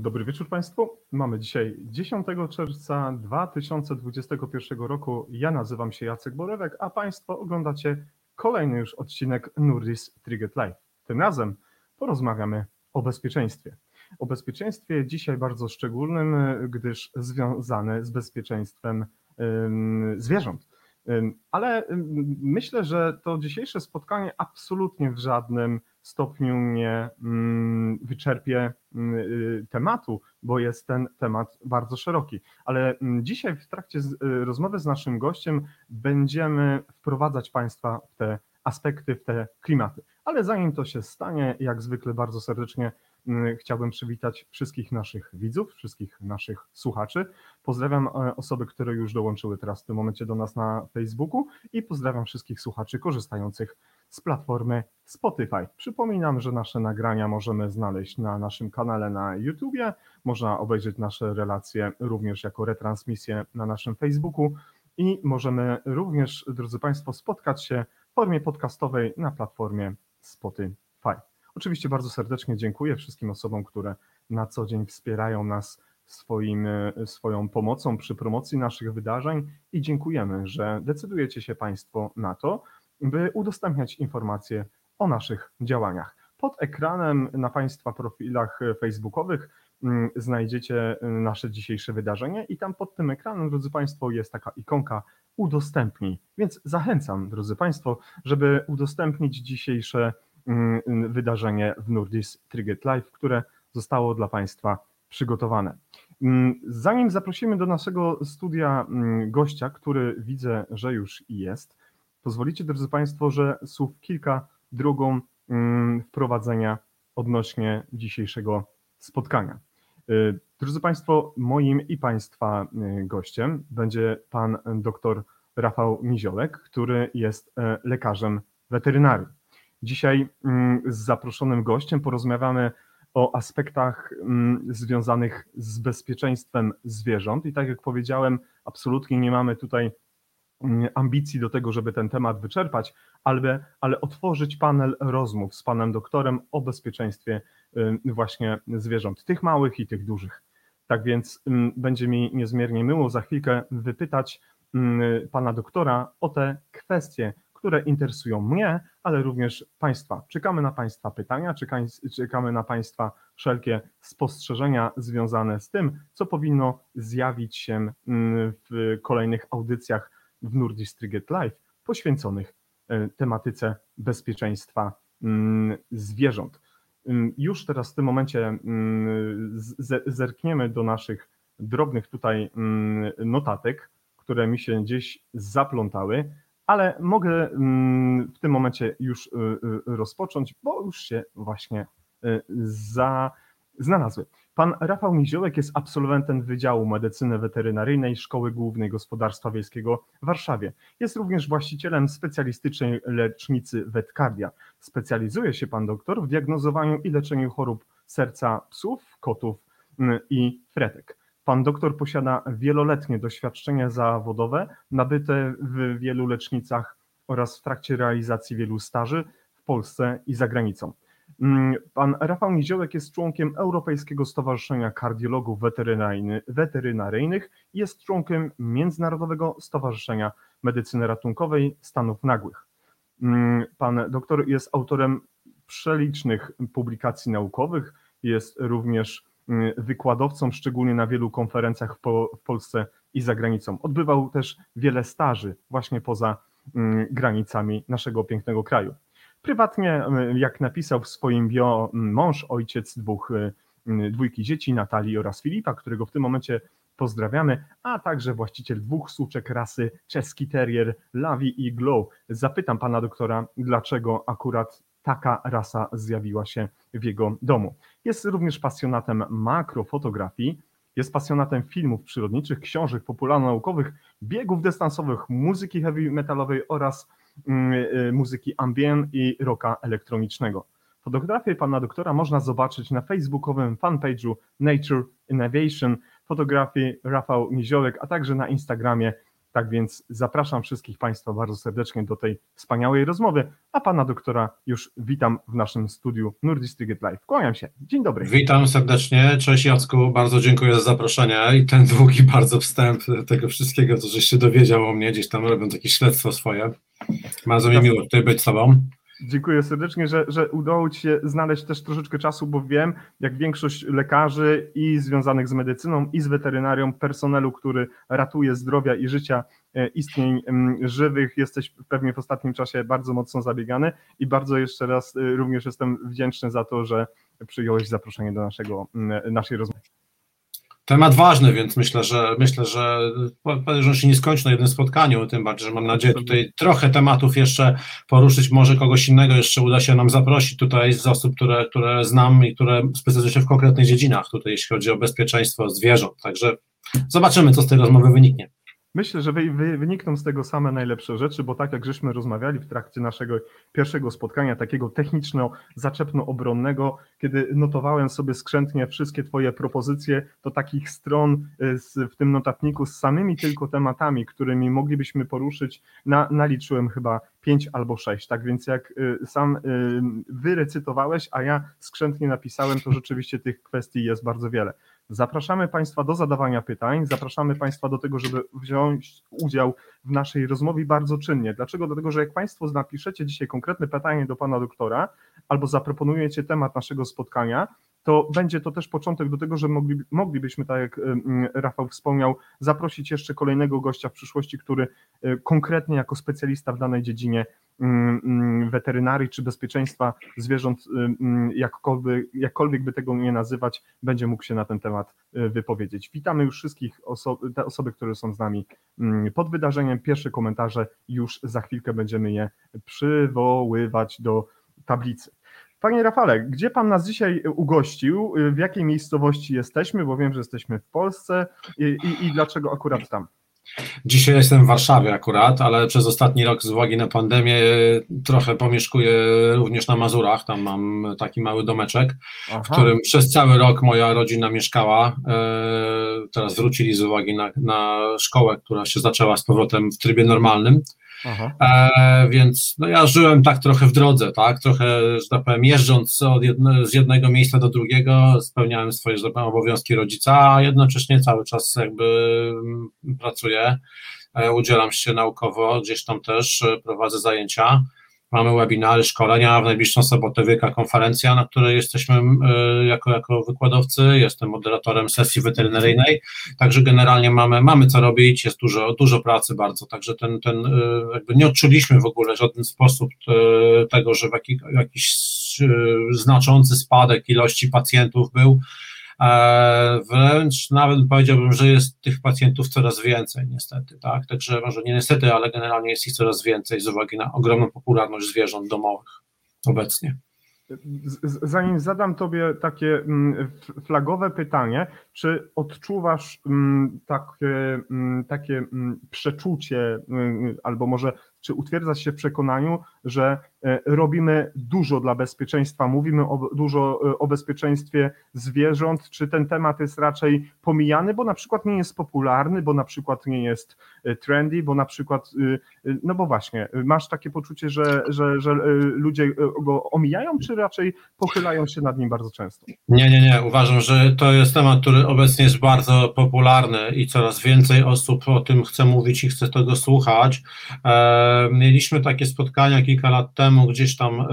Dobry wieczór Państwu. Mamy dzisiaj 10 czerwca 2021 roku. Ja nazywam się Jacek Borewek, a Państwo oglądacie kolejny już odcinek Nurdis Trigger Live. Tym razem porozmawiamy o bezpieczeństwie. O bezpieczeństwie dzisiaj bardzo szczególnym, gdyż związane z bezpieczeństwem zwierząt. Ale myślę, że to dzisiejsze spotkanie absolutnie w żadnym stopniu nie mm, wyczerpie mm, y, tematu, bo jest ten temat bardzo szeroki. Ale mm, dzisiaj w trakcie y, rozmowy z naszym gościem będziemy wprowadzać Państwa w te aspekty, w te klimaty. Ale zanim to się stanie, jak zwykle bardzo serdecznie chciałbym przywitać wszystkich naszych widzów, wszystkich naszych słuchaczy. Pozdrawiam e, osoby, które już dołączyły teraz w tym momencie do nas na Facebooku i pozdrawiam wszystkich słuchaczy korzystających z platformy Spotify. Przypominam, że nasze nagrania możemy znaleźć na naszym kanale na YouTubie. Można obejrzeć nasze relacje również jako retransmisję na naszym Facebooku i możemy również, drodzy Państwo, spotkać się w formie podcastowej na platformie Spotify. Oczywiście bardzo serdecznie dziękuję wszystkim osobom, które na co dzień wspierają nas swoim, swoją pomocą przy promocji naszych wydarzeń i dziękujemy, że decydujecie się Państwo na to, by udostępniać informacje o naszych działaniach. Pod ekranem na Państwa profilach facebookowych mm, znajdziecie y, nasze dzisiejsze wydarzenie i tam pod tym ekranem, drodzy Państwo, jest taka ikonka udostępnij. Więc zachęcam, drodzy Państwo, żeby udostępnić dzisiejsze mm, wydarzenie w Nurdis Trigget Live, które zostało dla Państwa przygotowane. Mm, Zanim zaprosimy do naszego studia gościa, który widzę, że już jest, pozwolicie, drodzy Państwo, że słów kilka drogą mm, wprowadzenia odnośnie dzisiejszego spotkania. Y, Drodzy Państwo, moim i Państwa y, gościem będzie pan dr Rafał Miziolek, który jest e, lekarzem weterynarii. Dzisiaj mm, z zaproszonym gościem porozmawiamy o aspektach mm, związanych z bezpieczeństwem zwierząt i tak jak powiedziałem, absolutnie nie mamy tutaj ambicji do tego, żeby ten temat wyczerpać, ale, ale otworzyć panel rozmów z panem doktorem o bezpieczeństwie y, właśnie zwierząt, tych małych i tych dużych. Tak więc ym, będzie mi niezmiernie miło za chwilkę wypytać ym, pana doktora o te kwestie, które interesują mnie, ale również Państwa. Czekamy na Państwa pytania, czekamy na Państwa wszelkie spostrzeżenia związane z tym, co powinno zjawić się w kolejnych audycjach w Nurdis Trigget Live poświęconych e, tematyce bezpieczeństwa mm, zwierząt. Ym, Już teraz w tym momencie mm, zerkniemy do naszych drobnych tutaj mm, notatek, które mi się gdzieś zaplątały, ale mogę mm, w tym momencie już y, y, rozpocząć, bo już się właśnie za, znalazły. Pan Rafał Niziołek jest absolwentem Wydziału Medycyny Weterynaryjnej Szkoły Głównej Gospodarstwa Wiejskiego w Warszawie. Jest również właścicielem specjalistycznej lecznicy Wetkardia. Specjalizuje się pan doktor w diagnozowaniu i leczeniu chorób serca psów, kotów mm, i fretek. Pan doktor posiada wieloletnie doświadczenie zawodowe nabyte w wielu lecznicach oraz w trakcie realizacji wielu staży w Polsce i za granicą. Mm, Pan Rafał Niziołek jest członkiem Europejskiego Stowarzyszenia Kardiologów Weterynaryjny- Weterynaryjnych i jest członkiem Międzynarodowego Stowarzyszenia Medycyny Ratunkowej Stanów Nagłych. Mm, Pan doktor jest autorem przelicznych publikacji naukowych, jest również mm, wykładowcą, szczególnie na wielu konferencjach w, po, w Polsce i za granicą. Odbywał też wiele staży właśnie poza granicami naszego pięknego kraju. Prywatnie, jak napisał w swoim bio, mąż, ojciec dwóch, y, dwójki dzieci, Natalii oraz Filipa, którego w tym momencie pozdrawiamy, a także właściciel dwóch suczek rasy czeski terrier Lavi i Glow. Zapytam pana doktora, dlaczego akurat taka rasa zjawiła się w jego domu. Jest również pasjonatem makrofotografii, jest pasjonatem filmów przyrodniczych, książek popularno-naukowych, biegów dystansowych, muzyki heavy metalowej oraz muzyki ambient i rocka elektronicznego. Fotografię pana doktora można zobaczyć na facebookowym fanpage'u Nature Innovation, fotografii Rafał Niziołek, a także na Instagramie Tak więc zapraszam wszystkich Państwa bardzo serdecznie do tej wspaniałej rozmowy, a Pana doktora już witam w naszym studiu Nordic Live. Kłaniam się. Dzień dobry. Witam serdecznie. Cześć Jacku, bardzo dziękuję za zaproszenie i ten długi bardzo wstęp tego wszystkiego, co żeś się dowiedział o mnie, gdzieś tam robiąc jakieś śledztwo swoje. Bardzo mi miło tutaj być z Tobą. Dziękuję serdecznie, że, że udało Ci się znaleźć też troszeczkę czasu, bo wiem, jak większość lekarzy i związanych z medycyną, i z weterynarią, personelu, który ratuje zdrowia i życia e, istnień żywych, jesteś pewnie w ostatnim czasie bardzo mocno zabiegany. I bardzo jeszcze raz e, również jestem wdzięczny za to, że przyjąłeś zaproszenie do naszego, naszej rozmowy temat ważny, więc myślę, że myślę, że że się nie skończy na jednym spotkaniu, tym bardziej, że mam nadzieję tutaj trochę tematów jeszcze poruszyć, może kogoś innego jeszcze uda się nam zaprosić tutaj z osób, które, które znam i które specjalizują się w konkretnych dziedzinach tutaj, jeśli chodzi o bezpieczeństwo zwierząt, także zobaczymy, co z tej rozmowy wyniknie. Myślę, że wy, wy, wynikną z tego same najlepsze rzeczy, bo tak jak żeśmy rozmawiali w trakcie naszego pierwszego spotkania, takiego techniczno-zaczepno-obronnego, kiedy notowałem sobie skrzętnie wszystkie Twoje propozycje, to takich stron y, w tym notatniku z samymi tylko tematami, którymi moglibyśmy poruszyć, na, naliczyłem chyba pięć albo sześć. Tak więc jak y, sam y, wyrecytowałeś, a ja skrzętnie napisałem, to rzeczywiście tych kwestii jest bardzo wiele. Zapraszamy Państwa do zadawania pytań, zapraszamy Państwa do tego, żeby wziąć udział w naszej rozmowie bardzo czynnie. Dlaczego? Dlatego, że jak Państwo napiszecie dzisiaj konkretne pytanie do Pana doktora albo zaproponujecie temat naszego spotkania, to będzie to też początek do tego, że mogli, moglibyśmy, tak jak Rafał wspomniał, zaprosić jeszcze kolejnego gościa w przyszłości, który e, konkretnie jako specjalista w danej dziedzinie weterynarii czy bezpieczeństwa zwierząt, jakkolwiek, jakkolwiek by tego nie nazywać, będzie mógł się na ten temat e, wypowiedzieć. Witamy już wszystkich oso- te osoby, które są z nami pod wydarzeniem. Pierwsze komentarze już za chwilkę będziemy je przywoływać do tablicy. Panie Rafale, gdzie Pan nas dzisiaj ugościł? W jakiej miejscowości jesteśmy? Bo wiem, że jesteśmy w Polsce i, i, i dlaczego akurat tam? Dzisiaj jestem w Warszawie akurat, ale przez ostatni rok z uwagi na pandemię trochę pomieszkuję również na Mazurach. Tam mam taki mały domeczek, Aha. w którym przez cały rok moja rodzina mieszkała. E, teraz wrócili z uwagi na, na szkołę, która się zaczęła z powrotem w trybie normalnym. E, więc no ja żyłem tak trochę w drodze, tak, trochę, że tak powiem, jeżdżąc jedno, z jednego miejsca do drugiego, spełniałem swoje, że tak powiem, obowiązki rodzica, a jednocześnie cały czas jakby mm, pracuję, e, udzielam się naukowo, gdzieś tam też e, prowadzę zajęcia, Mamy webinary, szkolenia, w najbliższą sobotę wielka konferencja, na której jesteśmy e, jako, jako wykładowcy, jestem moderatorem sesji weterynaryjnej, także generalnie mamy, mamy co robić, jest dużo, dużo pracy bardzo, także ten, ten e, jakby nie odczuliśmy w ogóle w żaden sposób e, tego, że w jakiś, jakiś znaczący spadek ilości pacjentów był, wręcz nawet powiedziałbym, że jest tych pacjentów coraz więcej, niestety, tak? Także może nie niestety, ale generalnie jest ich coraz więcej z uwagi na ogromną popularność zwierząt domowych obecnie. Zanim zadam Tobie takie mm, flagowe pytanie, czy odczuwasz mm, takie, mm, takie przeczucie, albo może czy utwierdzasz się w przekonaniu, że e, robimy dużo dla bezpieczeństwa, mówimy o, dużo e, o bezpieczeństwie zwierząt, czy ten temat jest raczej pomijany, bo na przykład nie jest popularny, bo na przykład nie jest e, trendy, bo na przykład, no bo właśnie, masz takie poczucie, że, że, że ludzie go omijają, czy raczej pochylają się nad nim bardzo często? Nie, nie, nie. Uważam, że to jest temat, który obecnie jest bardzo popularny i coraz więcej osób o tym chce mówić i chce tego słuchać. Mieliśmy takie spotkania kilka lat temu, gdzieś tam e,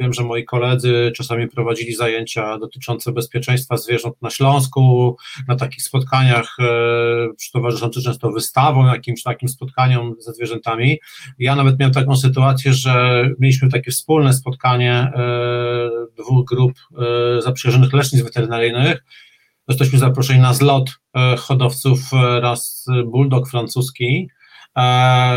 wiem, że moi koledzy czasami prowadzili zajęcia dotyczące bezpieczeństwa zwierząt na Śląsku, na takich spotkaniach e, towarzyszących często wystawą, jakimś takim spotkaniom ze zwierzętami. Ja nawet miałem taką sytuację, że mieliśmy takie wspólne spotkanie e, dwóch grup zaprzyjaźnionych lecznic weterynaryjnych, Jesteśmy zaproszeni na zlot hodowców raz bulldog francuski,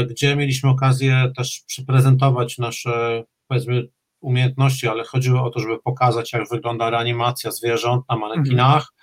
gdzie mieliśmy okazję też przeprezentować nasze, powiedzmy, umiejętności, ale chodziło o to, żeby pokazać, jak wygląda reanimacja zwierząt na manekinach.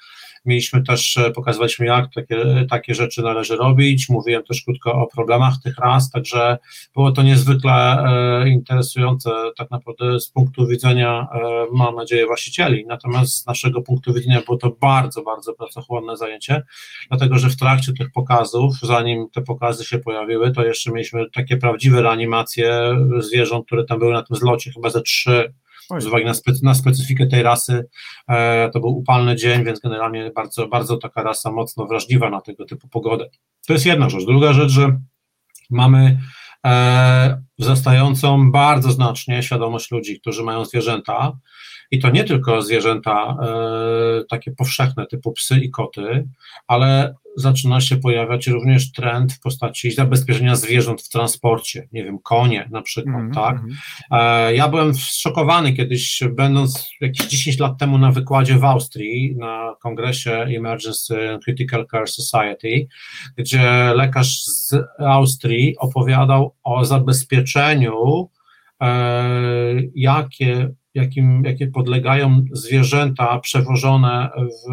Mieliśmy też, e, pokazywaliśmy jak takie, takie rzeczy należy robić, mówiłem też krótko o problemach tych ras, także było to niezwykle e, interesujące tak naprawdę z punktu widzenia, e, mam nadzieję, właścicieli, natomiast z naszego punktu widzenia było to bardzo, bardzo pracochłonne zajęcie, dlatego, że w trakcie tych pokazów, zanim te pokazy się pojawiły, to jeszcze mieliśmy takie prawdziwe reanimacje zwierząt, które tam były na tym zlocie, chyba ze trzy z uwagi na, specy, na specyfikę tej rasy, e, to był upalny dzień, więc generalnie bardzo, bardzo taka rasa mocno wrażliwa na tego typu pogodę. To jest jedna rzecz. Druga rzecz, że mamy e, wzrastającą bardzo znacznie świadomość ludzi, którzy mają zwierzęta i to nie tylko zwierzęta e, takie powszechne typu psy i koty, ale zaczyna się pojawiać również trend w postaci zabezpieczenia zwierząt w transporcie, nie wiem, konie na przykład, mm, tak? Mm. E, ja byłem zszokowany kiedyś, będąc jakieś 10 lat temu na wykładzie w Austrii, na kongresie Emergency Critical Care Society, gdzie lekarz z Austrii opowiadał o zabezpieczeniu, e, jakie jakim, jakie podlegają zwierzęta przewożone w,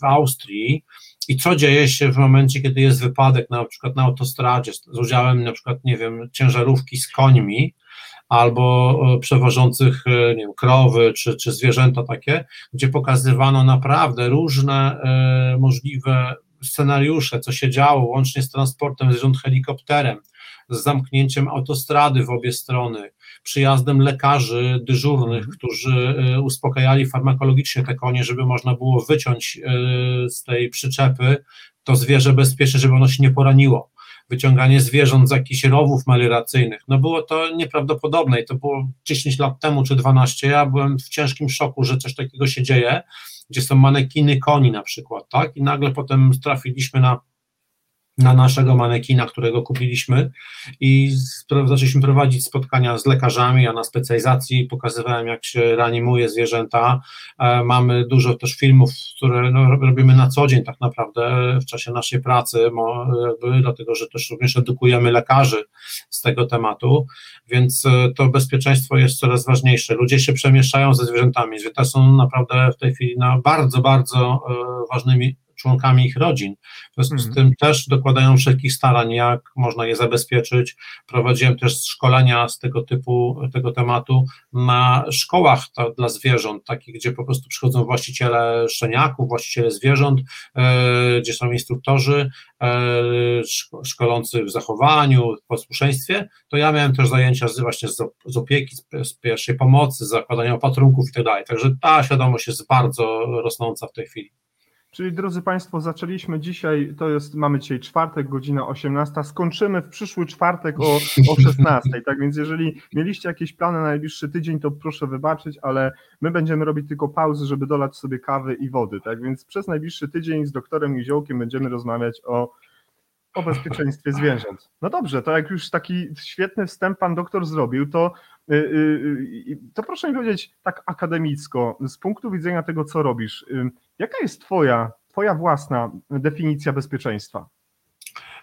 w Austrii. I co dzieje się w momencie, kiedy jest wypadek na przykład na autostradzie z udziałem na przykład, nie wiem, ciężarówki z końmi albo e, przewożących, e, nie wiem, krowy czy, czy zwierzęta takie, gdzie pokazywano naprawdę różne e, możliwe scenariusze, co się działo, łącznie z transportem zwierząt helikopterem, z zamknięciem autostrady w obie strony, przyjazdem lekarzy dyżurnych, mhm. którzy e, uspokajali farmakologicznie te konie, żeby można było wyciąć e, z tej przyczepy to zwierzę bezpiecznie, żeby ono się nie poraniło. Wyciąganie zwierząt z jakichś rowów melioracyjnych. No było to nieprawdopodobne i to było 10 lat temu czy 12. Ja byłem w ciężkim szoku, że coś takiego się dzieje, gdzie są manekiny koni na przykład, tak? I nagle potem trafiliśmy na na naszego manekina, którego kupiliśmy i zaczęliśmy prowadzić spotkania z lekarzami, ja na specjalizacji pokazywałem, jak się reanimuje zwierzęta. E, mamy dużo też filmów, które no, robimy na co dzień tak naprawdę w czasie naszej pracy, dlatego że też również edukujemy lekarzy z tego tematu, więc e, to bezpieczeństwo jest coraz ważniejsze. Ludzie się przemieszczają ze zwierzętami, zwierzęta są naprawdę w tej chwili na bardzo, bardzo e, ważnymi członkami ich rodzin. W związku z mhm. tym też dokładają wszelkich starań, jak można je zabezpieczyć. Prowadziłem też szkolenia z tego typu, tego tematu na szkołach to, dla zwierząt, takich, gdzie po prostu przychodzą właściciele szczeniaków, właściciele zwierząt, e, gdzie są instruktorzy e, szkolący w zachowaniu, w posłuszeństwie, to ja miałem też zajęcia z, właśnie z, z opieki, z, z pierwszej pomocy, z zakładania opatrunków i tak dalej. Także ta świadomość jest bardzo rosnąca w tej chwili. Czyli drodzy Państwo, zaczęliśmy dzisiaj, to jest, mamy dzisiaj czwartek, godzina 18, skończymy w przyszły czwartek o, o 16, tak więc jeżeli mieliście jakieś plany na najbliższy tydzień, to proszę wybaczyć, ale my będziemy robić tylko pauzy, żeby dolać sobie kawy i wody, tak więc przez najbliższy tydzień z doktorem Juziołkiem będziemy rozmawiać o o bezpieczeństwie zwierząt. No dobrze, to jak już taki świetny wstęp pan doktor zrobił, to, to proszę mi powiedzieć tak akademicko, z punktu widzenia tego, co robisz, jaka jest twoja, twoja własna definicja bezpieczeństwa?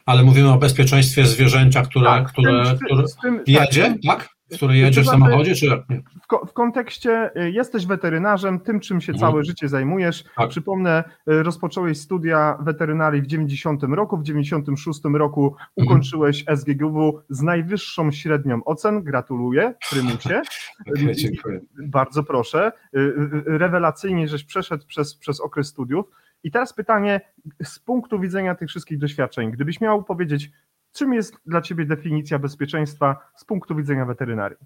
Ale mówimy o bezpieczeństwie zwierzęcia, które, tak, które, tym, które tym, jedzie, tak? Tak? który jedzie w samochodzie, czy jak nie? W, w, kontekście y, jesteś weterynarzem, tym czym się mhm. całe życie zajmujesz. Tak. Przypomnę, y, rozpocząłeś studia weterynarii w 90 roku, w 96 roku mhm. ukończyłeś SGGW z najwyższą średnią ocen. Gratuluję, prymusie. okay, dziękuję. Bardzo proszę. Y, rewelacyjnie, żeś przeszedł przez, przez okres studiów. I teraz pytanie z punktu widzenia tych wszystkich doświadczeń, gdybyś miał powiedzieć, Czym jest dla Ciebie definicja bezpieczeństwa z punktu widzenia weterynarii?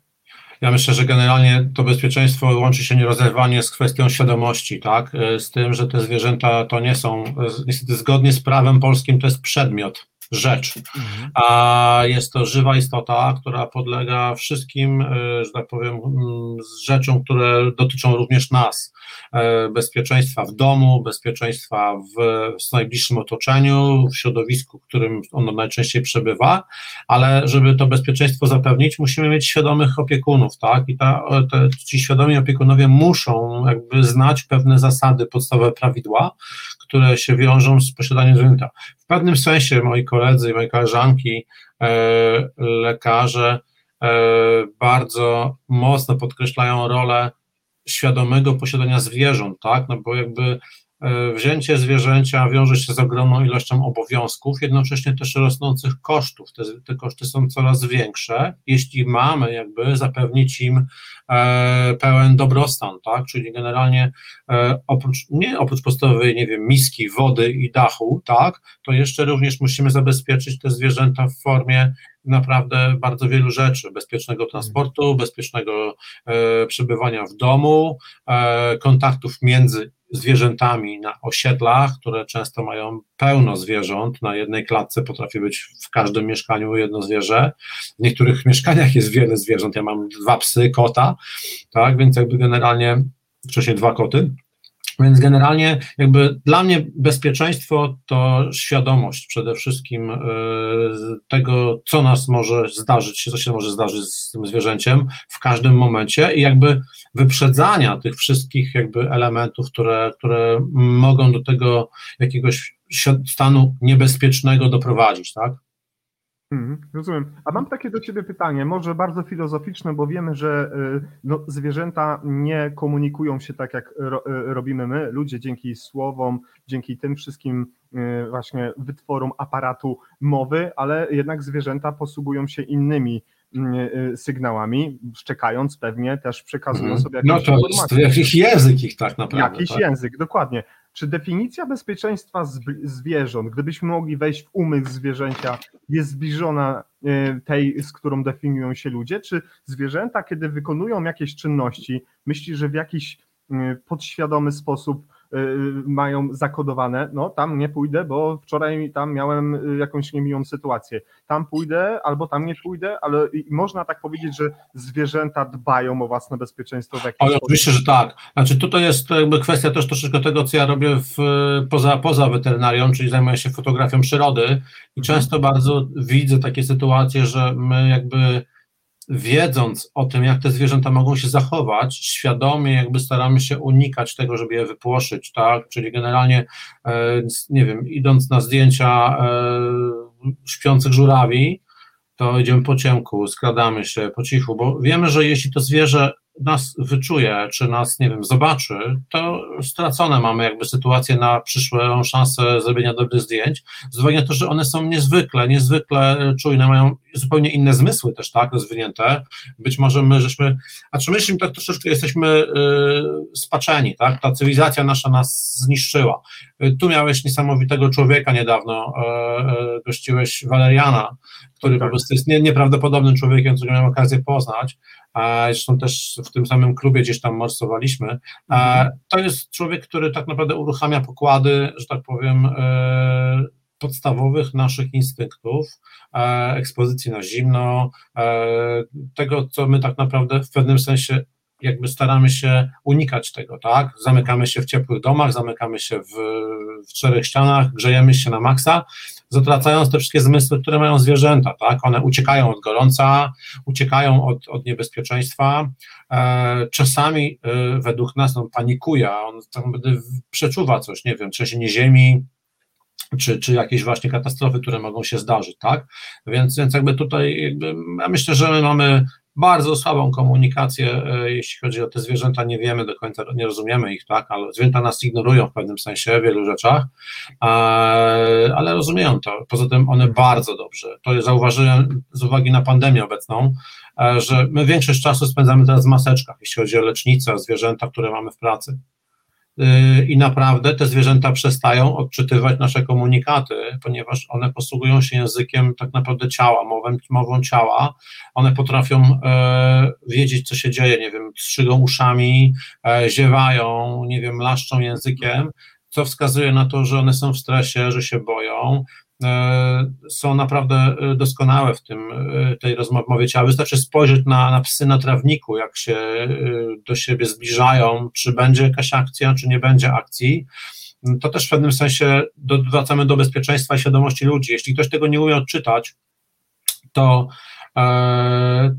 Ja myślę, że generalnie to bezpieczeństwo łączy się nierozerwanie z kwestią świadomości, tak? Z tym, że te zwierzęta to nie są, niestety zgodnie z prawem polskim, to jest przedmiot rzecz. Mhm. A jest to żywa istota, która podlega wszystkim, e, że tak powiem, mm, rzeczom, które dotyczą również nas. E, bezpieczeństwa w domu, bezpieczeństwa w, w najbliższym otoczeniu, w środowisku, w którym ono najczęściej przebywa, ale żeby to bezpieczeństwo zapewnić, musimy mieć świadomych opiekunów, tak? I ta, te, ci świadomi opiekunowie muszą jakby znać pewne zasady, podstawowe prawidła, które się wiążą z posiadaniem zwierzęta. W pewnym sensie moi koledzy i moje koleżanki, e, lekarze, e, bardzo mocno podkreślają rolę świadomego posiadania zwierząt, tak, no bo jakby wzięcie zwierzęcia wiąże się z ogromną ilością obowiązków, jednocześnie też rosnących kosztów. Te, te koszty są coraz większe, jeśli mamy jakby zapewnić im e, pełen dobrostan, tak? Czyli generalnie e, oprócz, nie oprócz podstawowej, nie wiem, miski, wody i dachu, tak, to jeszcze również musimy zabezpieczyć te zwierzęta w formie naprawdę bardzo wielu rzeczy, bezpiecznego transportu, bezpiecznego e, przebywania w domu, e, kontaktów między zwierzętami na osiedlach, które często mają pełno zwierząt. Na jednej klatce potrafi być w każdym mieszkaniu jedno zwierzę. W niektórych mieszkaniach jest wiele zwierząt. Ja mam dwa psy, kota, tak, więc jakby generalnie wcześniej dwa koty. Więc generalnie jakby dla mnie bezpieczeństwo to świadomość przede wszystkim e, tego, co nas może zdarzyć co się może zdarzyć z tym zwierzęciem w każdym momencie i jakby wyprzedzania tych wszystkich jakby elementów, które, które mogą do tego jakiegoś stanu niebezpiecznego doprowadzić, tak? Mhm, rozumiem. A mam takie do Ciebie pytanie, może bardzo filozoficzne, bo wiemy, że y, no, zwierzęta nie komunikują się tak, jak ro, y, robimy my, ludzie, dzięki słowom, dzięki tym wszystkim y, właśnie wytworom aparatu mowy, ale jednak zwierzęta posługują się innymi sygnałami, szczekając pewnie też przekazują mhm. sobie jakieś No to jest jakiś język ich tak naprawdę. Jakiś tak? język, dokładnie. Czy definicja bezpieczeństwa zwierząt, gdybyśmy mogli wejść w umysł zwierzęcia, jest zbliżona e, tej, z którą definiują się ludzie? Czy zwierzęta, kiedy wykonują jakieś czynności, myśli, że w jakiś e, podświadomy sposób Y, mają zakodowane, no tam nie pójdę, bo wczoraj tam miałem y, jakąś niemiłą sytuację. Tam pójdę albo tam nie pójdę, ale można tak powiedzieć, że zwierzęta dbają o własne bezpieczeństwo w Ale oczywiście, że tak. Znaczy tutaj jest jakby kwestia też troszeczkę tego, co ja robię w, poza, poza weterynarią, czyli zajmuję się fotografią przyrody i mhm. często bardzo widzę takie sytuacje, że my jakby wiedząc o tym, jak te zwierzęta mogą się zachować, świadomie jakby staramy się unikać tego, żeby je wypłoszyć, tak? Czyli generalnie, e, nie wiem, idąc na zdjęcia e, śpiących żurawi, to idziemy po ciemku, skradamy się po cichu, bo wiemy, że jeśli to zwierzę nas wyczuje, czy nas, nie wiem, zobaczy, to stracone mamy jakby sytuację na przyszłą szansę zrobienia dobrych zdjęć, z uwagi na to, że one są niezwykle, niezwykle czujne, mają zupełnie inne zmysły też, tak, rozwinięte. Być może my, żeśmy, a czy myślimy tak troszeczkę jesteśmy yy, spaczeni, tak, ta cywilizacja nasza nas zniszczyła. Yy, tu miałeś niesamowitego człowieka niedawno, yy, gościłeś Waleriana, który tak. po prostu jest nie, nieprawdopodobnym człowiekiem, którego miałem okazję poznać, zresztą też w tym samym klubie gdzieś tam morsowaliśmy. Mhm. To jest człowiek, który tak naprawdę uruchamia pokłady, że tak powiem, e, podstawowych naszych instynktów, e, ekspozycji na zimno, e, tego, co my tak naprawdę w pewnym sensie jakby staramy się unikać tego, tak? Zamykamy się w ciepłych domach, zamykamy się w, w czterech ścianach, grzejemy się na maksa, zatracając te wszystkie zmysły, które mają zwierzęta, tak? One uciekają od gorąca, uciekają od, od niebezpieczeństwa, e, czasami e, według nas on panikuje, on tak przeczuwa coś, nie wiem, trzęsienie ziemi, czy, czy jakieś właśnie katastrofy, które mogą się zdarzyć, tak? Więc, więc jakby tutaj jakby, ja myślę, że my mamy bardzo słabą komunikację, e, jeśli chodzi o te zwierzęta, nie wiemy do końca, nie rozumiemy ich, tak, ale zwierzęta nas ignorują w pewnym sensie, w wielu rzeczach, ale rozumieją to, poza tym one bardzo dobrze, to zauważyłem z uwagi na pandemię obecną, e, że my większość czasu spędzamy teraz w maseczkach, jeśli chodzi o lecznice, o zwierzęta, które mamy w pracy, i naprawdę te zwierzęta przestają odczytywać nasze komunikaty, ponieważ one posługują się językiem tak naprawdę ciała, mową, mową ciała. One potrafią e, wiedzieć, co się dzieje, nie wiem, strzygą uszami, e, ziewają, nie wiem, laszczą językiem, co wskazuje na to, że one są w stresie, że się boją, są naprawdę e, doskonałe w tym, e, tej rozmowie ciała. Wystarczy spojrzeć na, na psy na trawniku, jak się do siebie zbliżają, czy będzie jakaś akcja, czy nie będzie akcji. To też w pewnym sensie wracamy do bezpieczeństwa i świadomości ludzi. Jeśli ktoś tego nie umie odczytać, to e,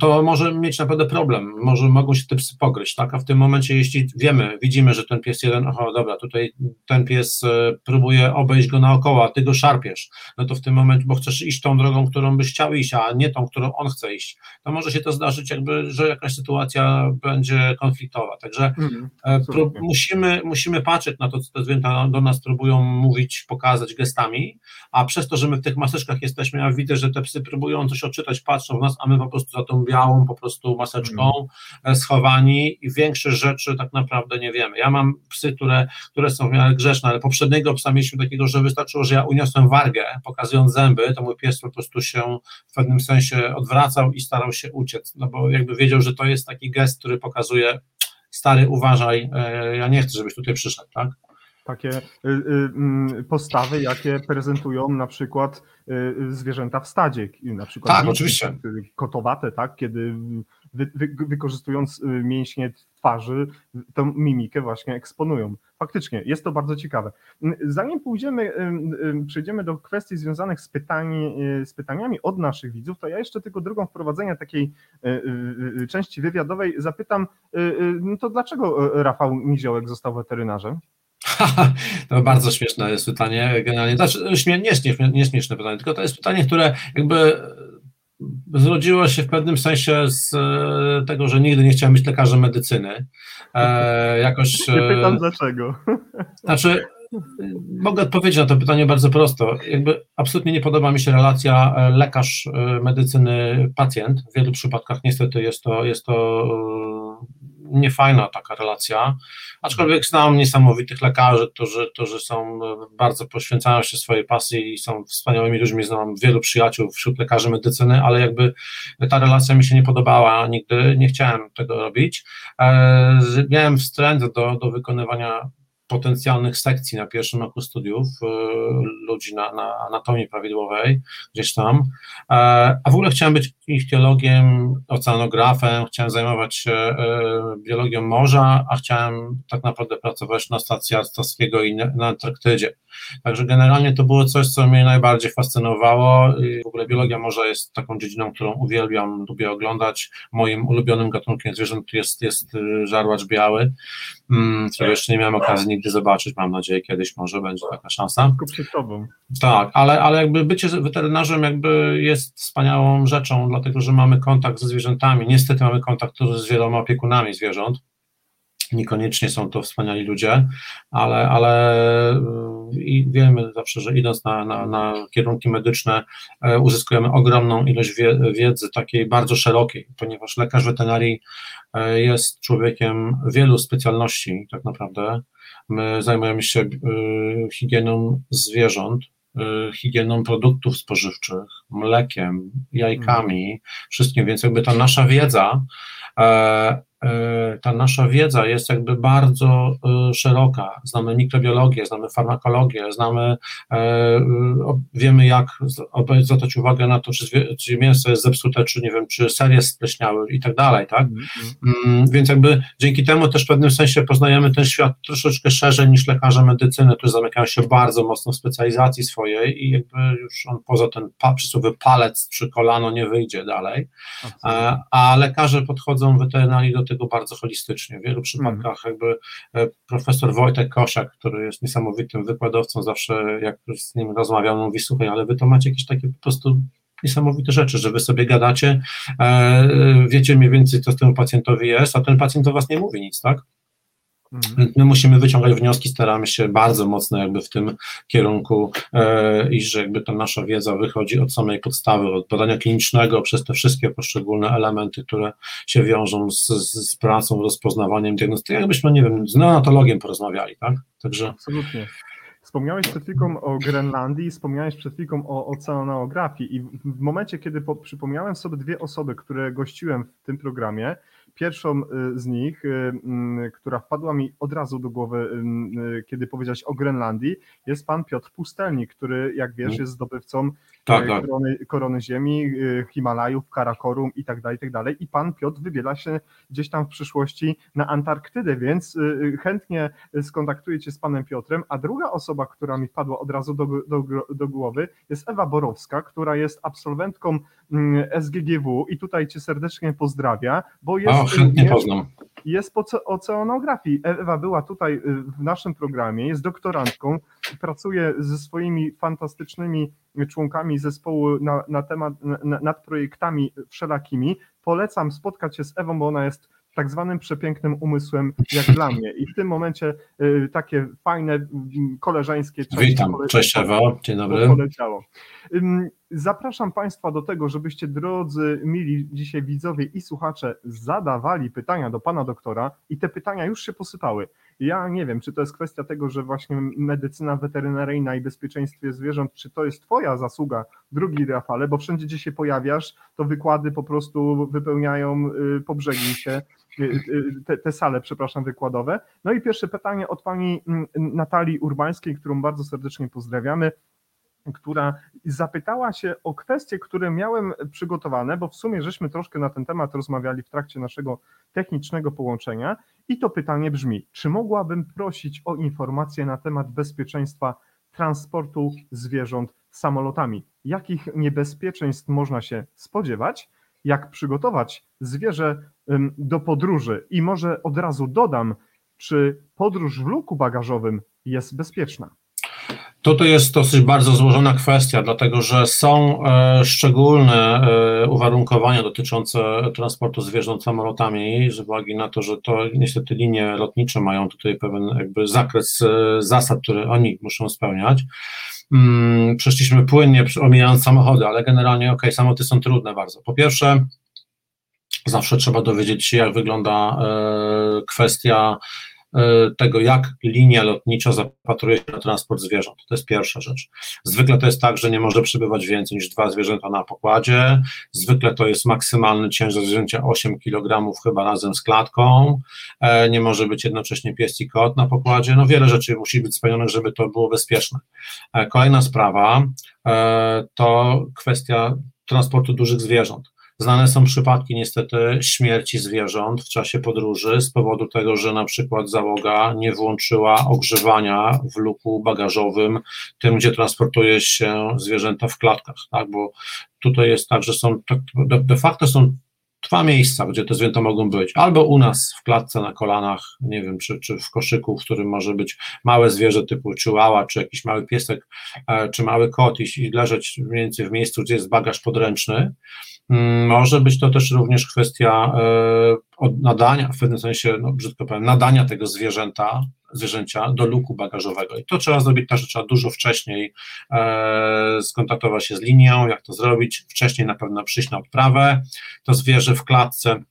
to może mieć naprawdę problem, może mogą się te psy pogryźć, tak, a w tym momencie jeśli wiemy, widzimy, że ten pies jeden, oho, dobra, tutaj ten pies e, próbuje obejść go naokoło, a ty go szarpiesz, no to w tym momencie, bo chcesz iść tą drogą, którą byś chciał iść, a nie tą, którą on chce iść, to może się to zdarzyć jakby, że jakaś sytuacja będzie konfliktowa, także Mhm. E, prób- musimy, musimy patrzeć na to, co te zwierzęta do nas próbują mówić, pokazać gestami, a przez to, że my w tych maseczkach jesteśmy, ja widzę, że te psy próbują coś odczytać, patrzą nas, a my po prostu za tą białą po prostu maseczką e, schowani i większe rzeczy tak naprawdę nie wiemy. Ja mam psy, które, które są w miarę grzeczne, ale poprzedniego psa mieliśmy takiego, że wystarczyło, że ja uniosłem wargę, pokazując zęby, to mój pies po prostu się w pewnym sensie odwracał i starał się uciec, no bo jakby wiedział, że to jest taki gest, który pokazuje stary, uważaj, e, ja nie chcę, żebyś tutaj przyszedł, tak? Takie y, y, mm, postawy, jakie prezentują na przykład y, zwierzęta w stadzie, na przykład Tak, oczywiście. kotowate, tak, kiedy wy, wy, wykorzystując mięśnie twarzy, tą mimikę właśnie eksponują. Faktycznie, jest to bardzo ciekawe. Mm, Zanim pójdziemy, przejdziemy do kwestii związanych z, pytani, z pytaniami od naszych widzów, to ja jeszcze tylko drugą wprowadzenia takiej części wywiadowej zapytam, no to dlaczego Rafał Niziołek został weterynarzem? To bardzo śmieszne jest pytanie, generalnie, znaczy śmie, nie, nie, nie śmieszne pytanie, tylko to jest pytanie, które jakby zrodziło się w pewnym sensie z e, tego, że nigdy nie chciałem być lekarzem medycyny. E, jakoś... Nie pytam e, dlaczego. Znaczy, mogę odpowiedzieć na to pytanie bardzo prosto. Jakby absolutnie nie podoba mi się relacja e, lekarz medycyny pacjent. W wielu przypadkach niestety jest to, jest to niefajna taka relacja. Aczkolwiek znam niesamowitych lekarzy, którzy, którzy są e, bardzo poświęcają się swojej pasji i są wspaniałymi ludźmi. Znam wielu przyjaciół wśród lekarzy medycyny, ale jakby ta relacja mi się nie podobała nigdy, nie chciałem tego robić. E, Miałem wstręt do, do wykonywania potencjalnych sekcji na pierwszym roku studiów e, ludzi na, na anatomii prawidłowej, gdzieś tam. E, A w ogóle chciałem być ichtiologiem, oceanografem, chciałem zajmować się e, biologią morza, a chciałem tak naprawdę pracować na stacji Arctowskiego i na Antarktydzie. Także generalnie to było coś, co mnie najbardziej fascynowało. I W ogóle biologia morza jest taką dziedziną, którą uwielbiam, lubię oglądać. Moim ulubionym gatunkiem zwierząt jest, jest żarłacz biały, mm, którego jeszcze nie miałem okazji nigdy zobaczyć. Mam nadzieję, kiedyś może będzie taka szansa. Tylko przed tobą. Tak, ale, ale jakby bycie weterynarzem jakby jest wspaniałą rzeczą, dlatego że mamy kontakt ze zwierzętami. Niestety mamy kontakt z wieloma opiekunami zwierząt. Niekoniecznie są to wspaniali ludzie, ale, ale y, i wiemy zawsze, że idąc na, na, na kierunki medyczne, e, uzyskujemy ogromną ilość wie, wiedzy, takiej bardzo szerokiej, ponieważ lekarz weterynarii e, jest człowiekiem wielu specjalności, tak naprawdę. My zajmujemy się y, higieną zwierząt, y, higieną produktów spożywczych, mlekiem, jajkami, wszystkim, więc jakby ta nasza wiedza, e, e, ta nasza wiedza jest jakby bardzo e, szeroka. Znamy mikrobiologię, znamy farmakologię, znamy, e, wiemy jak zwracać uwagę na to, czy, mięso jest zepsute, czy nie wiem, czy ser jest spleśniały i tak dalej, tak? Mm, Więc jakby dzięki temu też w pewnym sensie poznajemy ten świat troszeczkę szerzej niż lekarze medycyny, którzy zamykają się bardzo mocno w specjalizacji swojej i jakby już on poza ten pa, przysłowy palec przy kolano nie wyjdzie dalej. A, a lekarze podchodzą weterynarii do tego bardzo holistycznie. W wielu przypadkach jakby e, profesor Wojtek Kosiak, który jest niesamowitym wykładowcą, zawsze jak z nim rozmawiam, mówi, słuchaj, ale wy to macie jakieś takie po prostu niesamowite rzeczy, że wy sobie gadacie, e, wiecie mniej więcej, co z temu pacjentowi jest, a ten pacjent do was nie mówi nic, tak? Mhm. My musimy wyciągać wnioski, staramy się bardzo mocno jakby w tym kierunku e, i że jakby ta nasza wiedza wychodzi od samej podstawy, od badania klinicznego, przez te wszystkie poszczególne elementy, które się wiążą z, z, z pracą, rozpoznawaniem diagnostyki, jakbyśmy, nie wiem, z neonatologiem porozmawiali, tak? Także Absolutnie. Wspomniałeś przed chwilką o Grenlandii, wspomniałeś przed chwilą o oceanografii i w- w momencie, kiedy po, przypomniałem sobie dwie osoby, które gościłem w tym programie, pierwszą y, z nich, y, mm, która wpadła mi od razu do głowy, y, y, kiedy powiedziałeś o Grenlandii, jest pan Piotr Pustelnik, który, jak wiesz, Mhm. jest zdobywcą Tak, e, tak. korony, korony ziemi, e, Himalajów, Karakorum i tak dalej, i tak dalej. I pan Piotr wybiela się gdzieś tam w przyszłości na Antarktydę, więc e, chętnie skontaktuję cię z panem Piotrem. A druga osoba, która mi wpadła od razu do, do, do głowy, jest Ewa Borowska, która jest absolwentką mm, SGGW i tutaj cię serdecznie pozdrawia, bo jest O, chętnie również- poznam. Jest po ce- oceanografii. Ewa była tutaj y, w naszym programie, jest doktorantką, pracuje ze swoimi fantastycznymi członkami zespołu na, na temat, na, nad projektami wszelakimi. Polecam spotkać się z Ewą, bo ona jest tak zwanym przepięknym umysłem jak dla mnie. I w tym momencie y, takie fajne, mm, koleżeńskie Witam, cześć Ewo, dzień dobry. poleciało. Ym, Zapraszam Państwa do tego, żebyście, drodzy, mili dzisiaj widzowie i słuchacze, zadawali pytania do Pana doktora i te pytania już się posypały. Ja nie wiem, czy to jest kwestia tego, że właśnie medycyna weterynaryjna i bezpieczeństwie zwierząt, czy to jest Twoja zasługa, drugi Rafale, bo wszędzie, gdzie się pojawiasz, to wykłady po prostu wypełniają y, po brzegi się, y, y, te, te sale, przepraszam, wykładowe. No i pierwsze pytanie od Pani mm, Natalii Urbańskiej, którą bardzo serdecznie pozdrawiamy która zapytała się o kwestie, które miałem przygotowane, bo w sumie żeśmy troszkę na ten temat rozmawiali w trakcie naszego technicznego połączenia. I to pytanie brzmi: czy mogłabym prosić o informacje na temat bezpieczeństwa transportu zwierząt samolotami? Jakich niebezpieczeństw można się spodziewać? Jak przygotować zwierzę do podróży? I może od razu dodam, czy podróż w luku bagażowym jest bezpieczna? To jest dosyć bardzo złożona kwestia, dlatego że są e, szczególne e, uwarunkowania dotyczące transportu zwierząt samolotami, z uwagi na to, że to niestety linie lotnicze mają tutaj pewien jakby zakres e, zasad, które oni muszą spełniać. Mm, przeszliśmy płynnie, omijając samochody, ale generalnie ok, samoloty są trudne bardzo. Po pierwsze, zawsze trzeba dowiedzieć się, jak wygląda kwestia tego, jak linia lotnicza zapatruje się na transport zwierząt. To jest pierwsza rzecz. Zwykle to jest tak, że nie może przybywać więcej niż dwa zwierzęta na pokładzie. Zwykle to jest maksymalny ciężar zwierzęcia 8 kg chyba razem z klatką. E, Nie może być jednocześnie pies i kot na pokładzie. No wiele rzeczy musi być spełnionych, żeby to było bezpieczne. E, Kolejna sprawa e, to kwestia transportu dużych zwierząt. Znane są przypadki niestety śmierci zwierząt w czasie podróży z powodu tego, że na przykład załoga nie włączyła ogrzewania w luku bagażowym, tym gdzie transportuje się zwierzęta w klatkach, tak, bo tutaj jest tak, że są, tak, de, facto są dwa miejsca, gdzie te zwierzęta mogą być, albo u nas w klatce na kolanach, nie wiem, czy, czy w koszyku, w którym może być małe zwierzę typu chihuahua, czy jakiś mały piesek, e, czy mały kot i, i leżeć mniej więcej w miejscu, gdzie jest bagaż podręczny, Może być to też również kwestia e, nadania, w pewnym sensie, no, brzydko powiem, nadania tego zwierzęta, zwierzęcia do luku bagażowego. I to trzeba zrobić też, trzeba dużo wcześniej e, skontaktować się z linią, jak to zrobić, wcześniej na pewno przyjść na odprawę. To zwierzę w klatce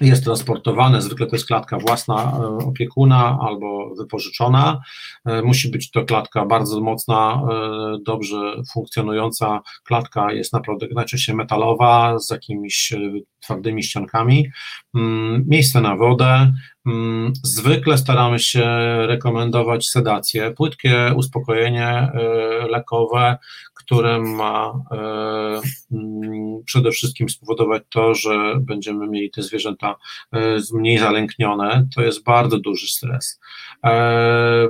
jest transportowane, zwykle to jest klatka własna e, opiekuna albo wypożyczona. E, Musi być to klatka bardzo mocna, e, dobrze funkcjonująca. Klatka jest naprawdę najczęściej metalowa, z jakimiś twardymi ściankami. Mm, Miejsce na wodę. Mm, Zwykle staramy się rekomendować sedację, płytkie uspokojenie lekowe, które ma e, mm, przede wszystkim spowodować to, że będziemy mieli te zwierzęta e, mniej zalęknione. To jest bardzo duży stres. E,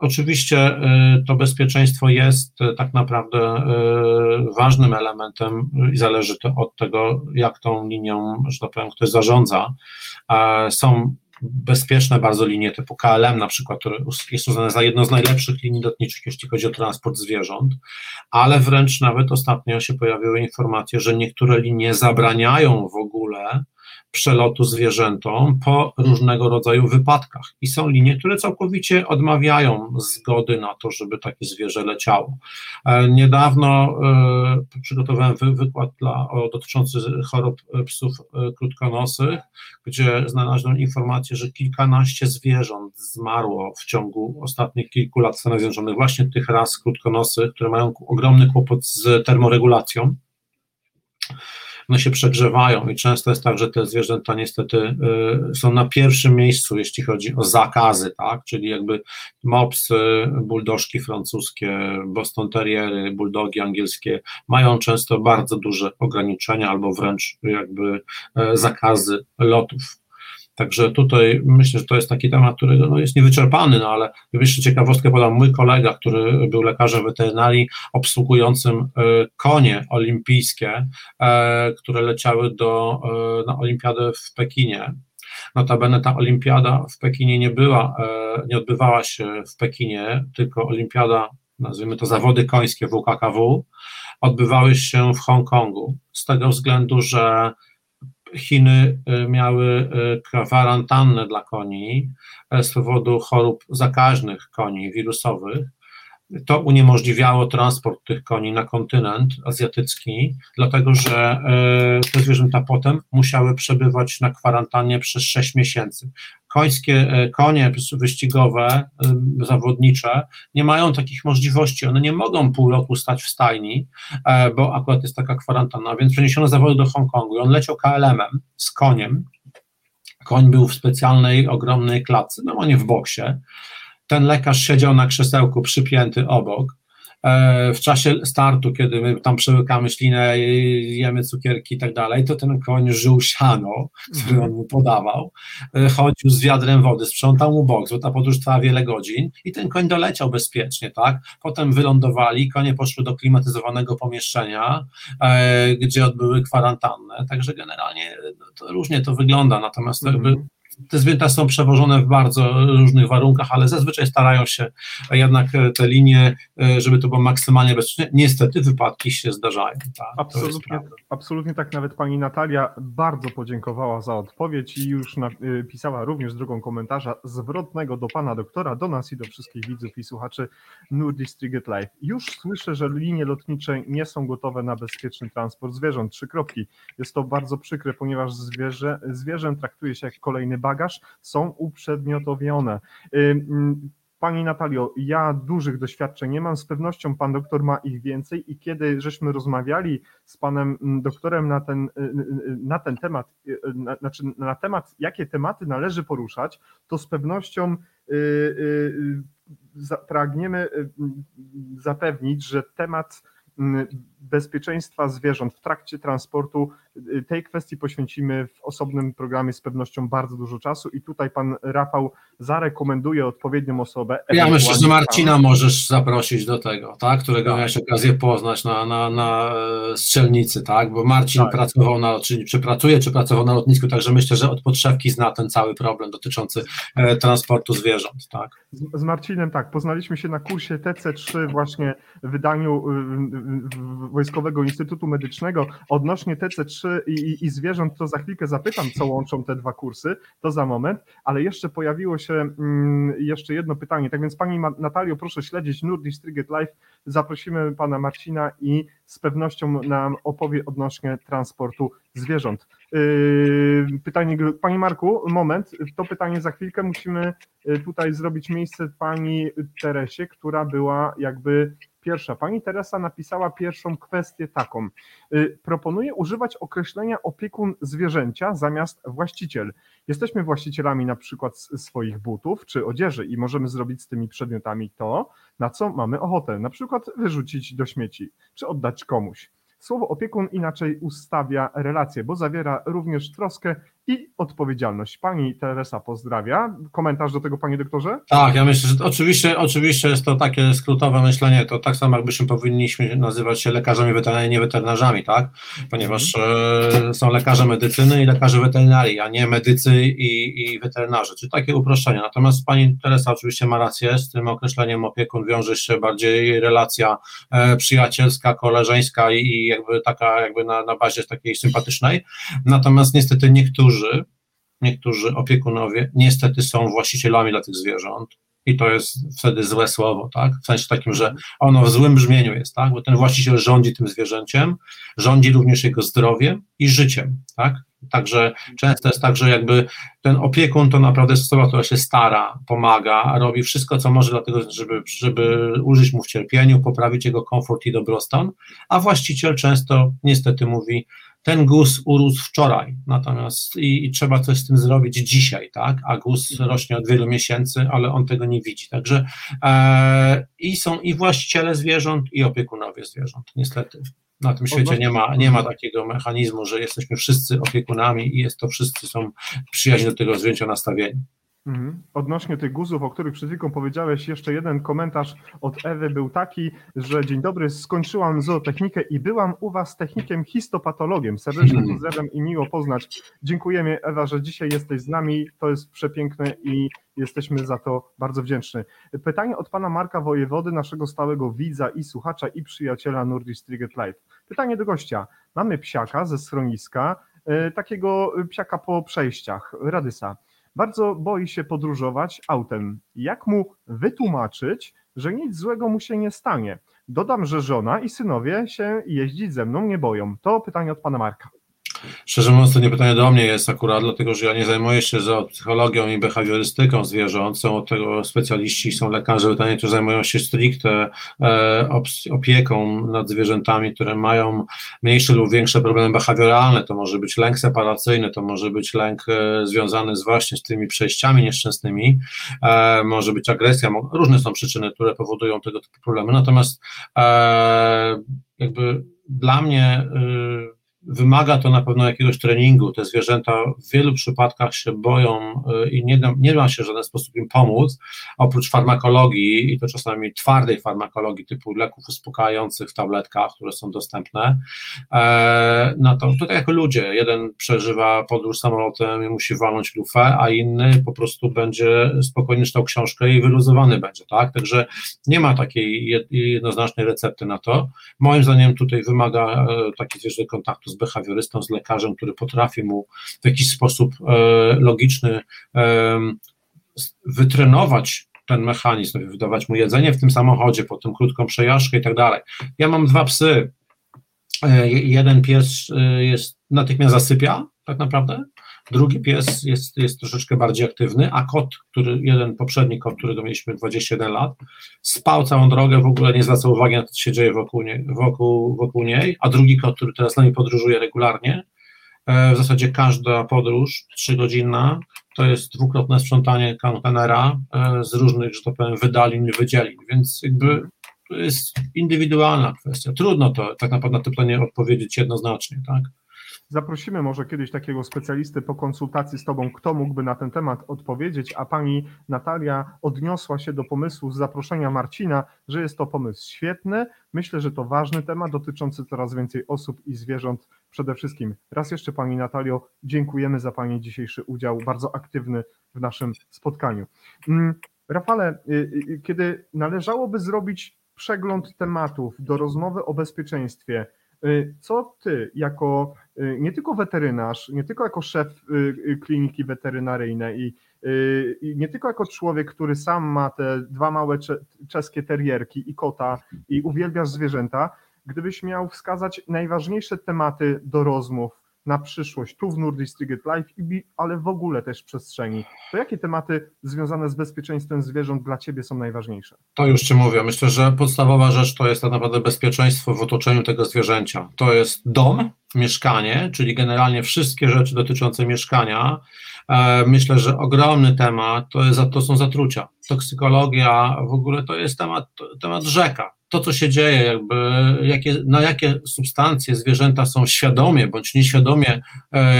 Oczywiście to bezpieczeństwo jest tak naprawdę ważnym elementem i zależy to od tego, jak tą linią, że tak powiem, ktoś zarządza. Są bezpieczne bardzo linie typu KLM na przykład, które jest uznane za jedną z najlepszych linii lotniczych, jeśli chodzi o transport zwierząt, ale wręcz nawet ostatnio się pojawiły informacje, że niektóre linie zabraniają w ogóle przelotu zwierzętom po różnego rodzaju wypadkach. I są linie, które całkowicie odmawiają zgody na to, żeby takie zwierzę leciało. E, Niedawno e, przygotowałem wy, wykład dla, dotyczący chorób e, psów krótkonosych, gdzie znalazłem informację, że kilkanaście zwierząt zmarło w ciągu ostatnich kilku lat w Stanach Zjednoczonych, właśnie tych ras krótkonosych, które mają ogromny kłopot z termoregulacją. One się przegrzewają i często jest tak, że te zwierzęta niestety y, są na pierwszym miejscu, jeśli chodzi o zakazy, tak, czyli jakby mopsy, buldożki francuskie, boston terriery, bulldogi angielskie mają często bardzo duże ograniczenia albo wręcz jakby e, zakazy lotów. Także tutaj myślę, że to jest taki temat, który no, jest niewyczerpany, no ale jeszcze ciekawostkę podam. Mój kolega, który był lekarzem weterynarii obsługującym e, konie olimpijskie, e, które leciały do, na olimpiadę w Pekinie. Notabene ta olimpiada w Pekinie nie była, nie odbywała się w Pekinie, tylko olimpiada, nazwijmy to zawody końskie WKKW, odbywały się w Hongkongu. Z tego względu, że Chiny y, miły y, kwarantannę dla koni e, z powodu chorób zakaźnych koni, wirusowych. To uniemożliwiało transport tych koni na kontynent azjatycki, dlatego że e, te zwierzęta potem musiały przebywać na kwarantannie przez 6 miesięcy. Końskie, e, konie wyścigowe, zawodnicze nie mają takich możliwości, one nie mogą pół roku stać w stajni, e, bo akurat jest taka kwarantanna, więc przeniesiono zawody do Hongkongu. I on leciał KLM-em z koniem, koń był w specjalnej, ogromnej klatce, no nie w boksie, ten lekarz siedział na krzesełku przypięty obok. E, w czasie startu, kiedy my tam przełykamy ślinę, jemy cukierki i tak dalej, to ten koń żył siano, które on mu podawał, e, chodził z wiadrem wody, sprzątał mu boks, bo ta podróż trwała wiele godzin i ten koń doleciał bezpiecznie, tak? Potem wylądowali, konie poszły do klimatyzowanego pomieszczenia, e, gdzie odbyły kwarantannę, także generalnie to różnie to wygląda, natomiast jakby mhm te zwierzęta są przewożone w bardzo różnych warunkach, ale zazwyczaj starają się jednak te linie, e, żeby to było maksymalnie bezpieczne. Niestety wypadki się zdarzają. Tak, absolutnie, absolutnie tak. Nawet pani Natalia bardzo podziękowała za odpowiedź i już napisała e, również drugą komentarza zwrotnego do pana doktora, do nas i do wszystkich widzów i słuchaczy Nurdistriget Live. Już słyszę, że linie lotnicze nie są gotowe na bezpieczny transport zwierząt. Trzy kropki. Jest to bardzo przykre, ponieważ zwierzę, zwierzę traktuje się jak kolejny bagaż są uprzedmiotowione. Pani Natalio, ja dużych doświadczeń nie mam, z pewnością pan doktor ma ich więcej i kiedy żeśmy rozmawiali z panem doktorem na ten, y, y, y, na ten temat, na, znaczy na temat, jakie tematy należy poruszać, to z pewnością pragniemy zapewnić, że temat bezpieczeństwa zwierząt w trakcie transportu. Tej kwestii poświęcimy w osobnym programie z pewnością bardzo dużo czasu i tutaj pan Rafał zarekomenduje odpowiednią osobę. Ja myślę, że Marcina możesz zaprosić do tego, tak? którego tak. miałeś okazję poznać na, na, na e, strzelnicy, tak? bo Marcin tak. pracował na, czy, czy pracuje, czy pracował na lotnisku, także myślę, że od podszewki zna ten cały problem dotyczący e, transportu zwierząt. Tak? Z, z Marcinem tak, poznaliśmy się na kursie TC3 właśnie w wydaniu Wojskowego Instytutu Medycznego odnośnie TC3 i, i, i zwierząt, to za chwilkę zapytam, co łączą te dwa kursy, to za moment, ale jeszcze pojawiło się mm, jeszcze jedno pytanie, tak więc Pani Natalio, proszę śledzić Nordic Triget Live, zaprosimy Pana Marcina i z pewnością nam opowie odnośnie transportu zwierząt. Yy, pytanie, Panie Marku, moment, to pytanie za chwilkę musimy yy, tutaj zrobić miejsce Pani Teresie, która była jakby Pierwsza, pani Teresa napisała pierwszą kwestię taką. Y, Proponuję używać określenia opiekun zwierzęcia zamiast właściciel. Jesteśmy właścicielami na przykład swoich butów czy odzieży i możemy zrobić z tymi przedmiotami to, na co mamy ochotę, na przykład wyrzucić do śmieci czy oddać komuś. Słowo opiekun inaczej ustawia relacje, bo zawiera również troskę i odpowiedzialność. Pani Teresa pozdrawia. Komentarz do tego, panie doktorze? Tak, ja myślę, że oczywiście, oczywiście jest to takie skrótowe myślenie, to tak samo jakbyśmy powinniśmy nazywać się lekarzami weterynarii, nie weterynarzami, tak? Ponieważ e, są lekarze medycyny i lekarze weterynarii, a nie medycy i, i weterynarze, czyli takie uproszczenie. Natomiast pani Teresa oczywiście ma rację, z tym określeniem opiekun wiąże się bardziej relacja e, przyjacielska, koleżeńska i, i jakby taka jakby na, na bazie takiej sympatycznej. Natomiast niestety niektórzy niektórzy, niektórzy opiekunowie niestety są właścicielami dla tych zwierząt i to jest wtedy złe słowo, tak? W sensie takim, że ono w złym brzmieniu jest, tak? Bo ten właściciel rządzi tym zwierzęciem, rządzi również jego zdrowiem i życiem, tak? Także często jest tak, że jakby ten opiekun to naprawdę jest osoba, która się stara, pomaga, robi wszystko, co może dlatego, żeby, żeby użyć mu w cierpieniu, poprawić jego komfort i dobrostan, a właściciel często niestety mówi, ten guz urósł wczoraj, natomiast i, i, trzeba coś z tym zrobić dzisiaj, tak? A guz Mhm. rośnie od wielu miesięcy, ale on tego nie widzi. Także e, i są i właściciele zwierząt, i opiekunowie zwierząt. Niestety. Na tym świecie nie ma, nie ma takiego mechanizmu, że jesteśmy wszyscy opiekunami i jest to wszyscy są przyjaźnie do tego zwierzęcia nastawieni. Mhm. Odnośnie tych guzów, o których przed chwilą powiedziałeś, jeszcze jeden komentarz od Ewy był taki, że dzień dobry, skończyłam zootechnikę i byłam u Was technikiem histopatologiem. Serdecznie pozdrawiam i miło poznać. Dziękujemy Ewa, że dzisiaj jesteś z nami. To jest przepiękne i jesteśmy za to bardzo wdzięczni. Pytanie od Pana Marka Wojewody, naszego stałego widza i słuchacza i przyjaciela Nordic Triget Live. Pytanie do gościa. Mamy psiaka ze schroniska, e, takiego psiaka po przejściach, Radysa bardzo boi się podróżować autem. Jak mu wytłumaczyć, że nic złego mu się nie stanie? Dodam, że żona i synowie się jeździć ze mną nie boją. To pytanie od pana Marka. Szczerze mówiąc, to nie pytanie do mnie jest akurat, dlatego że ja nie zajmuję się psychologią i behawiorystyką zwierząt. Są od tego specjaliści, są lekarze weterynarii, którzy zajmują się stricte e, opieką nad zwierzętami, które mają mniejsze lub większe problemy behawioralne. To może być lęk separacyjny, to może być lęk e, związany z właśnie z tymi przejściami nieszczęsnymi, e, może być agresja, różne są przyczyny, które powodują tego typu problemy. Natomiast jakby dla mnie y, wymaga to na pewno jakiegoś treningu. Te zwierzęta w wielu przypadkach się boją y, i nie, da, nie ma się w żaden sposób im pomóc, oprócz farmakologii i to czasami twardej farmakologii typu leków uspokajających w tabletkach, które są dostępne. E, no to tutaj jako ludzie, jeden przeżywa podróż samolotem i musi walnąć lufę, a inny po prostu będzie spokojnie czytał książkę i wyluzowany będzie, tak? Także nie ma takiej jednoznacznej recepty na to. Moim zdaniem tutaj wymaga e, taki zwierzę kontaktu z behawiorystą, z lekarzem, który potrafi mu w jakiś sposób e, logiczny e, wytrenować ten mechanizm, wydawać mu jedzenie w tym samochodzie, potem krótką przejażdżkę i tak dalej. Ja mam dwa psy. E, jeden pies jest natychmiast zasypia, tak naprawdę. Drugi pies jest, jest troszeczkę bardziej aktywny, a kot, który, jeden poprzedni kot, którego mieliśmy 21 lat, spał całą drogę, w ogóle nie zwraca uwagi na to, co się dzieje wokół, nie, wokół, wokół niej, a drugi kot, który teraz z nami podróżuje regularnie, w zasadzie każda podróż trzygodzinna to jest dwukrotne sprzątanie kontenera z różnych, że to powiem, wydalin, wydzielin, więc jakby to jest indywidualna kwestia. Trudno to tak naprawdę na to pytanie odpowiedzieć jednoznacznie, tak? Zaprosimy może kiedyś takiego specjalisty po konsultacji z Tobą, kto mógłby na ten temat odpowiedzieć, a Pani Natalia odniosła się do pomysłu z zaproszenia Marcina, że jest to pomysł świetny. Myślę, że to ważny temat dotyczący coraz więcej osób i zwierząt przede wszystkim. Raz jeszcze Pani Natalio, dziękujemy za Pani dzisiejszy udział, bardzo aktywny w naszym spotkaniu. Rafale, kiedy należałoby zrobić przegląd tematów do rozmowy o bezpieczeństwie, co ty, jako nie tylko weterynarz, nie tylko jako szef kliniki weterynaryjnej i, i nie tylko jako człowiek, który sam ma te dwa małe czeskie terierki i kota i uwielbiasz zwierzęta, gdybyś miał wskazać najważniejsze tematy do rozmów na przyszłość tu w Nordic Triget Live, ale w ogóle też w przestrzeni, to jakie tematy związane z bezpieczeństwem zwierząt dla Ciebie są najważniejsze? To już Ci mówię. Myślę, że podstawowa rzecz to jest tak naprawdę bezpieczeństwo w otoczeniu tego zwierzęcia. To jest dom, mieszkanie, czyli generalnie wszystkie rzeczy dotyczące mieszkania. Myślę, że ogromny temat to, jest, to są zatrucia. Toksykologia w ogóle to jest temat, temat rzeka to, co się dzieje, jakby jakie, na jakie substancje zwierzęta są świadomie bądź nieświadomie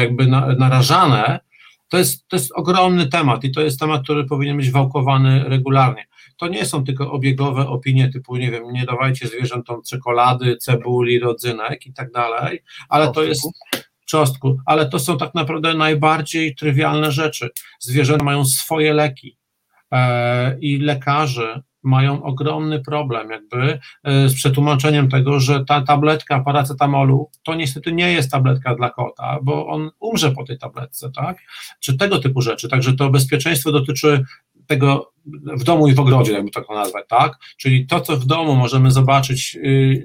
jakby narażane, to jest, to jest ogromny temat i to jest temat, który powinien być wałkowany regularnie. To nie są tylko obiegowe opinie typu, nie wiem, nie dawajcie zwierzętom czekolady, cebuli, rodzynek i tak dalej, ale to jest czosnku, ale to są tak naprawdę najbardziej trywialne rzeczy. Zwierzęta mają swoje leki e, i lekarze mają ogromny problem jakby z przetłumaczeniem tego, że ta tabletka paracetamolu to niestety nie jest tabletka dla kota, bo on umrze po tej tabletce, tak? Czy tego typu rzeczy. Także to bezpieczeństwo dotyczy tego w domu i w ogrodzie, jakby to nazwać, tak? Czyli to, co w domu możemy zobaczyć yy,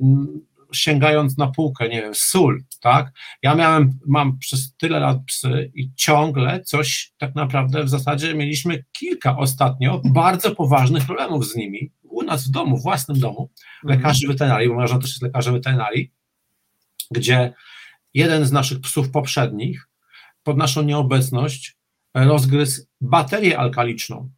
sięgając na półkę, nie wiem, sól, tak? Ja miałem, mam przez tyle lat psy i ciągle coś tak naprawdę w zasadzie mieliśmy kilka ostatnio bardzo poważnych problemów z nimi. U nas w domu, w własnym domu, lekarzy weterynarii, bo moja żona też jest lekarzem weterynarii, gdzie jeden z naszych psów poprzednich pod naszą nieobecność rozgryzł baterię alkaliczną.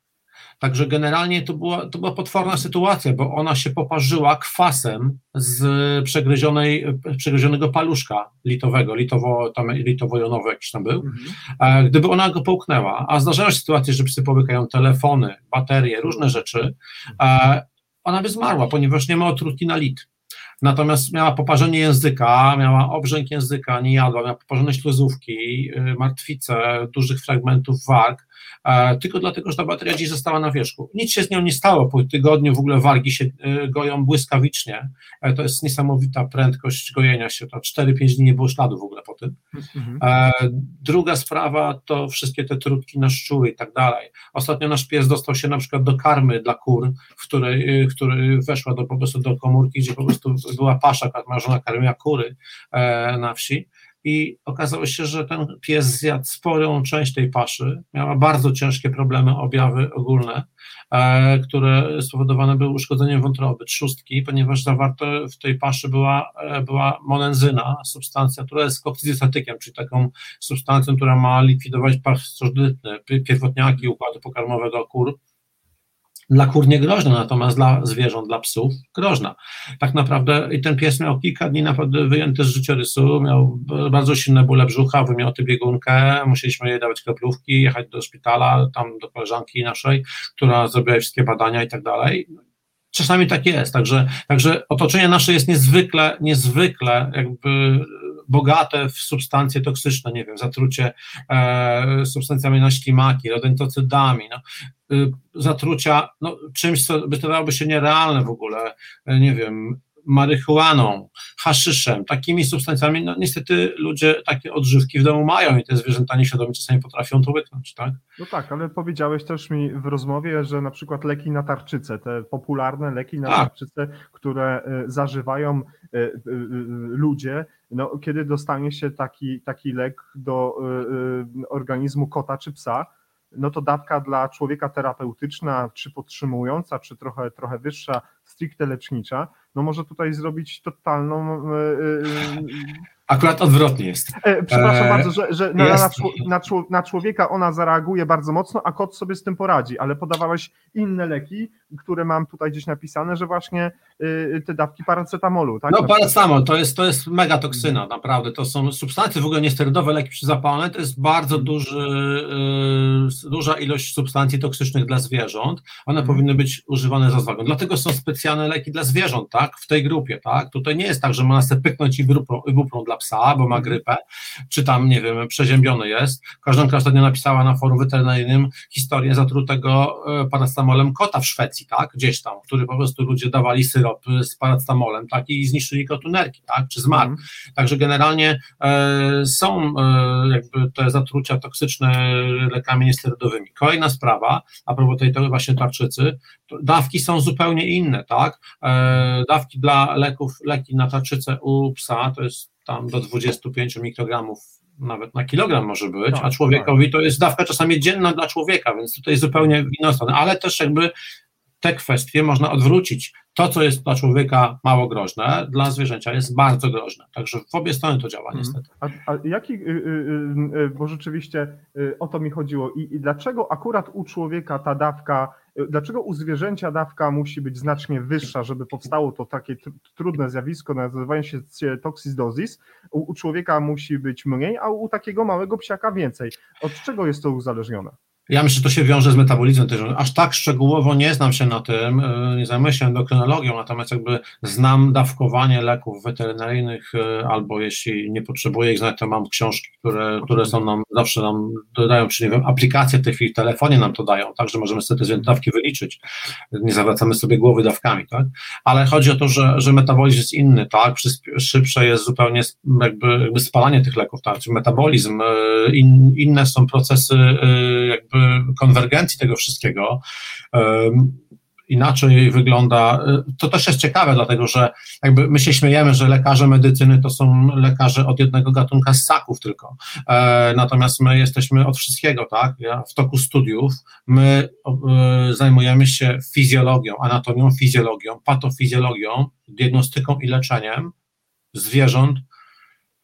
Także generalnie to była, to była potworna sytuacja, bo ona się poparzyła kwasem z przegryzionej, przegryzionego paluszka litowego, litowo, tam, litowo-jonowy jakiś tam był. Mhm. Gdyby ona go połknęła, a zdarzają się sytuacje, że psy połykają telefony, baterie, różne rzeczy, ona by zmarła, ponieważ nie ma otrutki na lit. Natomiast miała poparzenie języka, miała obrzęk języka, nie jadła, miała poparzone śluzówki, y, martwice, dużych fragmentów warg, e, tylko dlatego, że ta bateria dziś została na wierzchu. Nic się z nią nie stało, po tygodniu w ogóle wargi się y, goją błyskawicznie, e, to jest niesamowita prędkość gojenia się, to 4-5 dni nie było śladu w ogóle po tym. Mhm. E, druga sprawa to wszystkie te trutki na szczury i tak dalej. Ostatnio nasz pies dostał się na przykład do karmy dla kur, w której, y, który weszła do, po prostu do komórki, gdzie po prostu była pasza, moja żona karmiła kury e, na wsi i okazało się, że ten pies zjadł sporą część tej paszy, miała bardzo ciężkie problemy, objawy ogólne, e, które spowodowane były uszkodzeniem wątroby, trzustki, ponieważ zawarte w tej paszy była, e, była monenzyna, substancja, która jest koksydistatykiem, czyli taką substancją, która ma likwidować pasożytne, pierwotniaki układu pokarmowego kur, dla kur nie groźna, natomiast dla zwierząt, dla psów groźna. Tak naprawdę i ten pies miał kilka dni naprawdę wyjęty z życiorysu, miał bardzo silne bóle brzucha, wymioty biegunkę, musieliśmy jej dawać kroplówki, jechać do szpitala, tam do koleżanki naszej, która zrobiła wszystkie badania i tak dalej. Czasami tak jest, także, także otoczenie nasze jest niezwykle, niezwykle jakby bogate w substancje toksyczne, nie wiem, zatrucie e, substancjami na ślimaki, rodentocydami, no, y, zatrucia no, czymś, co wydawałoby się nierealne w ogóle, e, nie wiem, marihuaną, haszyszem, takimi substancjami, no niestety ludzie takie odżywki w domu mają i te zwierzęta nieświadomie czasami potrafią to łyknąć, tak? No tak, ale powiedziałeś też mi w rozmowie, że na przykład leki na tarczycę, te popularne leki na tak. tarczycę, które e, zażywają e, ludzie, no, kiedy dostanie się taki, taki lek do organizmu kota czy psa, no to dawka dla człowieka terapeutyczna, czy podtrzymująca, czy trochę, trochę wyższa, stricte lecznicza, no może tutaj zrobić totalną. Yy, Akurat odwrotnie jest. E, przepraszam e, bardzo, że, że na, na, na, na, człowieka ona zareaguje bardzo mocno, a kot sobie z tym poradzi, ale podawałeś inne leki, które mam tutaj gdzieś napisane, że właśnie y, te dawki paracetamolu, tak? No paracetamol to jest, to jest mega toksyna, mhm. naprawdę, to są substancje w ogóle niesterydowe, leki przeciwzapalne, to jest bardzo duży, y, duża ilość substancji toksycznych dla zwierząt, one hmm. powinny być używane za zwagą, dlatego są specjalne leki dla zwierząt, tak, w tej grupie, tak, tutaj nie jest tak, że można sobie pyknąć i wybuprą dla psa, bo ma mhm. grypę, czy tam, nie wiem, przeziębiony jest, koleżanka ostatnio napisała na forum weterynaryjnym historię zatrutego y, paracetamolem kota w Szwecji, tak, gdzieś tam, który po prostu ludzie dawali syrop z paracetamolem, tak, i zniszczyli kotunerki, tak, czy zmarł. Mm. Także generalnie e, są e, jakby te zatrucia toksyczne lekami niesterydowymi. Kolejna sprawa, a propos tej, tej właśnie tarczycy, dawki są zupełnie inne, tak, e, dawki dla leków, leki na tarczycę u psa to jest tam do 25 mikrogramów nawet na kilogram może być, tak, a człowiekowi tak. to jest dawka czasami dzienna dla człowieka, więc tutaj zupełnie w inną stronę, ale też jakby te kwestie można odwrócić. To, co jest dla człowieka mało groźne, dla zwierzęcia jest bardzo groźne. Także w obie strony to działa, mhm. niestety. A, a jaki, y, y, y, bo rzeczywiście o to mi chodziło, I, i dlaczego akurat u człowieka ta dawka, dlaczego u zwierzęcia dawka musi być znacznie wyższa, żeby powstało to takie trudne zjawisko, nazywają się toxidozis, u, u człowieka musi być mniej, a u takiego małego psiaka więcej. Od czego jest to uzależnione? Ja myślę, że to się wiąże z metabolizmem też. Aż tak szczegółowo nie znam się na tym, e, nie zajmuję się endokrynologią, natomiast jakby znam dawkowanie leków weterynaryjnych, e, albo jeśli nie potrzebuję ich znać, to mam książki, które, które są nam, zawsze nam dodają, czyli nie wiem, aplikacje w tej chwili w telefonie nam to dają, tak, że możemy sobie te dawki wyliczyć. Nie zawracamy sobie głowy dawkami, tak? Ale chodzi o to, że, że metabolizm jest inny, tak? Szybsze jest zupełnie jakby, jakby spalanie tych leków, tak? Czyli metabolizm, e, in, inne są procesy jakby konwergencji tego wszystkiego inaczej wygląda. To też jest ciekawe, dlatego że jakby my się śmiejemy, że lekarze medycyny to są lekarze od jednego gatunka ssaków tylko. E, natomiast my jesteśmy od wszystkiego, tak? Ja w toku studiów my e, zajmujemy się fizjologią, anatomią, fizjologią, patofizjologią, diagnostyką i leczeniem zwierząt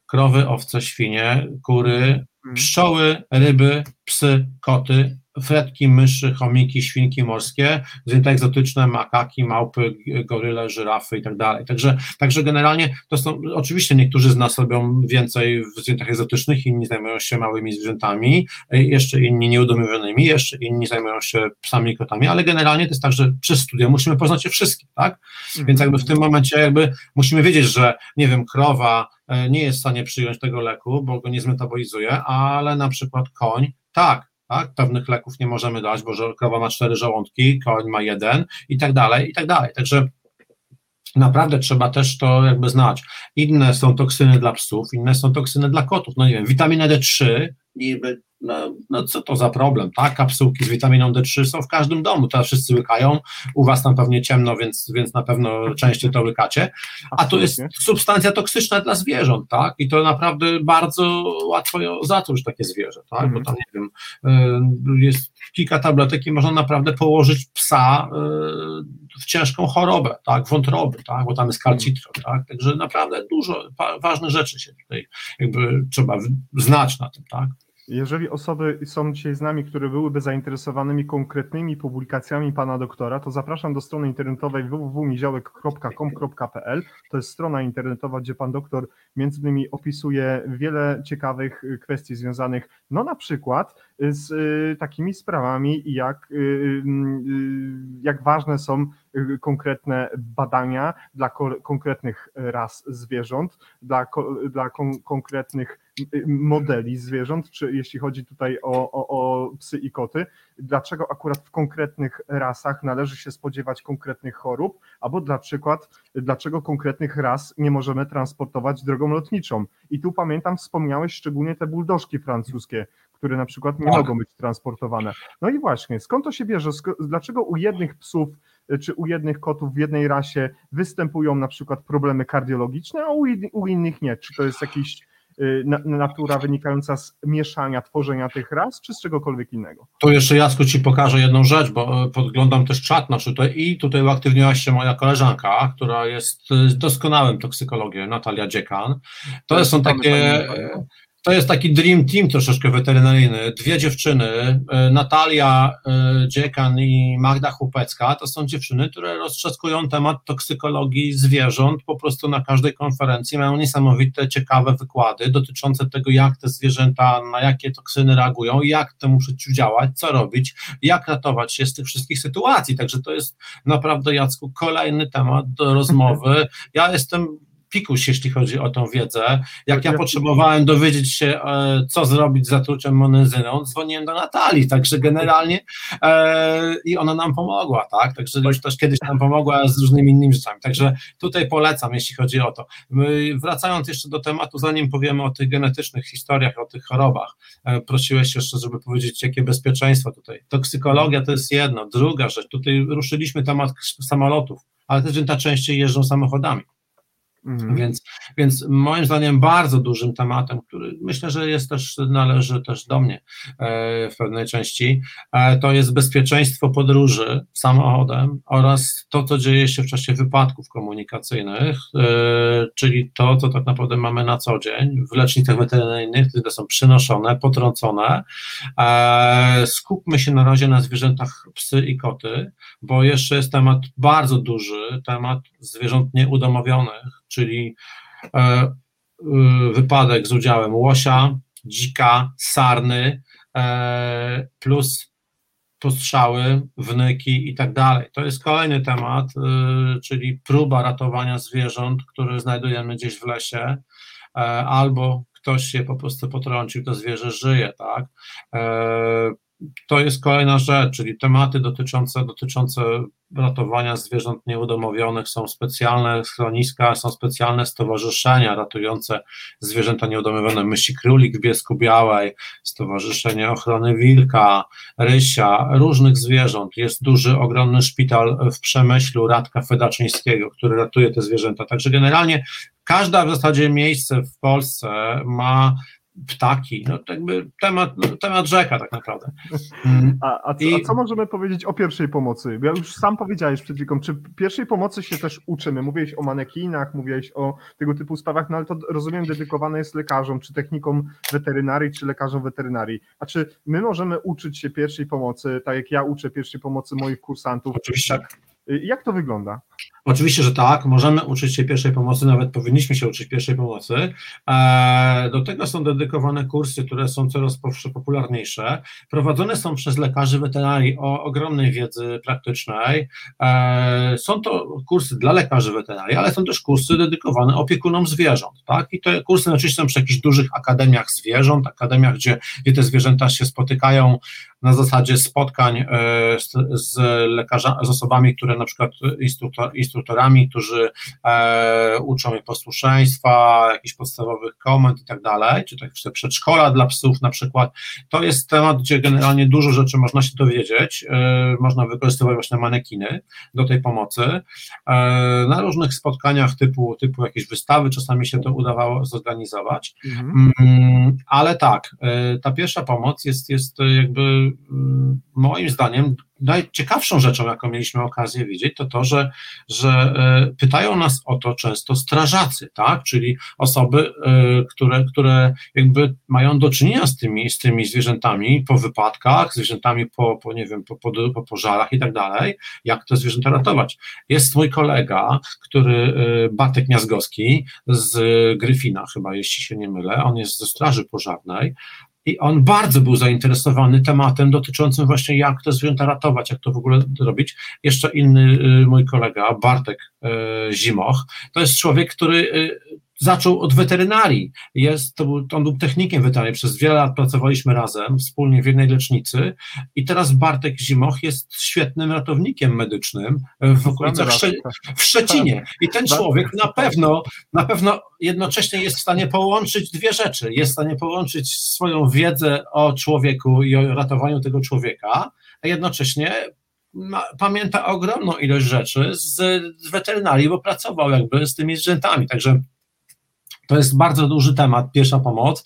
krowy, owce, świnie, kury. Pszczoły, ryby, psy, koty, fretki, myszy, chomiki, świnki morskie, zwierzęta egzotyczne, makaki, małpy, goryle, żyrafy i tak dalej. Także, także generalnie to są, oczywiście niektórzy z nas robią więcej w zwierzętach egzotycznych, inni zajmują się małymi zwierzętami, y, jeszcze inni nieudomowionymi, jeszcze inni zajmują się psami i kotami, ale generalnie to jest tak, że przez studia musimy poznać je wszystkie, tak? Więc jakby w tym momencie jakby musimy wiedzieć, że nie wiem, krowa e, nie jest w stanie przyjąć tego leku, bo go nie zmetabolizuje, ale na przykład koń, tak, tak, pewnych leków nie możemy dać, bo krowa ma cztery żołądki, koń ma jeden i tak dalej, i tak dalej. Także naprawdę trzeba też to jakby znać. Inne są toksyny dla psów, inne są toksyny dla kotów. No nie wiem, witamina D3, niby, no, no co to za problem, tak? Kapsułki z witaminą D3 są w każdym domu, teraz wszyscy łykają, u was tam pewnie ciemno, więc, więc na pewno częściej to łykacie, a to jest substancja toksyczna dla zwierząt, tak? I to naprawdę bardzo łatwo zatruć takie zwierzę, tak? Mhm. Bo tam, nie wiem, y, jest kilka tabletek i można naprawdę położyć psa y, w ciężką chorobę, tak? Wątroby, tak? Bo tam jest kalcitron, tak? Także naprawdę dużo ważnych rzeczy się tutaj jakby trzeba znać na tym, tak? Jeżeli osoby są dzisiaj z nami, które byłyby zainteresowanymi konkretnymi publikacjami pana doktora, to zapraszam do strony internetowej www.miziołek.com.pl. To jest strona internetowa, gdzie pan doktor między innymi opisuje wiele ciekawych kwestii związanych, no na przykład z y, takimi sprawami, jak, y, y, jak ważne są konkretne badania dla ko- konkretnych ras zwierząt, dla, dla kon- konkretnych modeli zwierząt, czy jeśli chodzi tutaj o, o, o psy i koty, dlaczego akurat w konkretnych rasach należy się spodziewać konkretnych chorób, albo dla przykład, dlaczego konkretnych ras nie możemy transportować drogą lotniczą. I tu pamiętam, wspomniałeś szczególnie te buldożki francuskie, które na przykład nie Tak. mogą być transportowane. No i właśnie, skąd to się bierze? Dlaczego u jednych psów czy u jednych kotów w jednej rasie występują na przykład problemy kardiologiczne, a u, in- u innych nie? Czy to jest jakiś na, natura wynikająca z mieszania, tworzenia tych ras, czy z czegokolwiek innego? Tu jeszcze Jasku Ci pokażę jedną rzecz, bo e, podglądam też czat nasz tutaj i tutaj uaktywniła się moja koleżanka, która jest e, doskonałym toksykologiem, Natalia Dziekan. To To są takie, to jest taki dream team troszeczkę weterynaryjny. Dwie dziewczyny, e, Natalia e, Dziekan i Magda Chłopecka, to są dziewczyny, które roztrzaskują temat toksykologii zwierząt po prostu na każdej konferencji. Mają niesamowite, ciekawe wykłady dotyczące tego, jak te zwierzęta, na jakie toksyny reagują, jak temu przeciwdziałać, co robić, jak ratować się z tych wszystkich sytuacji. Także to jest naprawdę, Jacku, kolejny temat do rozmowy. Ja jestem pikuś, jeśli chodzi o tą wiedzę. Jak ja Ja- potrzebowałem dowiedzieć się, e, co zrobić z zatruciem monezyną, dzwoniłem do Natalii, także generalnie e, i ona nam pomogła, tak? Także już też kiedyś nam pomogła z różnymi innymi rzeczami. Także tutaj polecam, jeśli chodzi o to. Wracając jeszcze do tematu, zanim powiemy o tych genetycznych historiach, o tych chorobach, e, prosiłeś jeszcze, żeby powiedzieć, jakie bezpieczeństwo tutaj. Toksykologia to jest jedno. Druga rzecz, tutaj ruszyliśmy temat samolotów, ale te zwierzęta częściej jeżdżą samochodami. Mhm. Więc, więc moim zdaniem bardzo dużym tematem, który myślę, że jest też, należy też do mnie e, w pewnej części, e, to jest bezpieczeństwo podróży samochodem oraz to, co dzieje się w czasie wypadków komunikacyjnych, e, czyli to, co tak naprawdę mamy na co dzień w lecznicach weterynaryjnych, które są przynoszone, potrącone. Skupmy się na razie na zwierzętach psy i koty, bo jeszcze jest temat bardzo duży, temat zwierząt nieudomowionych, czyli e, y, wypadek z udziałem łosia, dzika, sarny, e, plus postrzały, wnyki i tak dalej. To jest kolejny temat, czyli próba ratowania zwierząt, które znajdujemy gdzieś w lesie, e, albo ktoś się po prostu potrącił, to zwierzę żyje, tak? To jest kolejna rzecz, czyli tematy dotyczące, dotyczące ratowania zwierząt nieudomowionych, są specjalne schroniska, są specjalne stowarzyszenia ratujące zwierzęta nieudomowione, myśli królik w Biesku Białej, Stowarzyszenie Ochrony Wilka, Rysia, różnych zwierząt. Jest duży, ogromny szpital w Przemyślu Radka Fedaczyńskiego, który ratuje te zwierzęta. Także generalnie każda w zasadzie miejsce w Polsce ma ptaki, no jakby temat, no, temat rzeka tak naprawdę. A, a, co, I- a co możemy powiedzieć o pierwszej pomocy? Ja już sam powiedziałeś przed chwilą, czy pierwszej pomocy się też uczymy? Mówiłeś o manekinach, mówiłeś o tego typu sprawach, no ale to rozumiem dedykowane jest lekarzom, czy technikom weterynarii, czy lekarzom weterynarii. A czy my możemy uczyć się pierwszej pomocy, tak jak ja uczę pierwszej pomocy moich kursantów? Oczywiście. Y, Jak to wygląda? Oczywiście, że tak, możemy uczyć się pierwszej pomocy, nawet powinniśmy się uczyć pierwszej pomocy. E, Do tego są dedykowane kursy, które są coraz popularniejsze. Prowadzone są przez lekarzy weterynarii o ogromnej wiedzy praktycznej. E, Są to kursy dla lekarzy weterynarii, ale są też kursy dedykowane opiekunom zwierząt. Tak? I te kursy oczywiście są przy jakichś dużych akademiach zwierząt, akademiach, gdzie, gdzie te zwierzęta się spotykają na zasadzie spotkań e, z, z lekarzami, z osobami, które na przykład instruktor, instruktorami, którzy e, uczą je posłuszeństwa, jakichś podstawowych komend i tak dalej, czy tak przedszkola dla psów na przykład. To jest temat, gdzie generalnie dużo rzeczy można się dowiedzieć, e, można wykorzystywać właśnie manekiny do tej pomocy. E, na różnych spotkaniach typu, typu jakieś wystawy czasami się to udawało zorganizować. Mhm. Mm, Ale tak, y, ta pierwsza pomoc jest, jest jakby mm, moim zdaniem najciekawszą rzeczą, jaką mieliśmy okazję widzieć, to to, że, że y, pytają nas o to często strażacy, tak? czyli osoby, y, które, które jakby mają do czynienia z tymi, z tymi zwierzętami po wypadkach, zwierzętami po, po nie wiem, po, po, po pożarach i tak dalej, jak te zwierzęta ratować. Jest mój kolega, który, y, Bartek Miazgowski z Gryfina chyba, jeśli się nie mylę, on jest ze Straży Pożarnej i on bardzo był zainteresowany tematem dotyczącym właśnie jak te zwierzęta ratować, jak to w ogóle robić. Jeszcze inny y, mój kolega, Bartek y, Zimoch, to jest człowiek, który y, zaczął od weterynarii. Jest, to był, on był technikiem weterynarii, przez wiele lat pracowaliśmy razem, wspólnie w jednej lecznicy i teraz Bartek Zimoch jest świetnym ratownikiem medycznym w okolicach Sze- tak. w Szczecinie. I ten człowiek na pewno, na pewno jednocześnie jest w stanie połączyć dwie rzeczy. Jest w stanie połączyć swoją wiedzę o człowieku i o ratowaniu tego człowieka, a jednocześnie ma, pamięta ogromną ilość rzeczy z, z weterynarii, bo pracował jakby z tymi zwierzętami. Także to jest bardzo duży temat, pierwsza pomoc.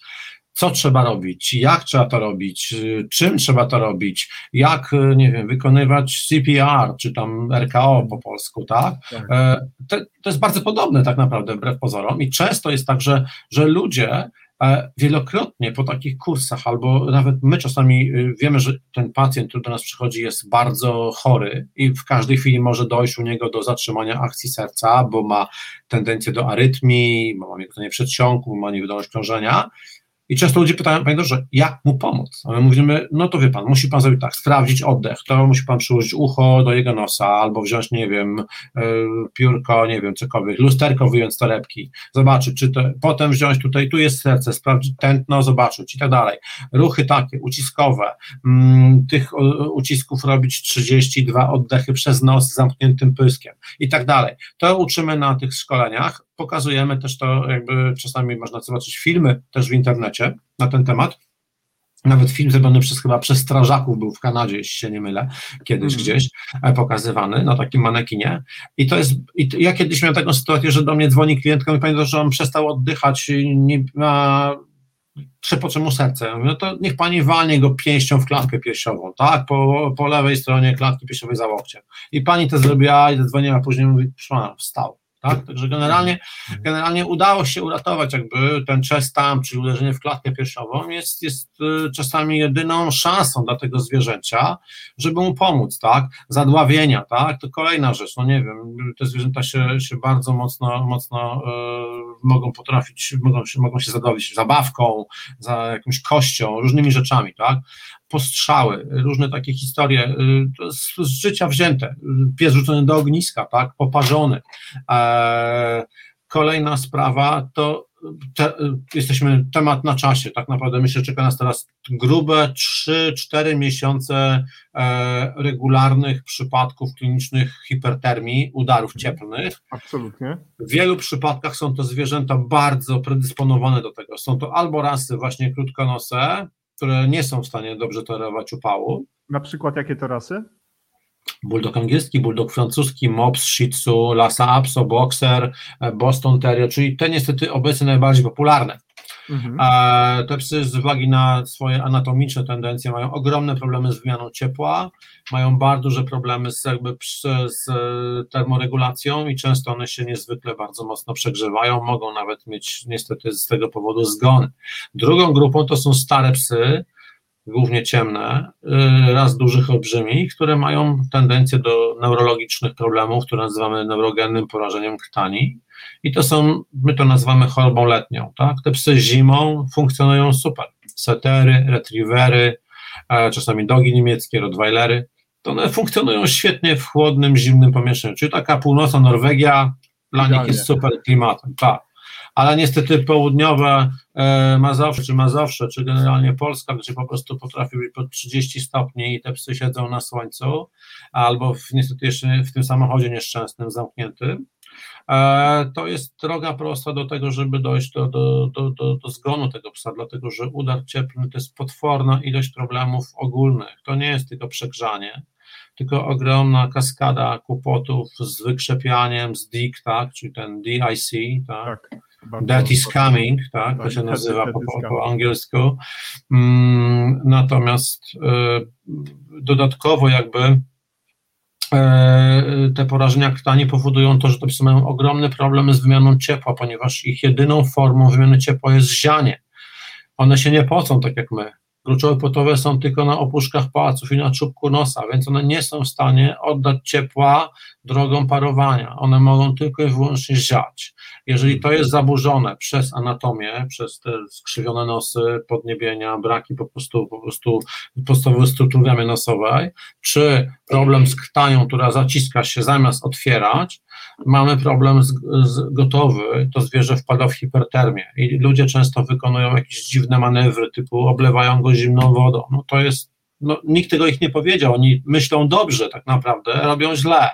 Co trzeba robić, jak trzeba to robić, czym trzeba to robić, jak, nie wiem, wykonywać CPR, czy tam RKO po polsku, tak? Tak. E, To, to jest bardzo podobne tak naprawdę, wbrew pozorom i często jest tak, że, że ludzie wielokrotnie po takich kursach, albo nawet my czasami y, wiemy, że ten pacjent, który do nas przychodzi, jest bardzo chory i w każdej chwili może dojść u niego do zatrzymania akcji serca, bo ma tendencję do arytmii, ma mięknienie przedsionku, ma niewydolność krążenia. I często ludzie pytają, panie doktorze, jak mu pomóc? A my mówimy, no to wie pan, musi pan zrobić tak, sprawdzić oddech, to musi pan przyłożyć ucho do jego nosa, albo wziąć, nie wiem, y, piórko, nie wiem, cokolwiek, lusterko wyjąć torebki, zobaczyć, czy to, potem wziąć tutaj, tu jest serce, sprawdzić tętno, zobaczyć i tak dalej. Ruchy takie, uciskowe, mm, tych o, ucisków robić 32 oddechy przez nos z zamkniętym pyskiem i tak dalej. To uczymy na tych szkoleniach, pokazujemy też to, jakby czasami można zobaczyć filmy też w internecie na ten temat. Nawet film zrobiony przez chyba przez strażaków był w Kanadzie, jeśli się nie mylę, kiedyś Mhm. gdzieś e, pokazywany na takim manekinie. I to jest, i ja kiedyś miałem taką sytuację, że do mnie dzwoni klientka i pamiętam, że on przestał oddychać, i nie ma trzepocze mu serce. No to niech pani walnie go pięścią w klatkę piersiową, tak? Po, po lewej stronie klatki piersiowej za łokciem. I pani to zrobiła i zadzwoniła, później mówi, proszę pana, wstał. Tak? Także generalnie, generalnie udało się uratować jakby ten chest tam, czyli uderzenie w klatkę piersiową jest, jest y, czasami jedyną szansą dla tego zwierzęcia, żeby mu pomóc, tak? Zadławienia, tak? To kolejna rzecz, no nie wiem, te zwierzęta się, się bardzo mocno, mocno y, mogą potrafić, mogą się, mogą się zadławić zabawką, za jakąś kością, różnymi rzeczami, tak? Postrzały, różne takie historie, y, z, z życia wzięte, y, pies rzucony do ogniska, tak? Poparzony. E, kolejna sprawa to te, jesteśmy temat na czasie. Tak naprawdę myślę, że czeka nas teraz grube 3-4 miesiące e, regularnych przypadków klinicznych hipertermii, udarów cieplnych. Absolutnie. W wielu przypadkach są to zwierzęta bardzo predysponowane do tego. Są to albo rasy właśnie krótkonose, które nie są w stanie dobrze tolerować upału, Na przykład jakie to rasy? Bulldog angielski, bulldog francuski, mops, shih tzu, lhasa apso, boxer, boston terrier, czyli te niestety obecnie najbardziej popularne. Mhm. E, te psy z uwagi na swoje anatomiczne tendencje mają ogromne problemy z wymianą ciepła, mają bardzo duże problemy z, jakby, z termoregulacją i często one się niezwykle bardzo mocno przegrzewają, mogą nawet mieć niestety z tego powodu zgony. Drugą grupą to są stare psy, głównie ciemne, y, raz dużych olbrzymi, które mają tendencję do neurologicznych problemów, które nazywamy neurogennym porażeniem krtani. I to są, my to nazywamy chorobą letnią. Tak? Te psy zimą funkcjonują super. Setery, retrievery, e, czasami dogi niemieckie, rottweilery, to one funkcjonują świetnie w chłodnym, zimnym pomieszczeniu. Czyli taka północna Norwegia dla nich jest super klimatem. Tak ale niestety południowe e, Mazowsze, czy Mazowsze, czy generalnie Polska, gdzie po prostu potrafi być pod 30 stopni i te psy siedzą na słońcu, albo w, niestety jeszcze w tym samochodzie nieszczęsnym, zamkniętym, e, to jest droga prosta do tego, żeby dojść do, do, do, do, do zgonu tego psa, dlatego że udar cieplny to jest potworna ilość problemów ogólnych, to nie jest tylko przegrzanie, tylko ogromna kaskada kłopotów z wykrzepianiem, z DIC, tak, czyli ten DIC, tak, tak That is coming, tak, to się nazywa po, po angielsku. Mm, natomiast y, dodatkowo jakby y, te porażenia krtani powodują to, że te psy mają ogromny problem z wymianą ciepła, ponieważ ich jedyną formą wymiany ciepła jest zianie. One się nie pocą tak jak my. Kluczowe potowe są tylko na opuszkach pałaców i na czubku nosa, więc one nie są w stanie oddać ciepła drogą parowania. One mogą tylko i wyłącznie ziać. Jeżeli to jest zaburzone przez anatomię, przez te skrzywione nosy, podniebienia, braki po prostu, po prostu podstawowej struktury nosowej, czy problem z krtanią, która zaciska się zamiast otwierać, mamy problem z, z gotowy, to zwierzę wpada w hipertermię. I ludzie często wykonują jakieś dziwne manewry, typu oblewają go zimną wodą. No to jest, no, nikt tego ich nie powiedział, oni myślą dobrze tak naprawdę, robią źle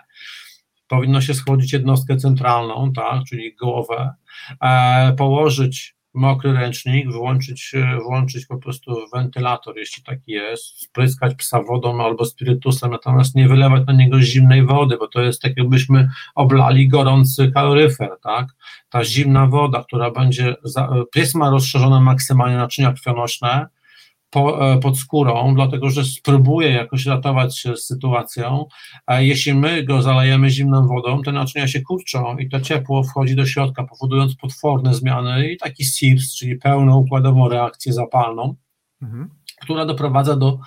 powinno się schłodzić jednostkę centralną, tak, czyli głowę, e, położyć mokry ręcznik, włączyć, e, włączyć po prostu wentylator, jeśli taki jest, spryskać psa wodą albo spirytusem, natomiast nie wylewać na niego zimnej wody, bo to jest tak jakbyśmy oblali gorący kaloryfer, tak? Ta zimna woda, która będzie, za, pies ma rozszerzone maksymalnie naczynia krwionośne, po, e, pod skórą, dlatego że spróbuje jakoś ratować się z sytuacją, a jeśli my go zalejemy zimną wodą, te naczynia się kurczą i to ciepło wchodzi do środka, powodując potworne zmiany i taki SIRS, czyli pełną układową reakcję zapalną, mhm. która doprowadza do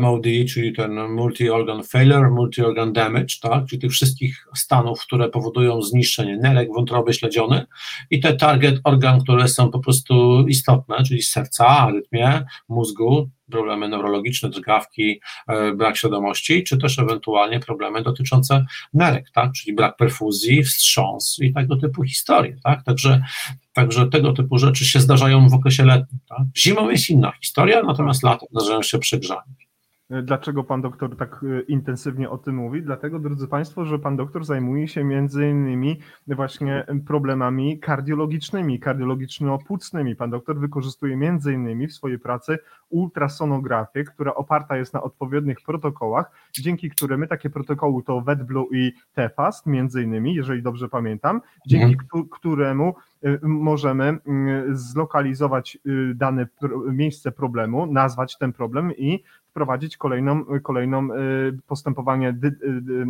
MOD, czyli ten multi-organ failure, multi-organ damage, tak, czyli tych wszystkich stanów, które powodują zniszczenie nerek, wątroby, śledziony i te target organ, które są po prostu istotne, czyli serca, arytmie, mózgu, problemy neurologiczne, drgawki, e, brak świadomości, czy też ewentualnie problemy dotyczące nerek, tak, czyli brak perfuzji, wstrząs i tego typu historie, tak, także, także tego typu rzeczy się zdarzają w okresie letnim, tak. Zimą jest inna historia, natomiast latem zdarzają się przegrzania. Dlaczego pan doktor tak e, intensywnie o tym mówi? Dlatego, drodzy Państwo, że pan doktor zajmuje się między innymi właśnie problemami kardiologicznymi, kardiologiczno-płucnymi. Pan doktor wykorzystuje między innymi w swojej pracy ultrasonografię, która oparta jest na odpowiednich protokołach, dzięki którym takie protokoły to WetBlue i TFAST między innymi, jeżeli dobrze pamiętam, dzięki mhm. któremu e, możemy zlokalizować e, dane miejsce problemu, nazwać ten problem i wprowadzić kolejną, kolejną y, postępowanie dy, dy, dy,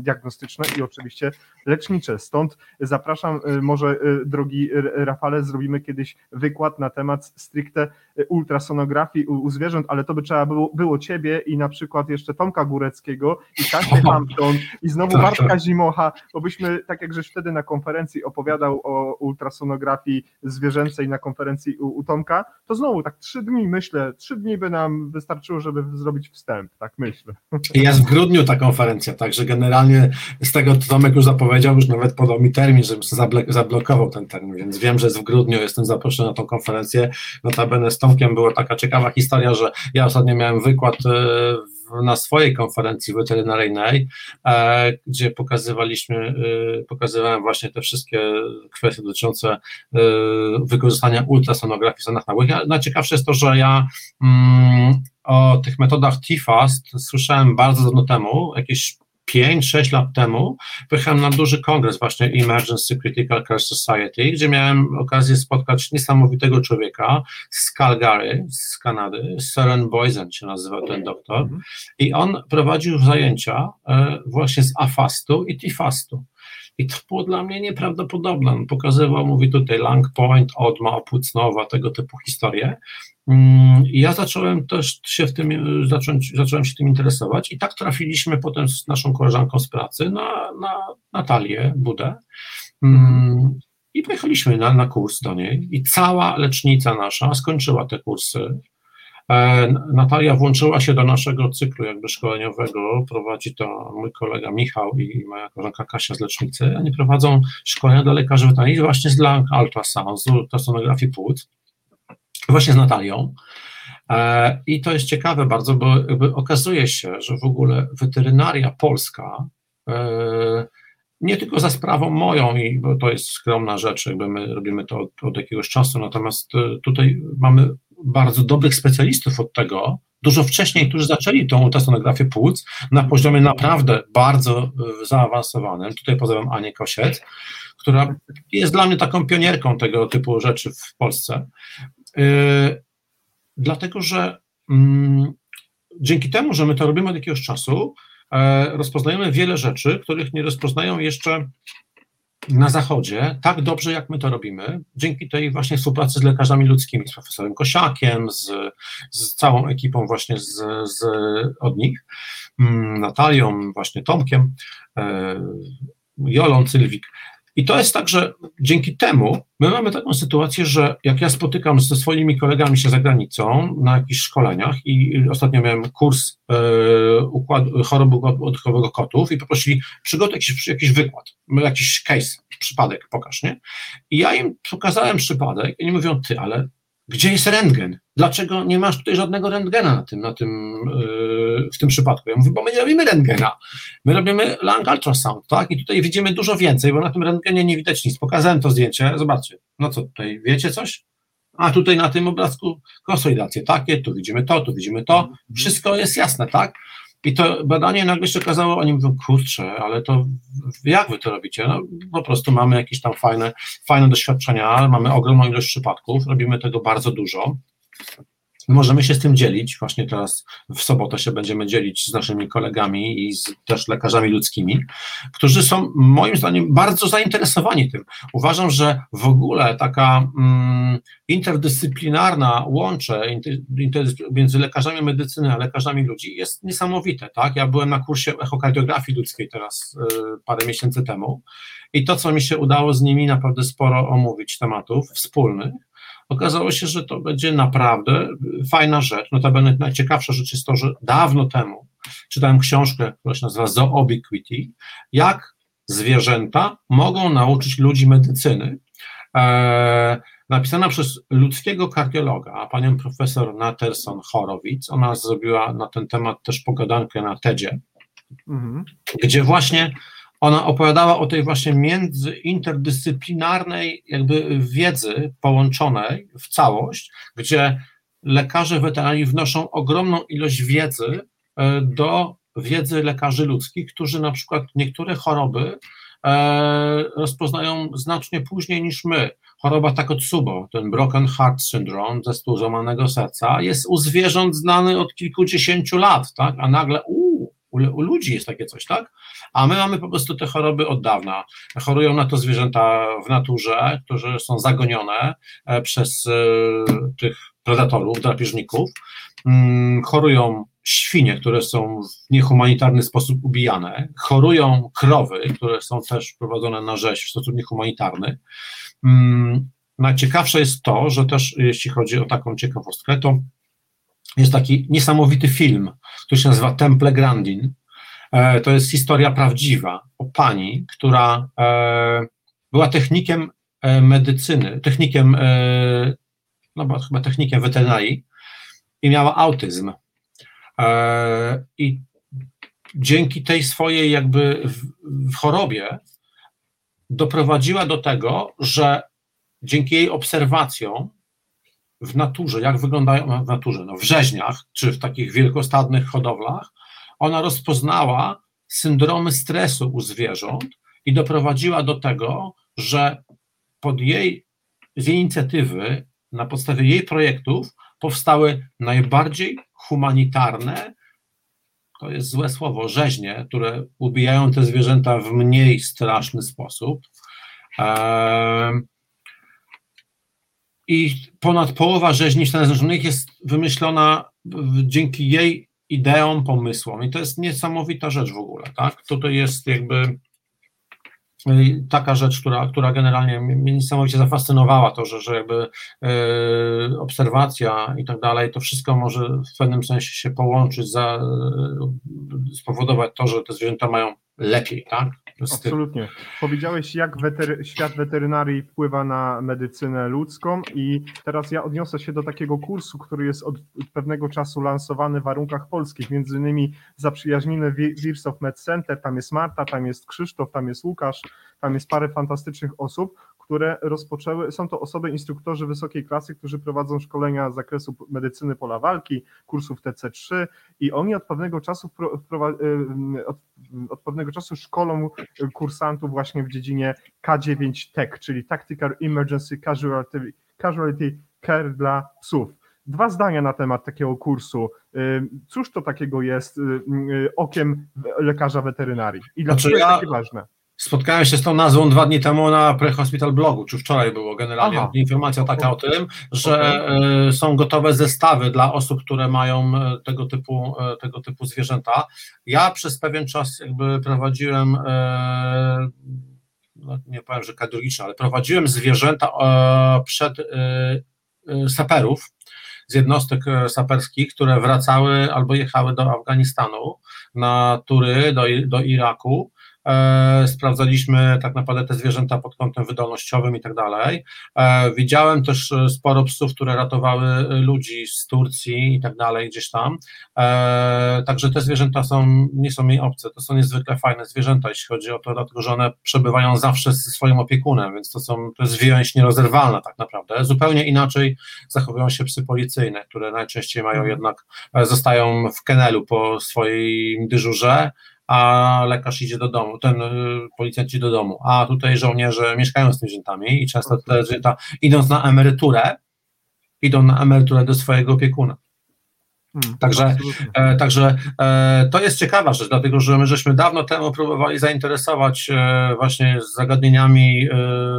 diagnostyczne i oczywiście lecznicze. Stąd zapraszam, y, może y, drogi Rafale, zrobimy kiedyś wykład na temat stricte ultrasonografii u, u zwierząt, ale to by trzeba było, było ciebie i na przykład jeszcze Tomka Góreckiego i Kasię Hampton i znowu Bartka. Zimocha, bo byśmy, tak jak żeś wtedy na konferencji opowiadał o ultrasonografii zwierzęcej na konferencji u, u Tomka, to znowu tak trzy dni myślę, trzy dni by nam wystarczyło wystarczyło, żeby zrobić wstęp, tak myślę. Jest w grudniu ta konferencja, także generalnie z tego co Tomek już zapowiedział, już nawet podał mi termin, żebym zablokował ten termin, więc wiem, że jest w grudniu, jestem zaproszony na tą konferencję. Notabene z Tomkiem była taka ciekawa historia, że ja ostatnio miałem wykład e, na swojej konferencji weterynaryjnej, e, gdzie pokazywaliśmy, e, pokazywałem właśnie te wszystkie kwestie dotyczące wykorzystania ultrasonografii w stanach nagłych. Najciekawsze jest to, że ja mm, o tych metodach TFAST słyszałem bardzo dawno temu, jakieś 5-6 lat temu pojechałem na duży kongres właśnie Emergency Critical Care Society, gdzie miałem okazję spotkać niesamowitego człowieka z Calgary, z Kanady, Søren Boysen się nazywa ten doktor i on prowadził zajęcia e, właśnie z afastu i tifastu. I to było dla mnie nieprawdopodobne. On pokazywał, mówi tutaj Lang Point, Odma, Opłucnowa, tego typu historie. Mm, ja zacząłem też się w tym, zacząć, zacząłem się tym interesować i tak trafiliśmy potem z naszą koleżanką z pracy na, na Natalię Budę. Mm, i pojechaliśmy na, na kurs do niej i cała lecznica nasza skończyła te kursy. E, Natalia włączyła się do naszego cyklu jakby szkoleniowego, prowadzi to mój kolega Michał i moja koleżanka Kasia z lecznicy, oni prowadzą szkolenia dla lekarzy weterynarii właśnie lung ultrasound, z ultrasonografii płuc właśnie z Natalią. E, I to jest ciekawe bardzo, bo okazuje się, że w ogóle weterynaria polska, e, nie tylko za sprawą moją, i bo to jest skromna rzecz, jakby my robimy to od, od jakiegoś czasu, natomiast e, tutaj mamy bardzo dobrych specjalistów od tego, dużo wcześniej, którzy zaczęli tą ultrasonografię płuc na poziomie naprawdę bardzo zaawansowanym. Tutaj pozdrawiam Anię Kosiec, która jest dla mnie taką pionierką tego typu rzeczy w Polsce. Yy, dlatego, że mm, dzięki temu, że my to robimy od jakiegoś czasu, e, rozpoznajemy wiele rzeczy, których nie rozpoznają jeszcze na Zachodzie tak dobrze, jak my to robimy, dzięki tej właśnie współpracy z lekarzami ludzkimi, z profesorem Kosiakiem, z, z całą ekipą właśnie z, z, od nich, mm, Natalią, właśnie Tomkiem, e, Jolą Cylwik. I to jest tak, że dzięki temu my mamy taką sytuację, że jak ja spotykam ze swoimi kolegami się za granicą na jakichś szkoleniach i ostatnio miałem kurs e, układu, choroby układu oddechowego kotów i poprosili przygotuj jakiś, jakiś wykład, jakiś case, przypadek pokaż, nie? I ja im pokazałem przypadek i oni mówią, ty, ale gdzie jest rentgen? Dlaczego nie masz tutaj żadnego rentgena na tym, na tym, yy, w tym przypadku? Ja mówię, bo my nie robimy rentgena, my robimy lung ultrasound, tak? I tutaj widzimy dużo więcej, bo na tym rentgenie nie widać nic. Pokazałem to zdjęcie, zobaczcie, no co tutaj, wiecie coś? A tutaj na tym obrazku konsolidacje takie, tu widzimy to, tu widzimy to, wszystko jest jasne, tak? I to badanie nagle się okazało, oni mówią, kurczę, ale to jak wy to robicie? No, po prostu mamy jakieś tam fajne, fajne doświadczenia, mamy ogromną ilość przypadków, robimy tego bardzo dużo. Możemy się z tym dzielić. Właśnie teraz w sobotę się będziemy dzielić z naszymi kolegami i z też lekarzami ludzkimi, którzy są moim zdaniem bardzo zainteresowani tym. Uważam, że w ogóle taka mm, interdyscyplinarna łącze inter, między lekarzami medycyny a lekarzami ludzi jest niesamowite. Tak? Ja byłem na kursie echokardiografii ludzkiej teraz y, parę miesięcy temu i to, co mi się udało z nimi naprawdę sporo omówić tematów wspólnych, okazało się, że to będzie naprawdę fajna rzecz. Notabene najciekawsza rzecz jest to, że dawno temu czytałem książkę, która się nazywa Zoobiquity, jak zwierzęta mogą nauczyć ludzi medycyny. Eee, napisana przez ludzkiego kardiologa, panią profesor Naterson Horowitz. Ona zrobiła na ten temat też pogadankę na TEDzie, mhm. gdzie właśnie ona opowiadała o tej właśnie międzyinterdyscyplinarnej jakby wiedzy połączonej w całość, gdzie lekarze weterynarii wnoszą ogromną ilość wiedzy e, do wiedzy lekarzy ludzkich, którzy na przykład niektóre choroby e, rozpoznają znacznie później niż my. Choroba Takotsubo, ten broken heart syndrome, zespół złamanego serca, jest u zwierząt znany od kilkudziesięciu lat, tak? a nagle u, u ludzi jest takie coś, tak? A my mamy po prostu te choroby od dawna. Chorują na to zwierzęta w naturze, którzy są zagonione e, przez e, tych predatorów, drapieżników. Mm, chorują świnie, które są w niehumanitarny sposób ubijane. Chorują krowy, które są też prowadzone na rzeź w sposób niehumanitarny. Mm, najciekawsze jest to, że też jeśli chodzi o taką ciekawostkę, to jest taki niesamowity film, który się nazywa Temple Grandin. E, to jest historia prawdziwa o pani, która e, była technikiem e, medycyny, technikiem, no chyba technikiem weterynarii i miała autyzm. I dzięki tej swojej jakby w chorobie doprowadziła do tego, że dzięki jej obserwacjom w naturze, jak wyglądają w naturze, no w rzeźniach, czy w takich wielkostadnych hodowlach, ona rozpoznała syndromy stresu u zwierząt i doprowadziła do tego, że pod jej z inicjatywy, na podstawie jej projektów powstały najbardziej humanitarne, to jest złe słowo, rzeźnie, które ubijają te zwierzęta w mniej straszny sposób. I ponad połowa rzeźni w Stanach Zjednoczonych jest wymyślona dzięki jej ideom, pomysłom. I to jest niesamowita rzecz w ogóle. Tak? To, to jest jakby taka rzecz, która, która generalnie mnie niesamowicie zafascynowała, to, że, że jakby e, obserwacja i tak dalej, to wszystko może w pewnym sensie się połączyć, za, e, spowodować to, że te zwierzęta mają lepiej, tak? Absolutnie. Powiedziałeś, jak wetery, świat weterynarii wpływa na medycynę ludzką i teraz ja odniosę się do takiego kursu, który jest od pewnego czasu lansowany w warunkach polskich, między innymi zaprzyjaźnimy Wirsow Med Center, tam jest Marta, tam jest Krzysztof, tam jest Łukasz, tam jest parę fantastycznych osób, które rozpoczęły, są to osoby, instruktorzy wysokiej klasy, którzy prowadzą szkolenia z zakresu medycyny pola walki, kursów TC3 i oni od pewnego czasu y, od, od pewnego czasu szkolą kursantów właśnie w dziedzinie K9 Tech, czyli Tactical Emergency Casualty, Casualty Care dla psów. Dwa zdania na temat takiego kursu. Y, cóż to takiego jest y, okiem lekarza weterynarii i dlaczego znaczy, jest takie ważne? Spotkałem się z tą nazwą dwa dni temu na Prehospital blogu, czy wczoraj było generalnie Aha. informacja taka o tym, że okay. E, są gotowe zestawy dla osób, które mają e, tego typu, e, tego typu zwierzęta. Ja przez pewien czas jakby prowadziłem, no nie powiem, że kadrogiczne, ale prowadziłem zwierzęta przed saperów, z jednostek saperskich, które wracały albo jechały do Afganistanu na tury, do, do Iraku sprawdzaliśmy tak naprawdę te zwierzęta pod kątem wydolnościowym i tak dalej. E, widziałem też e, sporo psów, które ratowały ludzi z Turcji i tak dalej, gdzieś tam. Także te zwierzęta są, nie są mi obce, to są niezwykle fajne zwierzęta, jeśli chodzi o to, dlatego że one przebywają zawsze ze swoim opiekunem, więc to są, to jest więź nierozerwalna tak naprawdę. Zupełnie inaczej zachowują się psy policyjne, które najczęściej mają mhm. jednak, zostają w kenelu po swoim dyżurze, a lekarz idzie do domu, ten y, policjant idzie do domu, a tutaj żołnierze mieszkają z tymi zwierzętami i często te zwierzęta idąc na emeryturę, idą na emeryturę do swojego opiekuna. Hmm, także e, także e, to jest ciekawa rzecz, dlatego że my żeśmy dawno temu próbowali zainteresować e, właśnie zagadnieniami e,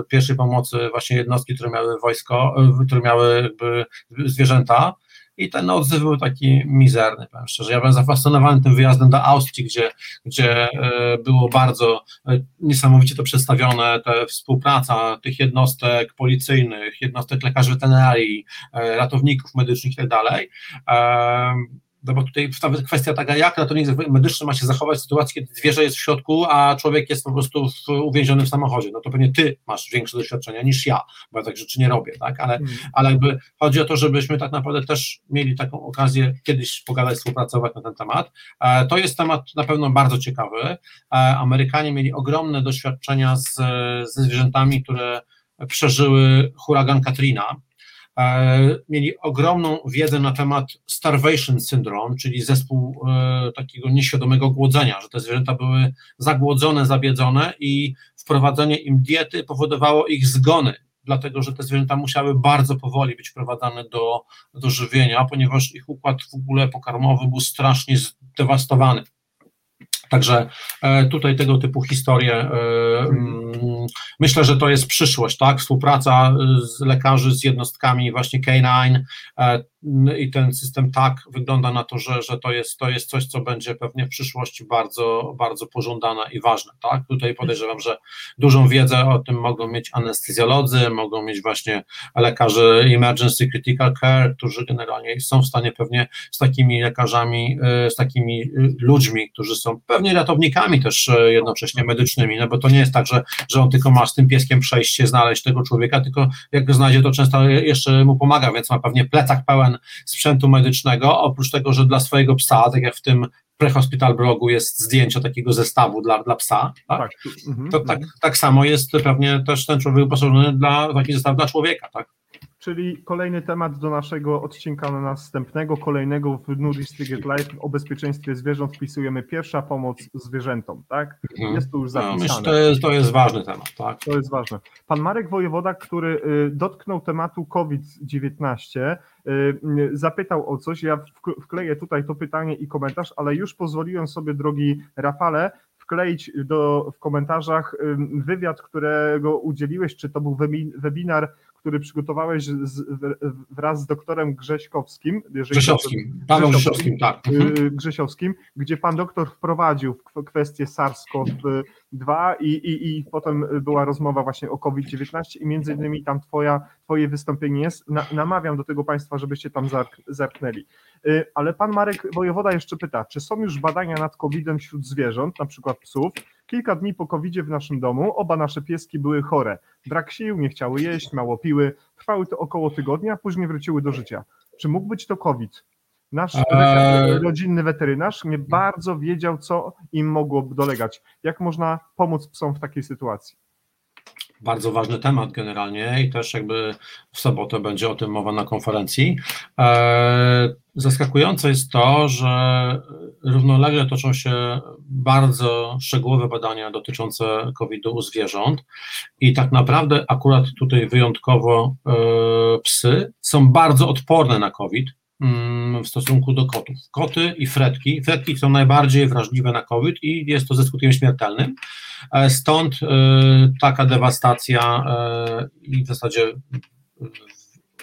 pierwszej pomocy właśnie jednostki, które miały wojsko, e, które miały jakby zwierzęta i ten odzew był taki mizerny, powiem szczerze. Ja byłem zafascynowany tym wyjazdem do Austrii, gdzie, gdzie e, było bardzo e, niesamowicie to przedstawione, ta współpraca tych jednostek policyjnych, jednostek lekarzy weterynarii, e, ratowników medycznych i tak no bo tutaj nawet kwestia taka, jak ratownik medyczny ma się zachować w sytuacji, kiedy zwierzę jest w środku, a człowiek jest po prostu w, uwięziony w samochodzie, no to pewnie ty masz większe doświadczenia niż ja, bo ja tak rzeczy nie robię, tak, ale, mm. ale jakby chodzi o to, żebyśmy tak naprawdę też mieli taką okazję kiedyś pogadać, współpracować na ten temat. E, to jest temat na pewno bardzo ciekawy. E, Amerykanie mieli ogromne doświadczenia z, ze zwierzętami, które przeżyły huragan Katrina, mieli ogromną wiedzę na temat starvation syndrome, czyli zespół e, takiego nieświadomego głodzenia, że te zwierzęta były zagłodzone, zabiedzone i wprowadzenie im diety powodowało ich zgony, dlatego że te zwierzęta musiały bardzo powoli być wprowadzane do, do żywienia, ponieważ ich układ w ogóle pokarmowy był strasznie zdewastowany. Także e, tutaj tego typu historie, e, mm, myślę, że to jest przyszłość, tak? Współpraca z lekarzy, z jednostkami właśnie K9, i ten system tak wygląda na to, że, że to, jest, to jest coś, co będzie pewnie w przyszłości bardzo, bardzo pożądane i ważne. Tak? Tutaj podejrzewam, że dużą wiedzę o tym mogą mieć anestezjolodzy, mogą mieć właśnie lekarze emergency critical care, którzy generalnie są w stanie pewnie z takimi lekarzami, z takimi ludźmi, którzy są pewnie ratownikami też y, jednocześnie medycznymi, no bo to nie jest tak, że, że on tylko ma z tym pieskiem przejść się, znaleźć tego człowieka, tylko jak go znajdzie, to często jeszcze mu pomaga, więc ma pewnie plecak pełen sprzętu medycznego, oprócz tego, że dla swojego psa, tak jak w tym prehospital blogu jest zdjęcie takiego zestawu dla, dla psa, tak? tak. Mhm, to tak, mhm. tak samo jest pewnie też ten człowiek wyposażony dla taki zestaw dla człowieka, tak? Czyli kolejny temat do naszego odcinka następnego, kolejnego w Nudist Ticket Live o bezpieczeństwie zwierząt wpisujemy pierwsza pomoc zwierzętom, tak? Mhm. Jest tu już No, zapisane. myślę, to, jest, to jest ważny temat, tak? To jest ważne. Pan Marek Wojewoda, który y, dotknął tematu COVID-19, y, zapytał o coś. Ja wk- wkleję tutaj to pytanie i komentarz, ale już pozwoliłem sobie, drogi Rafale, wkleić do, w komentarzach wywiad, którego udzieliłeś, czy to był webi- webinar, który przygotowałeś z, w- wraz z doktorem Grześkowskim. Grzesiowskim, Paweł Grzesiowskim. Tak. Mhm. y, Grzesiowskim, gdzie pan doktor wprowadził kwestię SARS-CoV-2 i, i, i potem była rozmowa właśnie o COVID-19 i między innymi tam twoja, twoje wystąpienie jest. Na, namawiam do tego państwa, żebyście tam zerknęli. Y, Ale pan Marek Wojewoda jeszcze pyta, czy są już badania nad COVID-em wśród zwierząt, na przykład psów? Kilka dni po COVID-zie w naszym domu oba nasze pieski były chore. Brak sił, nie chciały jeść, mało piły. Trwały to około tygodnia, później wróciły do życia. Czy mógł być to COVID? Nasz Eee. rodzinny weterynarz nie bardzo wiedział, co im mogło dolegać. Jak można pomóc psom w takiej sytuacji? Bardzo ważny temat generalnie i też jakby w sobotę będzie o tym mowa na konferencji. E, Zaskakujące jest to, że równolegle toczą się bardzo szczegółowe badania dotyczące COVID-u u zwierząt i tak naprawdę akurat tutaj wyjątkowo e, psy są bardzo odporne na COVID w stosunku do kotów. Koty i fretki, fretki są najbardziej wrażliwe na COVID i jest to ze skutkiem śmiertelnym. E, Stąd e, taka dewastacja e, i w zasadzie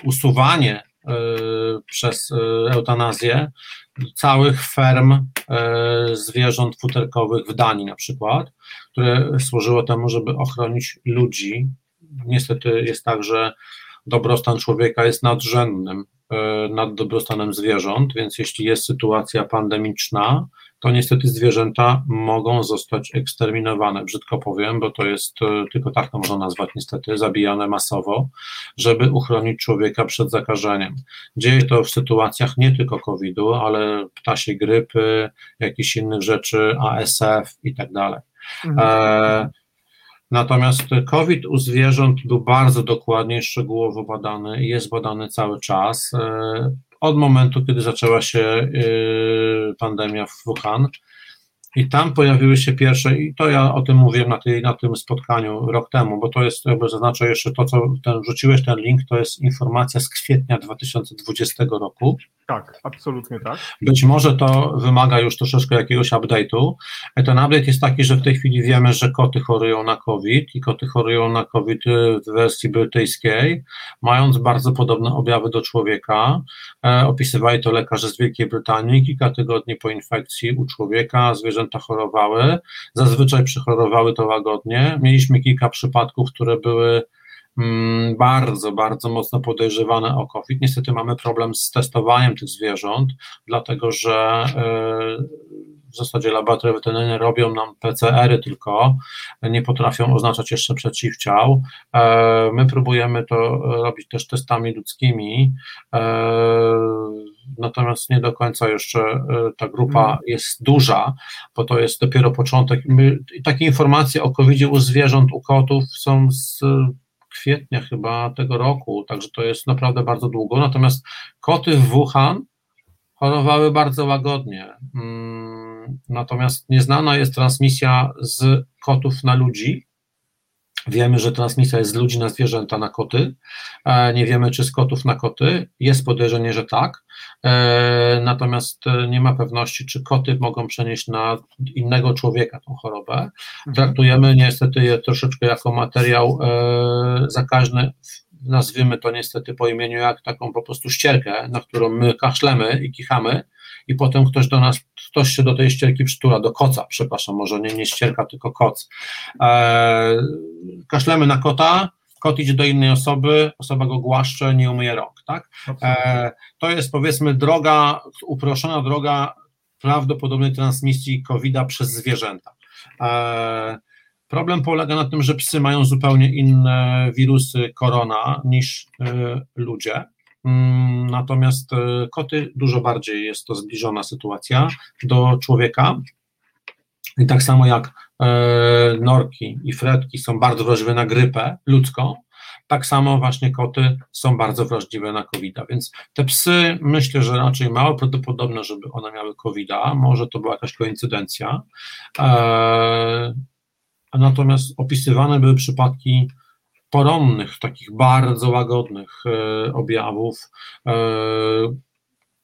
usuwanie przez eutanazję całych ferm zwierząt futerkowych w Danii na przykład, które służyło temu, żeby ochronić ludzi. Niestety jest tak, że dobrostan człowieka jest nadrzędnym e, nad dobrostanem zwierząt, więc jeśli jest sytuacja pandemiczna, to niestety zwierzęta mogą zostać eksterminowane, brzydko powiem, bo to jest, e, tylko tak to można nazwać niestety, zabijane masowo, żeby uchronić człowieka przed zakażeniem. Dzieje to w sytuacjach nie tylko COVID-u, ale ptasiej grypy, jakichś innych rzeczy, ASF i tak dalej. E, Natomiast COVID u zwierząt był bardzo dokładnie i szczegółowo badany i jest badany cały czas. e, Od momentu, kiedy zaczęła się e, pandemia w Wuhan. I tam pojawiły się pierwsze, i to ja o tym mówiłem na, tej, na tym spotkaniu rok temu, bo to jest, jakby zaznaczę jeszcze to, co ten, wrzuciłeś ten link, to jest informacja z kwietnia 2020 roku. Tak, absolutnie tak. Być może to wymaga już troszeczkę jakiegoś update'u. E, Ten update jest taki, że w tej chwili wiemy, że koty chorują na COVID i koty chorują na COVID y, w wersji brytyjskiej, mając bardzo podobne objawy do człowieka. E, Opisywali to lekarze z Wielkiej Brytanii. Kilka tygodni po infekcji u człowieka zwierzęta chorowały. Zazwyczaj przychorowały to łagodnie. Mieliśmy kilka przypadków, które były mm, bardzo, bardzo mocno podejrzewane o COVID. Niestety mamy problem z testowaniem tych zwierząt, dlatego że e, w zasadzie laboratoria weterynaryjne robią nam PCR-y tylko, nie potrafią oznaczać jeszcze przeciwciał. E, My próbujemy to robić też testami ludzkimi, e, natomiast nie do końca jeszcze e, ta grupa Mhm. jest duża, bo to jest dopiero początek. My, takie informacje o COVID u zwierząt, u kotów są z kwietnia chyba tego roku, także to jest naprawdę bardzo długo. Natomiast koty w Wuhan chorowały bardzo łagodnie. Mm, Natomiast nieznana jest transmisja z kotów na ludzi. Wiemy, że transmisja jest z ludzi na zwierzęta, na koty. E, Nie wiemy, czy z kotów na koty. Jest podejrzenie, że tak. E, Natomiast e, nie ma pewności, czy koty mogą przenieść na innego człowieka tą chorobę. Traktujemy niestety je troszeczkę jako materiał e, zakaźny. Nazwijmy to niestety po imieniu jak taką po prostu ścierkę, na którą my kaszlemy i kichamy, i potem ktoś do nas, ktoś się do tej ścierki przytula, do koca, przepraszam, może nie, nie ścierka, tylko koc. Kaszlemy na kota, kot idzie do innej osoby, osoba go głaszcze, nie umyje rąk, tak? E, to jest powiedzmy droga, uproszczona droga prawdopodobnej transmisji COVID-a przez zwierzęta. E, problem polega na tym, że psy mają zupełnie inne wirusy korona niż e, ludzie. Mm, Natomiast e, koty dużo bardziej jest to zbliżona sytuacja do człowieka. I tak samo jak norki i fretki są bardzo wrażliwe na grypę ludzką, tak samo właśnie koty są bardzo wrażliwe na covid -a. więc te psy myślę, że raczej mało prawdopodobne, żeby one miały covid -a. może to była jakaś koincydencja, eee, natomiast opisywane były przypadki poronnych, takich bardzo łagodnych e, objawów, e,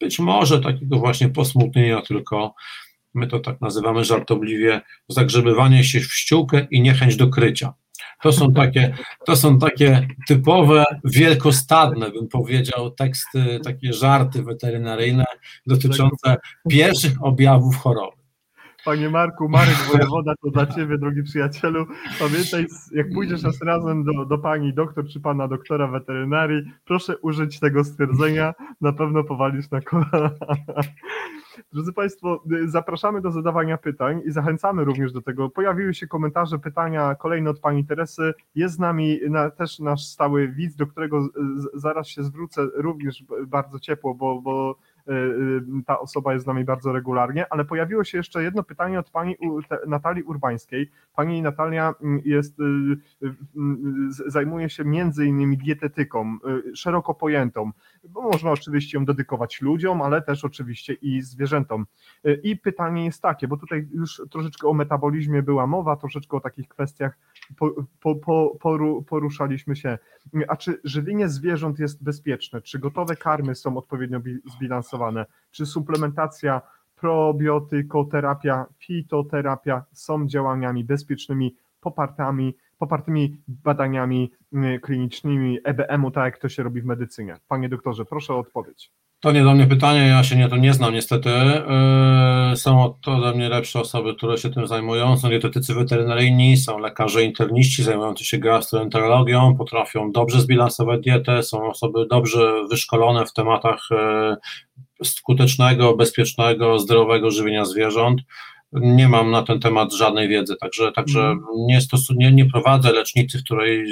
być może takiego właśnie posmutnienia tylko, my to tak nazywamy żartobliwie, zagrzebywanie się w ściółkę i niechęć do krycia. To są takie, to są takie typowe, wielkostadne, bym powiedział, teksty, takie żarty weterynaryjne dotyczące pierwszych objawów choroby. Panie Marku, Marek Wojewoda, to dla Ciebie, drogi przyjacielu. Pamiętaj, jak pójdziesz nas razem do, do Pani doktor czy Pana doktora weterynarii, proszę użyć tego stwierdzenia, na pewno powalisz na kolana. Drodzy Państwo, zapraszamy do zadawania pytań i zachęcamy również do tego. Pojawiły się komentarze, pytania kolejne od Pani Teresy. Jest z nami na, też nasz stały widz, do którego zaraz się zwrócę również bardzo ciepło, bo, bo Y, y, ta osoba jest z nami bardzo regularnie, ale pojawiło się jeszcze jedno pytanie od pani Natalii Urbańskiej. Pani Natalia mm, jest, y, zajmuje się między innymi dietetyką, szeroko pojętą, bo można oczywiście ją dedykować ludziom, ale też oczywiście i zwierzętom. I pytanie jest takie, bo tutaj już troszeczkę o metabolizmie była mowa, troszeczkę o takich kwestiach po, po, po, poruszaliśmy się. A czy żywienie zwierząt jest bezpieczne? Czy gotowe karmy są odpowiednio zbilansowane? Czy suplementacja, probiotykoterapia, fitoterapia są działaniami bezpiecznymi, popartymi, popartymi badaniami mm, klinicznymi EBM-u, tak jak to się robi w medycynie? Panie doktorze, proszę o odpowiedź. To nie do mnie pytanie, ja się nie to nie znam niestety. Yy, są to ode mnie lepsze osoby, które się tym zajmują. Są dietetycy weterynaryjni, są lekarze interniści zajmujący się gastroenterologią, potrafią dobrze zbilansować dietę, są osoby dobrze wyszkolone w tematach yy, skutecznego, bezpiecznego, zdrowego żywienia zwierząt nie mam na ten temat żadnej wiedzy, także, także mm. nie, stosu, nie, nie prowadzę lecznicy, w której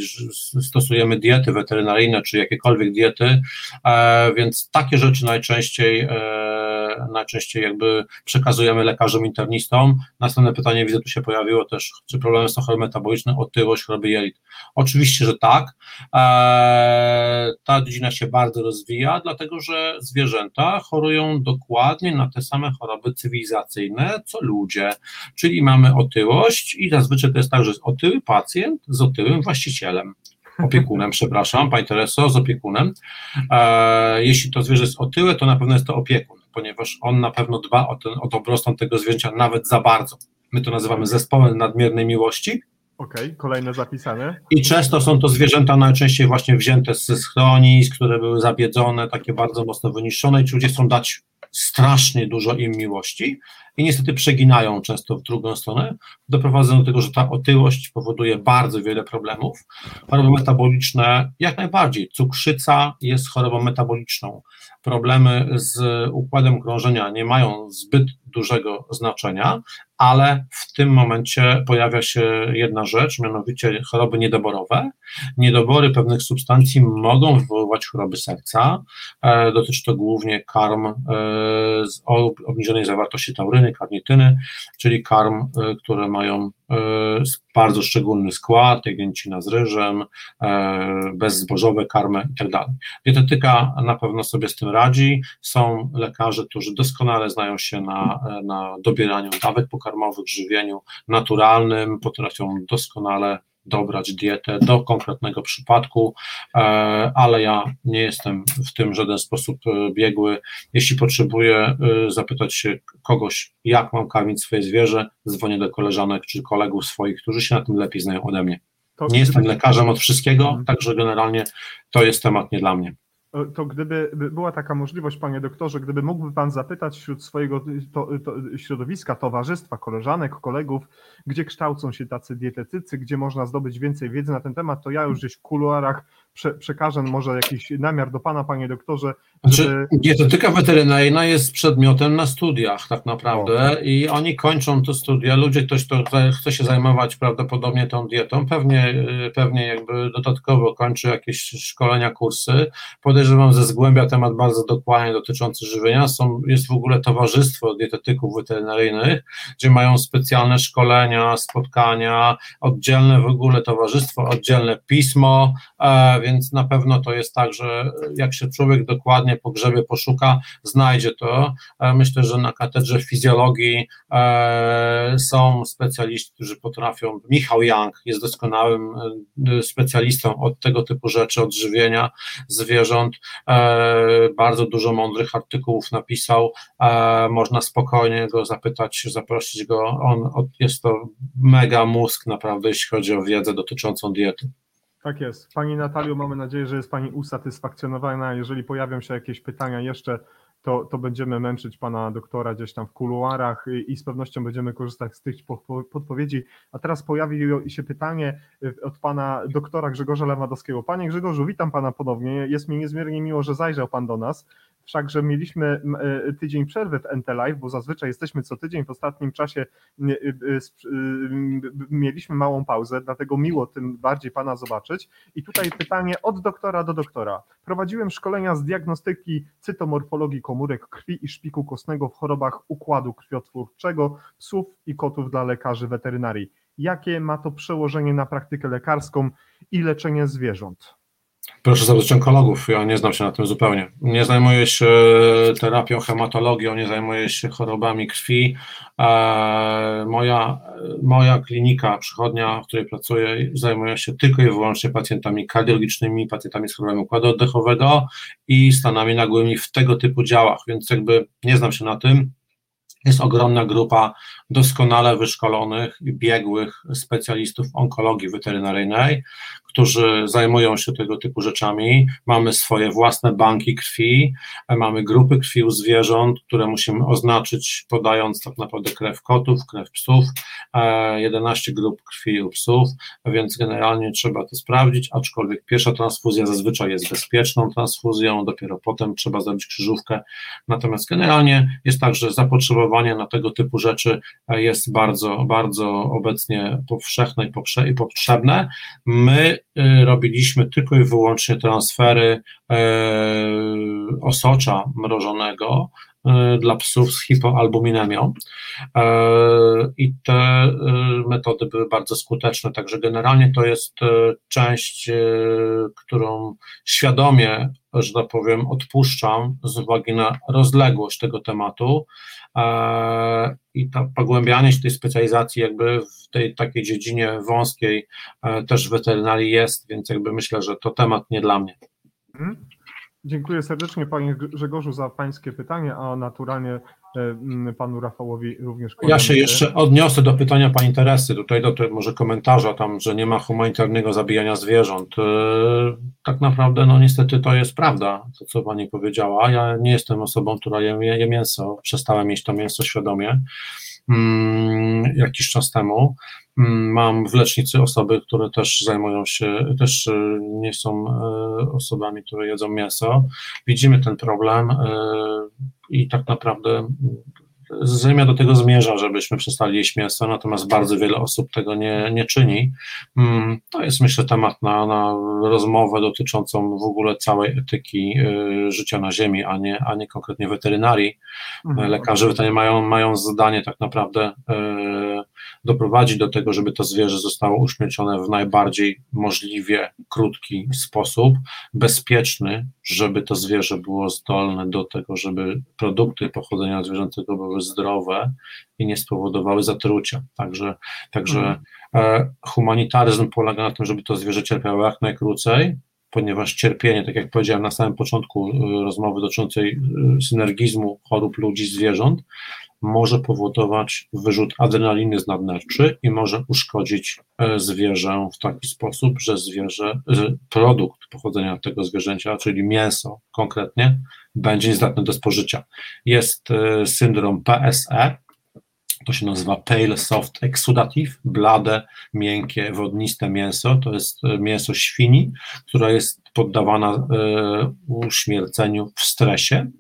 stosujemy diety weterynaryjne czy jakiekolwiek diety, e, więc takie rzeczy najczęściej, e, najczęściej jakby przekazujemy lekarzom internistom. Następne pytanie, widzę, tu się pojawiło też, czy problemy są choroby metaboliczne, otyłość, choroby jelit. Oczywiście, że tak. E, ta dziedzina się bardzo rozwija, dlatego że zwierzęta chorują dokładnie na te same choroby cywilizacyjne, co ludzie czyli mamy otyłość i zazwyczaj to jest tak, że jest otyły pacjent z otyłym właścicielem opiekunem, przepraszam, Pani Tereso, z opiekunem. E, jeśli to zwierzę jest otyłe, to na pewno jest to opiekun, ponieważ on na pewno dba o, ten, o dobrostan tego zwierzęcia nawet za bardzo. My to nazywamy zespołem nadmiernej miłości. Okej, okay, kolejne zapisane. I często są to zwierzęta najczęściej właśnie wzięte ze schronisk, które były zabiedzone, takie bardzo mocno wyniszczone i ci ludzie chcą dać strasznie dużo im miłości i niestety przeginają często w drugą stronę, doprowadza do tego, że ta otyłość powoduje bardzo wiele problemów. Choroby metaboliczne jak najbardziej. Cukrzyca jest chorobą metaboliczną. Problemy z układem krążenia. Nie mają zbyt dużego znaczenia, ale w tym momencie pojawia się jedna rzecz, mianowicie choroby niedoborowe. Niedobory pewnych substancji mogą wywoływać choroby serca. E, dotyczy to głównie karm e, z obniżonej zawartości tauryny, karnityny, czyli karm, e, które mają bardzo szczególny skład, jagnięcina z ryżem, bezzbożowe karmy itd. Tak Dietetyka na pewno sobie z tym radzi. Są lekarze, którzy doskonale znają się na, na dobieraniu dawek pokarmowych, żywieniu naturalnym, potrafią doskonale dobrać dietę do konkretnego przypadku, e, ale ja nie jestem w tym w żaden sposób e, biegły. Jeśli potrzebuję e, zapytać się kogoś, jak mam karmić swoje zwierzę, dzwonię do koleżanek czy kolegów swoich, którzy się na tym lepiej znają ode mnie. Nie jestem lekarzem od wszystkiego, mhm. także generalnie to jest temat nie dla mnie to gdyby była taka możliwość, panie doktorze, gdyby mógłby pan zapytać wśród swojego to, to, środowiska, towarzystwa, koleżanek, kolegów, gdzie kształcą się tacy dietetycy, gdzie można zdobyć więcej wiedzy na ten temat, to ja już gdzieś w kuluarach prze, przekażę może jakiś namiar do pana, panie doktorze, Znaczy, żeby... dietetyka weterynaryjna jest przedmiotem na studiach tak naprawdę i oni kończą te studia, ludzie, ktoś, kto chce się zajmować prawdopodobnie tą dietą, pewnie, y, pewnie jakby dodatkowo kończy jakieś szkolenia, kursy, podejrzewam ze zgłębia temat bardzo dokładnie dotyczący żywienia, Są, jest w ogóle towarzystwo dietetyków weterynaryjnych, gdzie mają specjalne szkolenia, spotkania, oddzielne w ogóle towarzystwo, oddzielne pismo, e, więc na pewno to jest tak, że jak się człowiek dokładnie po grzebie poszuka, znajdzie to. E, myślę, że na katedrze fizjologii e, są specjaliści, którzy potrafią. Michał Young jest doskonałym e, specjalistą od tego typu rzeczy, odżywienia zwierząt. Bardzo dużo mądrych artykułów napisał. Można spokojnie go zapytać, zaprosić go. On jest to mega mózg, naprawdę, jeśli chodzi o wiedzę dotyczącą diety. Tak jest. Pani Natalio, mamy nadzieję, że jest Pani usatysfakcjonowana. Jeżeli pojawią się jakieś pytania jeszcze, to, to będziemy męczyć Pana doktora gdzieś tam w kuluarach i, i z pewnością będziemy korzystać z tych podpowiedzi. A teraz pojawi się pytanie y, od Pana doktora Grzegorza Lewandowskiego. Panie Grzegorzu, witam Pana ponownie. Jest mi niezmiernie miło, że zajrzał Pan do nas. Wszakże mieliśmy e, tydzień przerwy w NT Live, bo zazwyczaj jesteśmy co tydzień. W ostatnim czasie e, e, mieliśmy małą pauzę, dlatego miło tym bardziej Pana zobaczyć. I tutaj pytanie od doktora do doktora. Prowadziłem szkolenia z diagnostyki cytomorfologii komórek krwi i szpiku kostnego w chorobach układu krwiotwórczego psów i kotów dla lekarzy weterynarii. Jakie ma to przełożenie na praktykę lekarską i leczenie zwierząt? Proszę zapytać onkologów, ja nie znam się na tym zupełnie. Nie zajmuję się terapią, hematologią, nie zajmuję się chorobami krwi. Moja, moja klinika, przychodnia, w której pracuję, zajmuje się tylko i wyłącznie pacjentami kardiologicznymi, pacjentami z chorobami układu oddechowego i stanami nagłymi w tego typu działach, więc jakby nie znam się na tym. Jest ogromna grupa doskonale wyszkolonych i biegłych specjalistów onkologii weterynaryjnej, którzy zajmują się tego typu rzeczami. Mamy swoje własne banki krwi, mamy grupy krwi u zwierząt, które musimy oznaczyć, podając tak naprawdę krew kotów, krew psów, 11 e, grup krwi u psów, więc generalnie trzeba to sprawdzić, aczkolwiek pierwsza transfuzja zazwyczaj jest bezpieczną transfuzją, dopiero potem trzeba zrobić krzyżówkę. Natomiast generalnie jest tak, że zapotrzebowanie na tego typu rzeczy jest bardzo, bardzo obecnie powszechne i potrzebne. My robiliśmy tylko i wyłącznie transfery e, osocza mrożonego dla psów z hipoalbuminemią e, i te metody były bardzo skuteczne, także generalnie to jest część, którą świadomie, że tak powiem, odpuszczam z uwagi na rozległość tego tematu, E, i to pogłębianie się tej specjalizacji jakby w tej takiej dziedzinie wąskiej e, też w weterynarii jest, więc jakby myślę, że to temat nie dla mnie. Mhm. Dziękuję serdecznie Panie Grzegorzu za Pańskie pytanie, a naturalnie e, Panu Rafałowi również. Ja się jeszcze odniosę do pytania Pani Teresy, tutaj do tego może komentarza tam, że nie ma humanitarnego zabijania zwierząt. E, tak naprawdę, no niestety to jest prawda, to co Pani powiedziała. Ja nie jestem osobą, która je, je mięso, przestałem jeść to mięso świadomie mm, jakiś czas temu. Mam w lecznicy osoby, które też zajmują się, też e, nie są e, osobami, które jedzą mięso. Widzimy ten problem e, i tak naprawdę Ziemia do tego zmierza, żebyśmy przestali jeść mięso, natomiast bardzo wiele osób tego nie, nie czyni. Mm, to jest myślę temat na, na rozmowę dotyczącą w ogóle całej etyki życia na Ziemi, a nie, a nie konkretnie weterynarii. Mhm. Lekarze weterynarii mają, mają zadanie tak naprawdę doprowadzić do tego, żeby to zwierzę zostało uśmiercone w najbardziej możliwie krótki sposób, bezpieczny, żeby to zwierzę było zdolne do tego, żeby produkty pochodzenia zwierzęcego były zdrowe i nie spowodowały zatrucia. Także, także mhm. e, humanitaryzm polega na tym, żeby to zwierzę cierpiało jak najkrócej, ponieważ cierpienie, tak jak powiedziałem na samym początku e, rozmowy dotyczącej e, synergizmu chorób ludzi, zwierząt, może powodować wyrzut adrenaliny z nadnerczy i może uszkodzić e, zwierzę w taki sposób, że zwierzę, produkt pochodzenia tego zwierzęcia, czyli mięso konkretnie, będzie niezdatny do spożycia. Jest e, syndrom PSE, to się nazywa Pale Soft Exudative, blade, miękkie, wodniste mięso, to jest e, mięso świni, które jest poddawana uśmierceniu w stresie,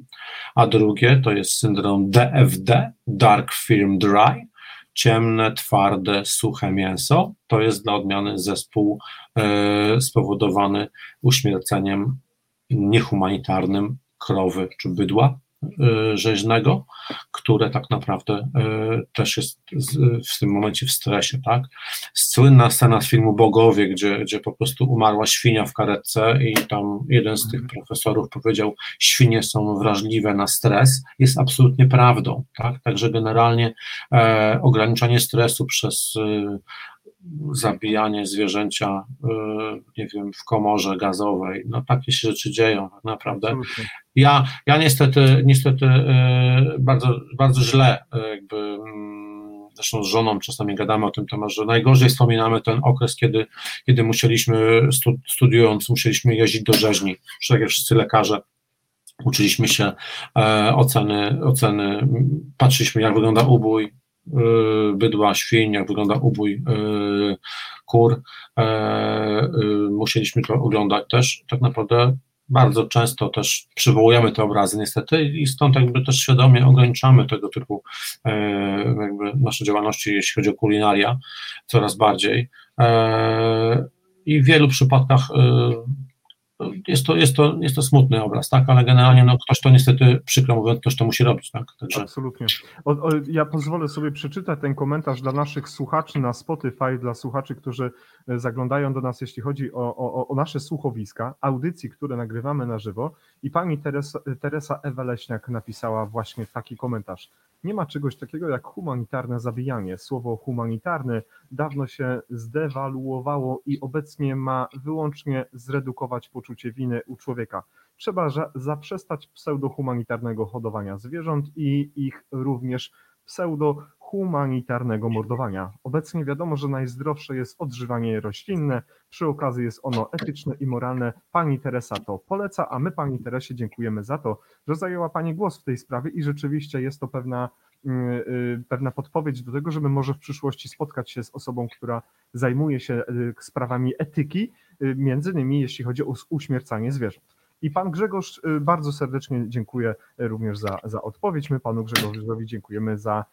a drugie to jest syndrom DFD, Dark Film Dry, ciemne, twarde, suche mięso. To jest dla odmiany zespół spowodowany uśmierceniem niehumanitarnym krowy czy bydła rzeźnego, które tak naprawdę y, też jest w tym momencie w stresie, tak? Słynna scena z filmu Bogowie, gdzie, gdzie po prostu umarła świnia w karetce i tam jeden z tych mhm. profesorów powiedział, świnie są wrażliwe na stres, jest absolutnie prawdą, tak? Także generalnie e, ograniczanie stresu przez e, zabijanie zwierzęcia, y, nie wiem, w komorze gazowej. No takie się rzeczy dzieją, tak naprawdę. Ja, ja niestety, niestety y, bardzo, bardzo źle y, jakby mm, zresztą z żoną czasami gadamy o tym temat, że najgorzej wspominamy ten okres, kiedy, kiedy musieliśmy, studiując, musieliśmy jeździć do rzeźni, tak jak wszyscy lekarze, uczyliśmy się e, oceny, oceny, patrzyliśmy jak wygląda ubój, bydła, świń, jak wygląda ubój y, kur. E, y, musieliśmy to oglądać też. Tak naprawdę bardzo często też przywołujemy te obrazy niestety i stąd jakby też świadomie ograniczamy tego typu e, jakby nasze działalności, jeśli chodzi o kulinaria, coraz bardziej. E, I w wielu przypadkach jest to, jest, to, jest to smutny obraz, tak, ale generalnie no, ktoś to niestety, przykro mówiąc, ktoś to musi robić, tak. Także... Absolutnie. O, o, ja pozwolę sobie przeczytać ten komentarz dla naszych słuchaczy na Spotify, dla słuchaczy, którzy e, zaglądają do nas, jeśli chodzi o, o, o nasze słuchowiska, audycji, które nagrywamy na żywo i pani Teresa, Teresa Ewa Leśniak napisała właśnie taki komentarz. Nie ma czegoś takiego jak humanitarne zabijanie. Słowo humanitarne dawno się zdewaluowało i obecnie ma wyłącznie zredukować poczucie winy u człowieka. Trzeba zaprzestać pseudohumanitarnego hodowania zwierząt i ich również pseudo-humanitarnego mordowania. Obecnie wiadomo, że najzdrowsze jest odżywanie roślinne, przy okazji jest ono etyczne i moralne. Pani Teresa to poleca, a my Pani Teresie dziękujemy za to, że zajęła Pani głos w tej sprawie i rzeczywiście jest to pewna, y, y, pewna podpowiedź do tego, żeby może w przyszłości spotkać się z osobą, która zajmuje się y, sprawami etyki, między innymi jeśli chodzi o uśmiercanie zwierząt. I pan Grzegorz y, bardzo serdecznie dziękuję również za, za odpowiedź. My panu Grzegorzowi dziękujemy za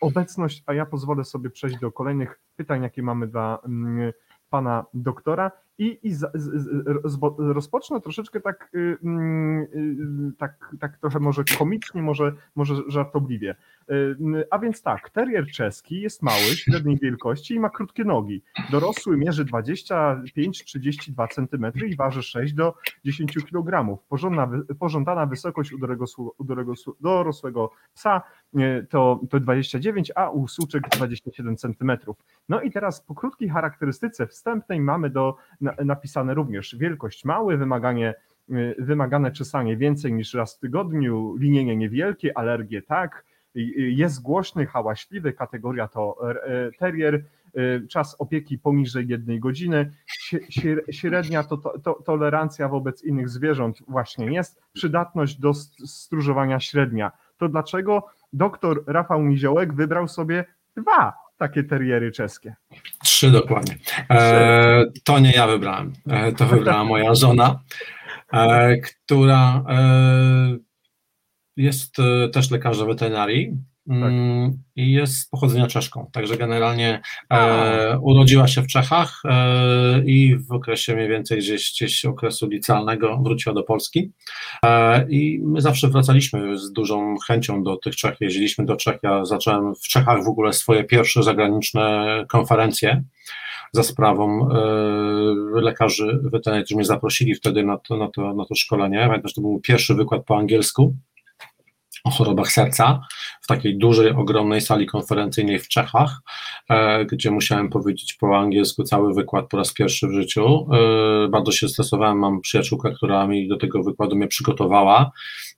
obecność, a ja pozwolę sobie przejść do kolejnych pytań, jakie mamy dla mm, pana doktora i, i z, z, z, rozpocznę troszeczkę tak, y, mm, y, tak, tak trochę może komicznie, może, może żartobliwie. Y, a więc tak, terrier czeski jest mały, średniej wielkości i ma krótkie nogi. Dorosły mierzy 25-32 cm i waży 6 do 10 kg. Pożądana, pożądana wysokość u, dorosłego, u dorosłego psa to, to 29, a u suczek 27 cm. No i teraz po krótkiej charakterystyce wstępnej mamy do napisane również. Wielkość mały, wymaganie, y, wymagane czesanie więcej niż raz w tygodniu, linienie niewielkie, alergie tak, jest głośny, hałaśliwy, kategoria to terrier, y, czas opieki poniżej jednej godziny, średnia to, to, to, tolerancja wobec innych zwierząt właśnie jest, przydatność do stróżowania średnia. To dlaczego doktor Rafał Niziołek wybrał sobie dwa takie teriery czeskie. Trzy dokładnie. E, to nie ja wybrałem. E, to wybrała moja żona, e, która e, jest e, też lekarzem weterynarii. Tak. Mm, i jest z pochodzenia czeszką. Także generalnie e, urodziła się w Czechach e, i w okresie mniej więcej gdzieś, gdzieś okresu licealnego wróciła do Polski. E, I my zawsze wracaliśmy z dużą chęcią do tych Czech. Jeździliśmy do Czech. Ja zacząłem w Czechach w ogóle swoje pierwsze zagraniczne konferencje za sprawą e, lekarzy weterynarii, którzy mnie zaprosili wtedy na to, na to, na to szkolenie. Pamiętam, że to był pierwszy wykład po angielsku o chorobach serca w takiej dużej, ogromnej sali konferencyjnej w Czechach, e, gdzie musiałem powiedzieć po angielsku cały wykład po raz pierwszy w życiu. E, bardzo się stresowałem, mam przyjaciółkę, która mi do tego wykładu mnie przygotowała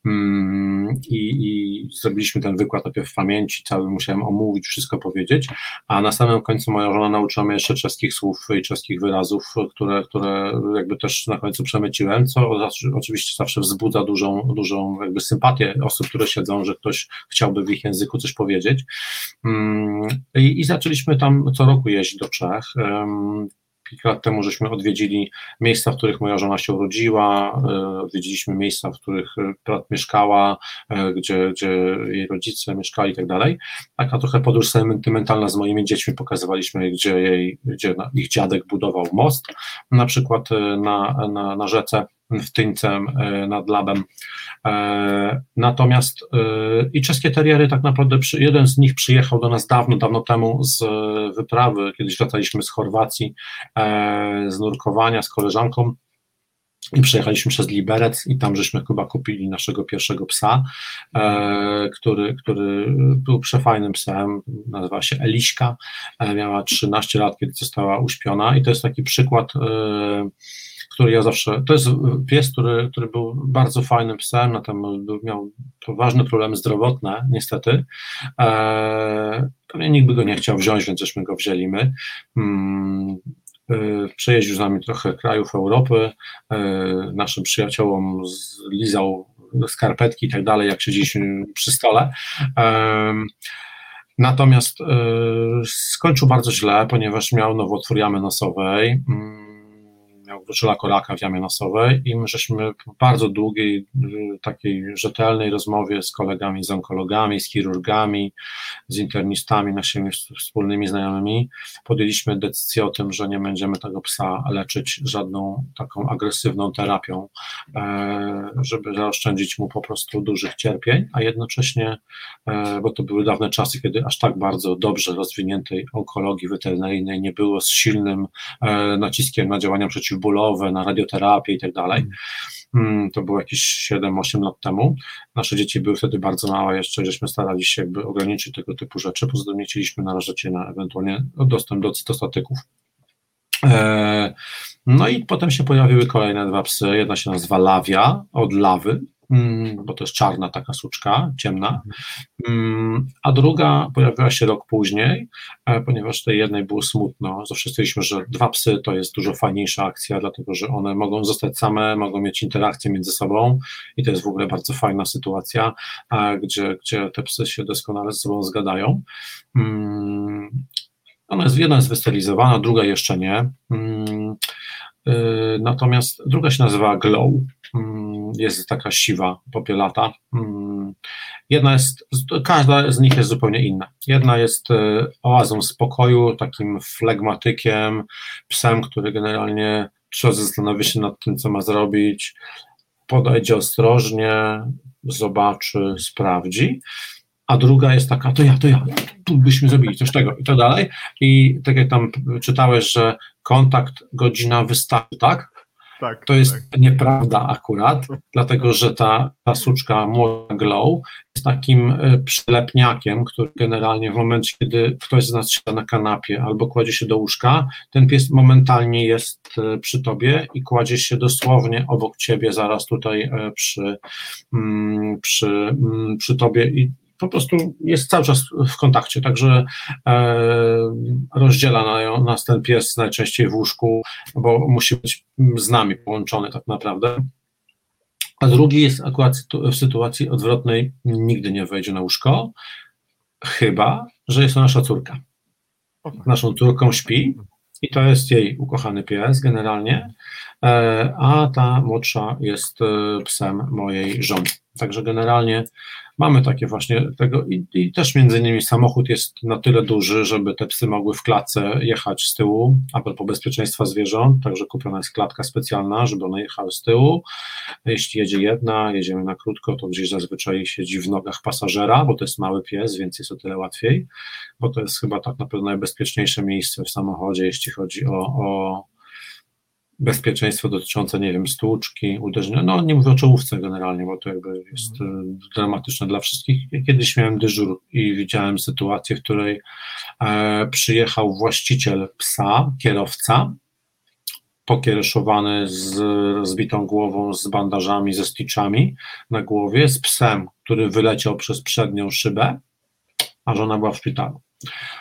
mm, i, i zrobiliśmy ten wykład najpierw w pamięci, cały musiałem omówić, wszystko powiedzieć, a na samym końcu moja żona nauczyła mnie jeszcze czeskich słów i czeskich wyrazów, które, które jakby też na końcu przemyciłem, co oczywiście zawsze wzbudza dużą, dużą jakby sympatię osób, które siedzą, że ktoś chciałby w ich języku coś powiedzieć. Mm, I, i zaczęliśmy tam co roku jeździć do Czech. kilka lat temu żeśmy odwiedzili miejsca, w których moja żona się urodziła, e, odwiedziliśmy miejsca, w których brat mieszkała, e, gdzie, gdzie jej rodzice mieszkali i tak dalej. Taka trochę podróż sentymentalna z moimi dziećmi, pokazywaliśmy, gdzie, jej, gdzie ich dziadek budował most, na przykład na, na, na rzece w Tyńcem nad Labem. Natomiast i czeskie teriery tak naprawdę, jeden z nich przyjechał do nas dawno, dawno temu z wyprawy, kiedyś wracaliśmy z Chorwacji, z nurkowania z koleżanką i przejechaliśmy przez Liberec i tam żeśmy chyba kupili naszego pierwszego psa, e, który, który był przefajnym psem, nazywa się Eliśka, e, miała 13 lat, kiedy została uśpiona. I to jest taki przykład e, który ja zawsze, to jest pies, który, który był bardzo fajnym psem, natomiast miał poważne problemy zdrowotne, niestety. E, pewnie nikt by go nie chciał wziąć, więc żeśmy go wzięli my. Hmm. Przejeździł z nami trochę krajów Europy, e, naszym przyjaciołom zlizał skarpetki i tak dalej, jak siedzieliśmy przy stole. Natomiast skończył bardzo źle, ponieważ miał nowotwór jamy nosowej hmm miał wróżyła koraka w jamie nosowej i my żeśmy po bardzo długiej, takiej rzetelnej rozmowie z kolegami, z onkologami, z chirurgami, z internistami, naszymi wspólnymi znajomymi, podjęliśmy decyzję o tym, że nie będziemy tego psa leczyć żadną taką agresywną terapią, e, żeby zaoszczędzić mu po prostu dużych cierpień, a jednocześnie, e, bo to były dawne czasy, kiedy aż tak bardzo dobrze rozwiniętej onkologii weterynaryjnej nie było z silnym e, naciskiem na działania przeciw przeciwbólowe, na radioterapię i tak dalej. Mm, to było jakieś 7-8 lat temu. Nasze dzieci były wtedy bardzo małe jeszcze, żeśmy starali się jakby ograniczyć tego typu rzeczy, poza tym nie chcieliśmy narażać się na ewentualnie dostęp do cytostatyków. E, no i potem się pojawiły kolejne dwa psy. Jedna się nazywa Lawia, od lawy, Mm, bo to jest czarna taka suczka, ciemna, mm, a druga pojawiła się rok później, e, ponieważ tej jednej było smutno, zawsze stwierdziliśmy, że dwa psy to jest dużo fajniejsza akcja, dlatego że one mogą zostać same, mogą mieć interakcję między sobą i to jest w ogóle bardzo fajna sytuacja, gdzie, gdzie te psy się doskonale ze sobą zgadają. Mm, ona jest, jedna jest wysterylizowana, druga jeszcze nie. Y, natomiast druga się nazywa Glow, mm, jest taka siwa, popielata. Mm, jedna jest, każda z nich jest zupełnie inna. Jedna jest y, oazą spokoju, takim flegmatykiem, psem, który generalnie trzeba zastanowić się nad tym, co ma zrobić, podejdzie ostrożnie, zobaczy, sprawdzi a druga jest taka, to ja, to ja, tu byśmy zrobili coś tego i tak dalej. I tak jak tam czytałeś, że kontakt, godzina wystarczy, tak? Tak, to jest tak. nieprawda akurat, dlatego że ta, ta suczka młoda glow jest takim e, przylepniakiem, który generalnie w momencie, kiedy ktoś z nas siada na kanapie albo kładzie się do łóżka, ten pies momentalnie jest e, przy tobie i kładzie się dosłownie obok ciebie, zaraz tutaj e, przy, mm, przy, mm, przy tobie i po prostu jest cały czas w kontakcie, także e, rozdziela nas ten pies najczęściej w łóżku, bo musi być z nami połączony tak naprawdę. A drugi jest akurat w sytuacji odwrotnej, nigdy nie wejdzie na łóżko, chyba, że jest to nasza córka. Naszą córką śpi i to jest jej ukochany pies generalnie, e, a ta młodsza jest e, psem mojej żony. Także generalnie mamy takie właśnie tego i, i, też między innymi samochód jest na tyle duży, żeby te psy mogły w klatce jechać z tyłu, a propos bezpieczeństwa zwierząt, także kupiona jest klatka specjalna, żeby one jechały z tyłu. Jeśli jedzie jedna, jedziemy na krótko, to gdzieś zazwyczaj siedzi w nogach pasażera, bo to jest mały pies, więc jest o tyle łatwiej, bo to jest chyba tak naprawdę najbezpieczniejsze miejsce w samochodzie, jeśli chodzi o, o bezpieczeństwo dotyczące, nie wiem, stłuczki, uderzenia, no nie mówię o czołówce generalnie, bo to jakby jest mhm. e, dramatyczne dla wszystkich. Kiedyś miałem dyżur i widziałem sytuację, w której e, przyjechał właściciel psa, kierowca, pokiereszowany z rozbitą głową, z bandażami, ze stitchami na głowie, z psem, który wyleciał przez przednią szybę, a żona była w szpitalu.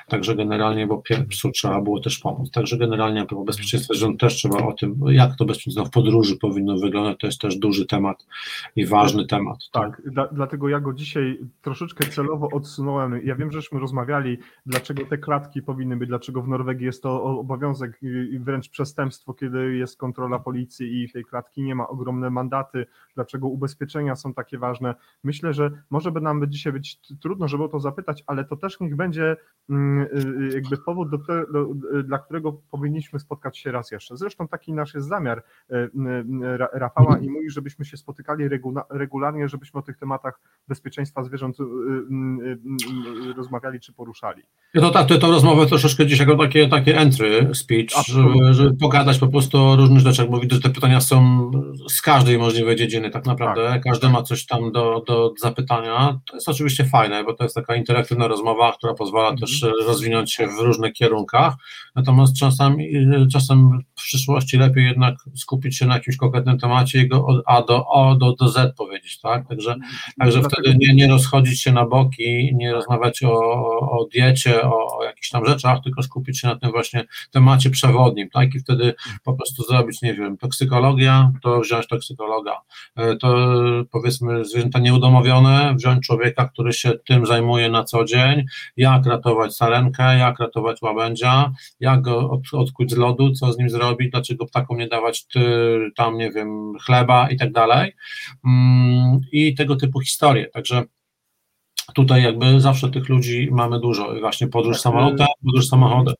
Także generalnie, bo psu trzeba było też pomóc. Także generalnie o bezpieczeństwie zwierząt też trzeba o tym, jak to bezpieczeństwo w podróży powinno wyglądać, to jest też duży temat i ważny temat. Tak, dla, dlatego ja go dzisiaj troszeczkę celowo odsunąłem. Ja wiem, żeśmy rozmawiali, dlaczego te klatki powinny być, dlaczego w Norwegii jest to obowiązek i wręcz przestępstwo, kiedy jest kontrola policji i tej klatki nie ma, ogromne mandaty, dlaczego ubezpieczenia są takie ważne. Myślę, że może by nam dzisiaj być trudno, żeby o to zapytać, ale to też niech będzie jakby powód, do, do, dla którego powinniśmy spotkać się raz jeszcze. Zresztą taki nasz jest zamiar y, Rafała i mój, żebyśmy się spotykali regularnie, żebyśmy o tych tematach bezpieczeństwa zwierząt rozmawiali czy poruszali. Ja to tak, to, to rozmowę troszeczkę dzisiaj jako takie, takie entry speech, żeby, żeby pogadać po prostu o różnych rzeczach, bo widzę, że te pytania są z każdej możliwej dziedziny tak naprawdę, tak. każdy ma coś tam do, do zapytania. To jest oczywiście fajne, bo to jest taka interaktywna rozmowa, która pozwala. Też rozwinąć się w różnych kierunkach, natomiast czasami, czasem w przyszłości lepiej jednak skupić się na jakimś konkretnym temacie i go od A do O do, do Z powiedzieć, tak? Także, mhm. także wtedy nie, nie rozchodzić się na boki, nie rozmawiać o, o diecie, o, o jakichś tam rzeczach, tylko skupić się na tym właśnie temacie przewodnim, tak? I wtedy po prostu zrobić, nie wiem, toksykologia, to wziąć toksykologa, e, to powiedzmy zwierzęta nieudomowione, wziąć człowieka, który się tym zajmuje na co dzień, jak ratować sarenkę, jak ratować łabędzia, jak go od, odkuć z lodu, co z nim zrobić, dlaczego ptakom nie dawać ty, tam, nie wiem, chleba i tak dalej. Mm, I tego typu historie. Także tutaj jakby zawsze tych ludzi mamy dużo. Właśnie podróż tak, samolotem, y, podróż samochodem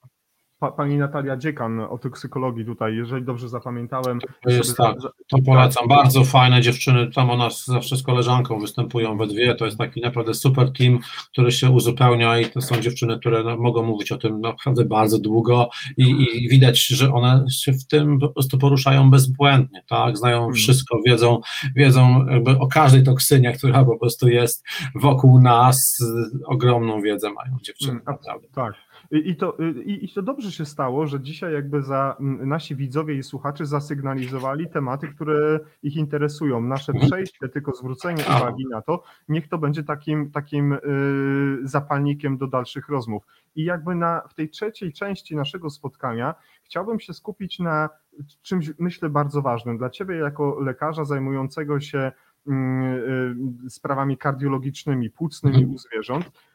pani Natalia Dziekan o toksykologii tutaj, jeżeli dobrze zapamiętałem. To jest tak, to polecam. Bardzo fajne dziewczyny, tam u nas zawsze z koleżanką występują we dwie, to jest taki naprawdę super team, który się uzupełnia i to są dziewczyny, które no, mogą mówić o tym naprawdę bardzo długo i, i, widać, że one się w tym po prostu poruszają bezbłędnie, tak, znają hmm. wszystko, wiedzą, wiedzą jakby o każdej toksynie, która po prostu jest wokół nas, ogromną wiedzę mają dziewczyny, hmm, naprawdę. Tak, i to, i, I to dobrze się stało, że dzisiaj jakby za nasi widzowie i słuchacze zasygnalizowali tematy, które ich interesują. Nasze przejście, tylko zwrócenie uwagi na to, niech to będzie takim, takim y, zapalnikiem do dalszych rozmów. I jakby na, w tej trzeciej części naszego spotkania chciałbym się skupić na czymś, myślę, bardzo ważnym dla Ciebie jako lekarza zajmującego się mm, y, sprawami kardiologicznymi, płucnymi mhm. u zwierząt Y,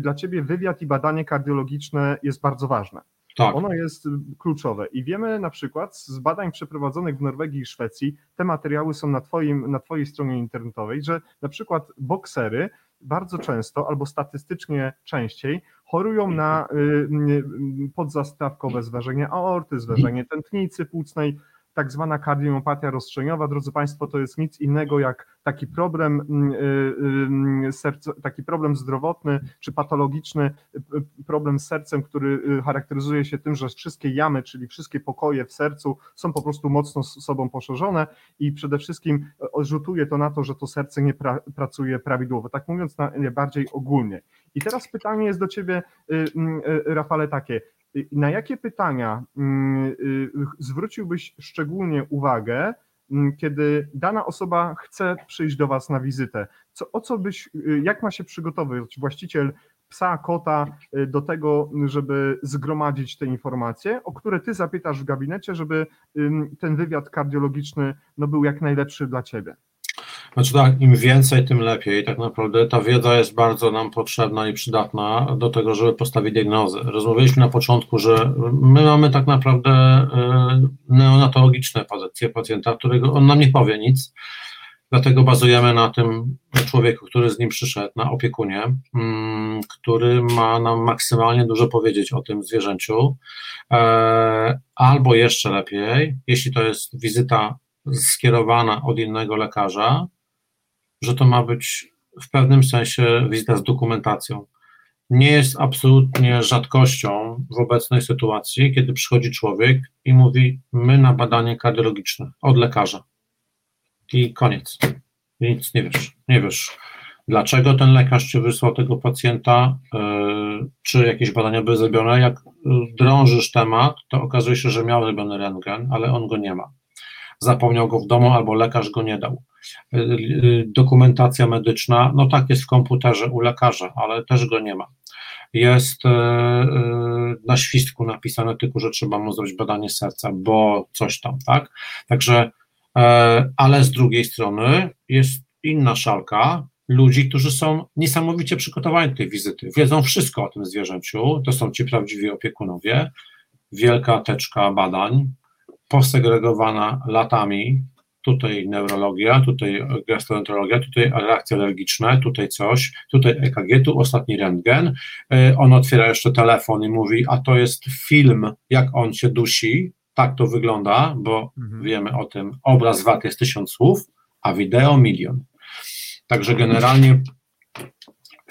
dla ciebie wywiad i badanie kardiologiczne jest bardzo ważne. Tak. Ono jest kluczowe i wiemy na przykład z badań przeprowadzonych w Norwegii i Szwecji, te materiały są na, twoim, na Twojej stronie internetowej, że na przykład boksery bardzo często albo statystycznie częściej chorują na y, y, podzastawkowe zwężenie aorty, zwężenie tętnicy płucnej, tak zwana kardiopatia rozstrzeniowa, drodzy Państwo, to jest nic innego jak taki problem, mm, y, y, serce, taki problem zdrowotny czy patologiczny, y, problem z sercem, który charakteryzuje się tym, że wszystkie jamy, czyli wszystkie pokoje w sercu są po prostu mocno z sobą poszerzone i przede wszystkim rzutuje to na to, że to serce nie pra, pracuje prawidłowo, tak mówiąc najbardziej ogólnie. I teraz pytanie jest do Ciebie, Rafale, takie, na jakie pytania mm, y, zwróciłbyś szczególnie uwagę, mm, kiedy dana osoba chce przyjść do Was na wizytę? Co, o co byś, y, jak ma się przygotować właściciel psa, kota y, do tego, żeby zgromadzić te informacje, o które Ty zapytasz w gabinecie, żeby ten wywiad kardiologiczny no, był jak najlepszy dla Ciebie? Znaczy tak, im więcej, tym lepiej. Tak naprawdę ta wiedza jest bardzo nam potrzebna i przydatna do tego, żeby postawić diagnozę. Rozmawialiśmy na początku, że my mamy tak naprawdę e, neonatologiczne pozycje pacjenta, którego on nam nie powie nic, dlatego bazujemy na tym człowieku, który z nim przyszedł, na opiekunie, mm, który ma nam maksymalnie dużo powiedzieć o tym zwierzęciu, e, albo jeszcze lepiej, jeśli to jest wizyta skierowana od innego lekarza, że to ma być w pewnym sensie wizyta z dokumentacją. Nie jest absolutnie rzadkością w obecnej sytuacji, kiedy przychodzi człowiek i mówi: My na badanie kardiologiczne od lekarza. I koniec. Nic nie wiesz. Nie wiesz, dlaczego ten lekarz ci wysłał tego pacjenta, yy, czy jakieś badania były zrobione. Jak drążysz temat, to okazuje się, że miał zrobiony rentgen, ale on go nie ma. Zapomniał go w domu albo lekarz go nie dał. Y, y, dokumentacja medyczna, no tak jest w komputerze u lekarza, ale też go nie ma. jest na świstku napisane tylko, że trzeba mu zrobić badanie serca, bo coś tam, tak? Także, ale z drugiej strony jest inna szalka, ludzi, którzy są niesamowicie przygotowani do tej wizyty, wiedzą wszystko o tym zwierzęciu, to są ci prawdziwi opiekunowie, wielka teczka badań, posegregowana latami, tutaj neurologia, tutaj gastroenterologia, tutaj reakcje alergiczne, tutaj coś, tutaj EKG, tu ostatni rentgen, e, on otwiera jeszcze telefon i mówi, a to jest film, jak on się dusi, tak to wygląda, bo mhm. wiemy o tym, obraz wart jest tysiąc słów, a wideo milion. Także generalnie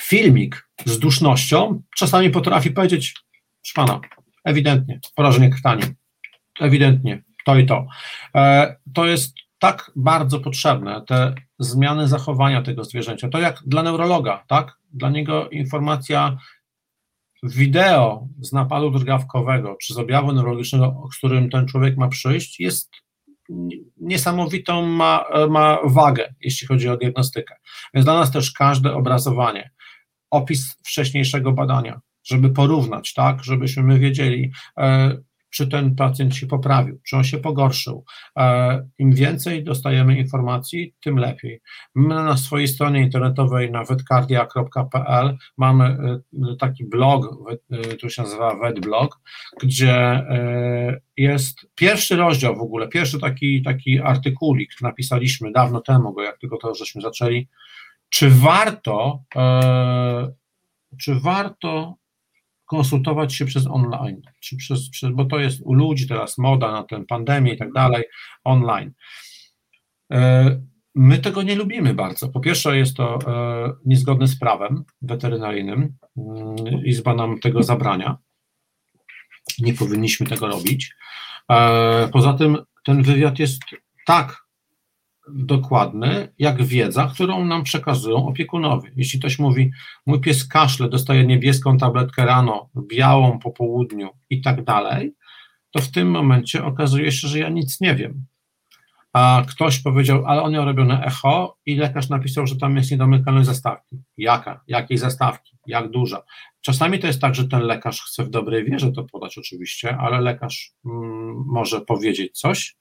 filmik z dusznością czasami potrafi powiedzieć, proszę pana, ewidentnie, porażenie krtani, ewidentnie, to i to. E, to jest tak bardzo potrzebne, te zmiany zachowania tego zwierzęcia. To jak dla neurologa, tak? Dla niego informacja wideo z napadu drgawkowego czy z objawu neurologicznego, z którym ten człowiek ma przyjść, jest niesamowitą ma, ma wagę, jeśli chodzi o diagnostykę. Więc dla nas też każde obrazowanie, opis wcześniejszego badania, żeby porównać, tak, żebyśmy my wiedzieli, e, czy ten pacjent się poprawił, czy on się pogorszył. E, Im więcej dostajemy informacji, tym lepiej. My na swojej stronie internetowej na wetcardia.pl mamy e, taki blog, który się nazywa Wetblog, gdzie jest pierwszy rozdział w ogóle, pierwszy taki, taki artykulik napisaliśmy dawno temu, bo jak tylko to żeśmy zaczęli, czy warto, czy warto konsultować się przez online, czy przez, przez, bo to jest u ludzi teraz moda na tę pandemię i tak dalej, online. E, my tego nie lubimy bardzo. Po pierwsze, jest to e, niezgodne z prawem weterynaryjnym. Mm, Izba nam tego zabrania. Nie powinniśmy tego robić. E, poza tym, ten wywiad jest tak dokładny, jak wiedza, którą nam przekazują opiekunowie. Jeśli ktoś mówi, mój pies kaszle, dostaje niebieską tabletkę rano, białą po południu i tak dalej, to w tym momencie okazuje się, że ja nic nie wiem. A ktoś powiedział, ale on miał robione echo i lekarz napisał, że tam jest niedomykane zastawki. Jaka? Jakiej zastawki? Jak duża? Czasami to jest tak, że ten lekarz chce w dobrej wierze to podać oczywiście, ale lekarz mm, może powiedzieć coś,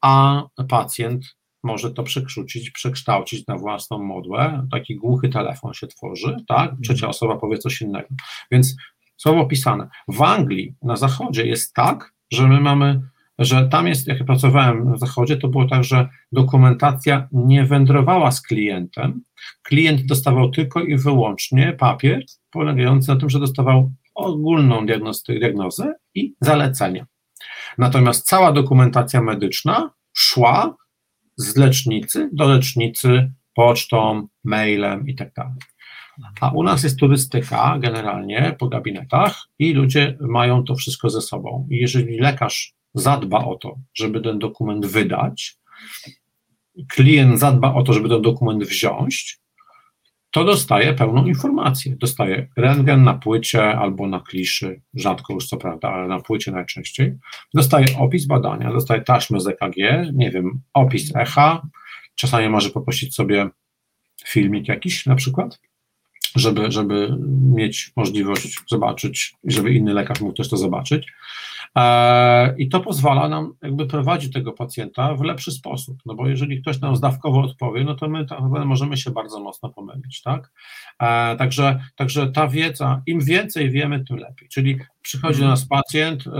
a pacjent może to przekształcić, przekształcić na własną modłę, taki głuchy telefon się tworzy, tak? Trzecia mhm. osoba powie coś innego. Więc słowo pisane. W Anglii, na zachodzie jest tak, że my mamy, że tam jest, jak ja pracowałem na zachodzie, to było tak, że dokumentacja nie wędrowała z klientem. Klient dostawał tylko i wyłącznie papier polegający na tym, że dostawał ogólną diagnozę i zalecenia. Natomiast cała dokumentacja medyczna szła z lecznicy do lecznicy pocztą, mailem i tak. A u nas jest turystyka generalnie po gabinetach i ludzie mają to wszystko ze sobą. I jeżeli lekarz zadba o to, żeby ten dokument wydać, klient zadba o to, żeby ten dokument wziąć, to dostaje pełną informację. Dostaje rentgen na płycie albo na kliszy, rzadko już co prawda, ale na płycie najczęściej. Dostaje opis badania, dostaje taśmę z EKG, nie wiem, opis echa, czasami może poprosić sobie filmik jakiś na przykład, żeby, żeby mieć możliwość zobaczyć, żeby inny lekarz mógł też to zobaczyć. E, I to pozwala nam jakby prowadzić tego pacjenta w lepszy sposób, no bo jeżeli ktoś nam zdawkowo odpowie, no to my możemy się bardzo mocno pomylić, tak? E, także, także ta wiedza, im więcej wiemy, tym lepiej. Czyli przychodzi do nas pacjent, e,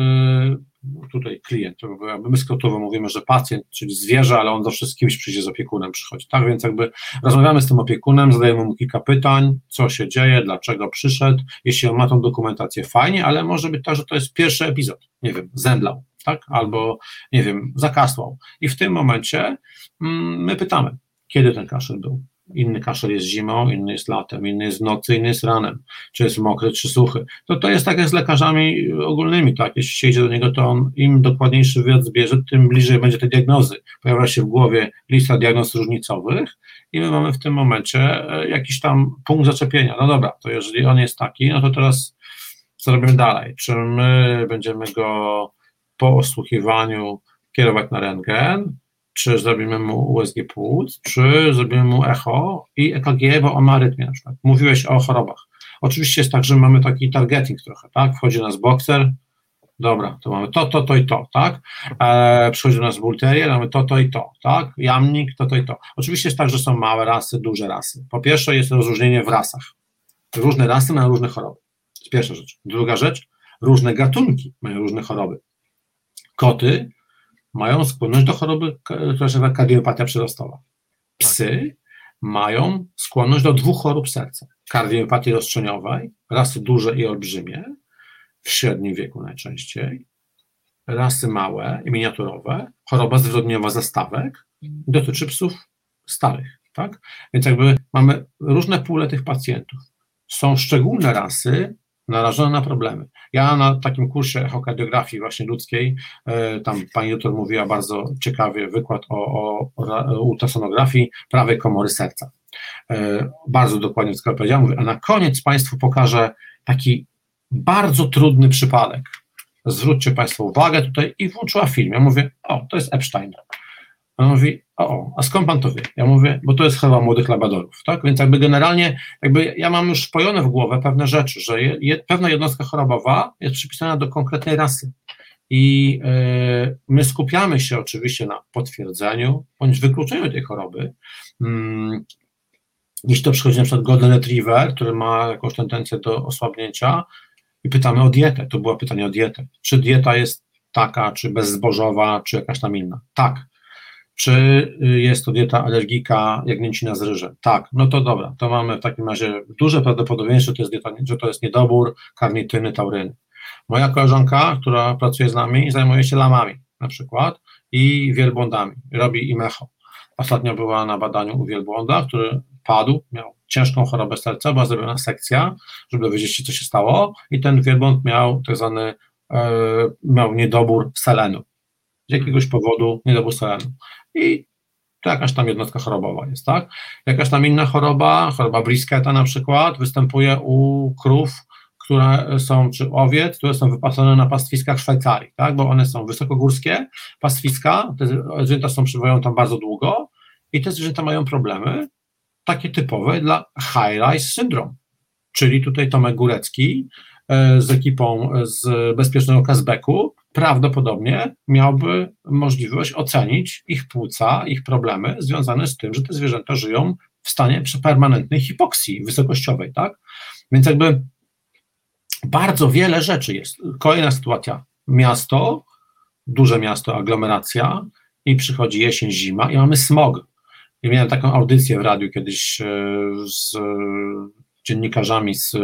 tutaj klient, my skrótowo mówimy, że pacjent, czyli zwierzę, ale on zawsze z kimś przyjdzie z opiekunem przychodzi, tak, więc jakby rozmawiamy z tym opiekunem, zadajemy mu kilka pytań, co się dzieje, dlaczego przyszedł, jeśli on ma tą dokumentację, fajnie, ale może być tak, że to jest pierwszy epizod, nie wiem, zemdlał, tak, albo, nie wiem, zakasłał. I w tym momencie mm, my pytamy, kiedy ten kaszel był, Inny kaszel jest zimą, inny jest latem, inny jest w nocy, inny jest ranem, czy jest mokry, czy suchy. To, to jest tak jak z lekarzami ogólnymi, tak? Jeśli się idzie do niego, to on im dokładniejszy wywiad zbierze, tym bliżej będzie tej diagnozy. Pojawia się w głowie lista diagnoz różnicowych i my mamy w tym momencie e, jakiś tam punkt zaczepienia. No dobra, to jeżeli on jest taki, no to teraz co robimy dalej? Czy my będziemy go po osłuchiwaniu kierować na rentgen, czy zrobimy mu USG płuc, czy zrobimy mu echo i EKG, bo on ma na przykład. Mówiłeś o chorobach. Oczywiście jest tak, że mamy taki targeting trochę, tak? Wchodzi nas bokser, dobra, to mamy to, to, to i to, tak? E, przychodzi do nas bull terrier, mamy to, to i to, tak? Jamnik, to, to i to. Oczywiście jest tak, że są małe rasy, duże rasy. Po pierwsze jest rozróżnienie w rasach. Różne rasy mają różne choroby. To jest pierwsza rzecz. Druga rzecz, różne gatunki mają różne choroby. Koty mają skłonność do choroby, która się nazywa kardiopatia przyrostowa. Psy mają skłonność do dwóch chorób serca. Kardiopatii roszczeniowej, rasy duże i olbrzymie, w średnim wieku najczęściej, rasy małe i miniaturowe, choroba zwyrodniowa zastawek, dotyczy psów starych, tak? Więc jakby mamy różne pule tych pacjentów. Są szczególne rasy narażone na problemy. Ja na takim kursie echokardiografii właśnie ludzkiej, e, tam pani doktor mówiła bardzo ciekawie wykład o, o, o ultrasonografii prawej komory serca. E, bardzo dokładnie powiedziałam, mówię, a na koniec Państwu pokażę taki bardzo trudny przypadek. Zwróćcie Państwo uwagę tutaj i włączyła film. Ja mówię, o, to jest Epstein. On mówi, o, a skąd pan to wie? Ja mówię, bo to jest choroba młodych labadorów, tak? Więc jakby generalnie, jakby ja mam już spojone w głowę pewne rzeczy, że je, je, pewna jednostka chorobowa jest przypisana do konkretnej rasy. I y, my skupiamy się oczywiście na potwierdzeniu bądź wykluczeniu tej choroby. Mm, jeśli to przychodzi na przykład Golden Retriever, który ma jakąś tendencję do osłabnięcia, i pytamy o dietę. To było pytanie o dietę. Czy dieta jest taka, czy bezzbożowa, czy jakaś tam inna? Tak. Czy jest to dieta alergika, jagnięcina z ryżem? Tak. No to dobra, to mamy w takim razie duże prawdopodobieństwo, że to jest, dieta, że to jest niedobór karnityny, tauryny. Moja koleżanka, która pracuje z nami, zajmuje się lamami na przykład i wielbłądami. Robi im echo. Ostatnio była na badaniu u wielbłąda, który padł, miał ciężką chorobę serca, była zrobiona sekcja, żeby dowiedzieć się, co się stało i ten wielbłąd miał tak zwany, e, miał niedobór selenu. Z jakiegoś powodu niedobór selenu. I to jakaś tam jednostka chorobowa jest, tak? Jakaś tam inna choroba, choroba brisketa na przykład, występuje u krów, które są, czy owiec, które są wypatrzone na pastwiskach Szwajcarii, tak? Bo one są wysokogórskie pastwiska, te zwierzęta są przywoją tam bardzo długo i te zwierzęta mają problemy, takie typowe dla high-rise syndrome. Czyli tutaj Tomek Górecki e, z ekipą z bezpiecznego Kazbeku prawdopodobnie miałby możliwość ocenić ich płuca, ich problemy związane z tym, że te zwierzęta żyją w stanie permanentnej hipoksji wysokościowej, tak? Więc jakby bardzo wiele rzeczy jest. Kolejna sytuacja. Miasto, duże miasto, aglomeracja i przychodzi jesień, zima i mamy smog. Ja miałem taką audycję w radiu kiedyś e, z dziennikarzami z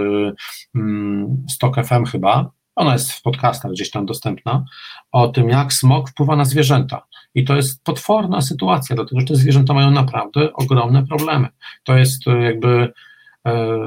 mm, Stock FM chyba, ona jest w podcastach gdzieś tam dostępna, o tym, jak smog wpływa na zwierzęta. I to jest potworna sytuacja, dlatego że te zwierzęta mają naprawdę ogromne problemy. To jest e, jakby e,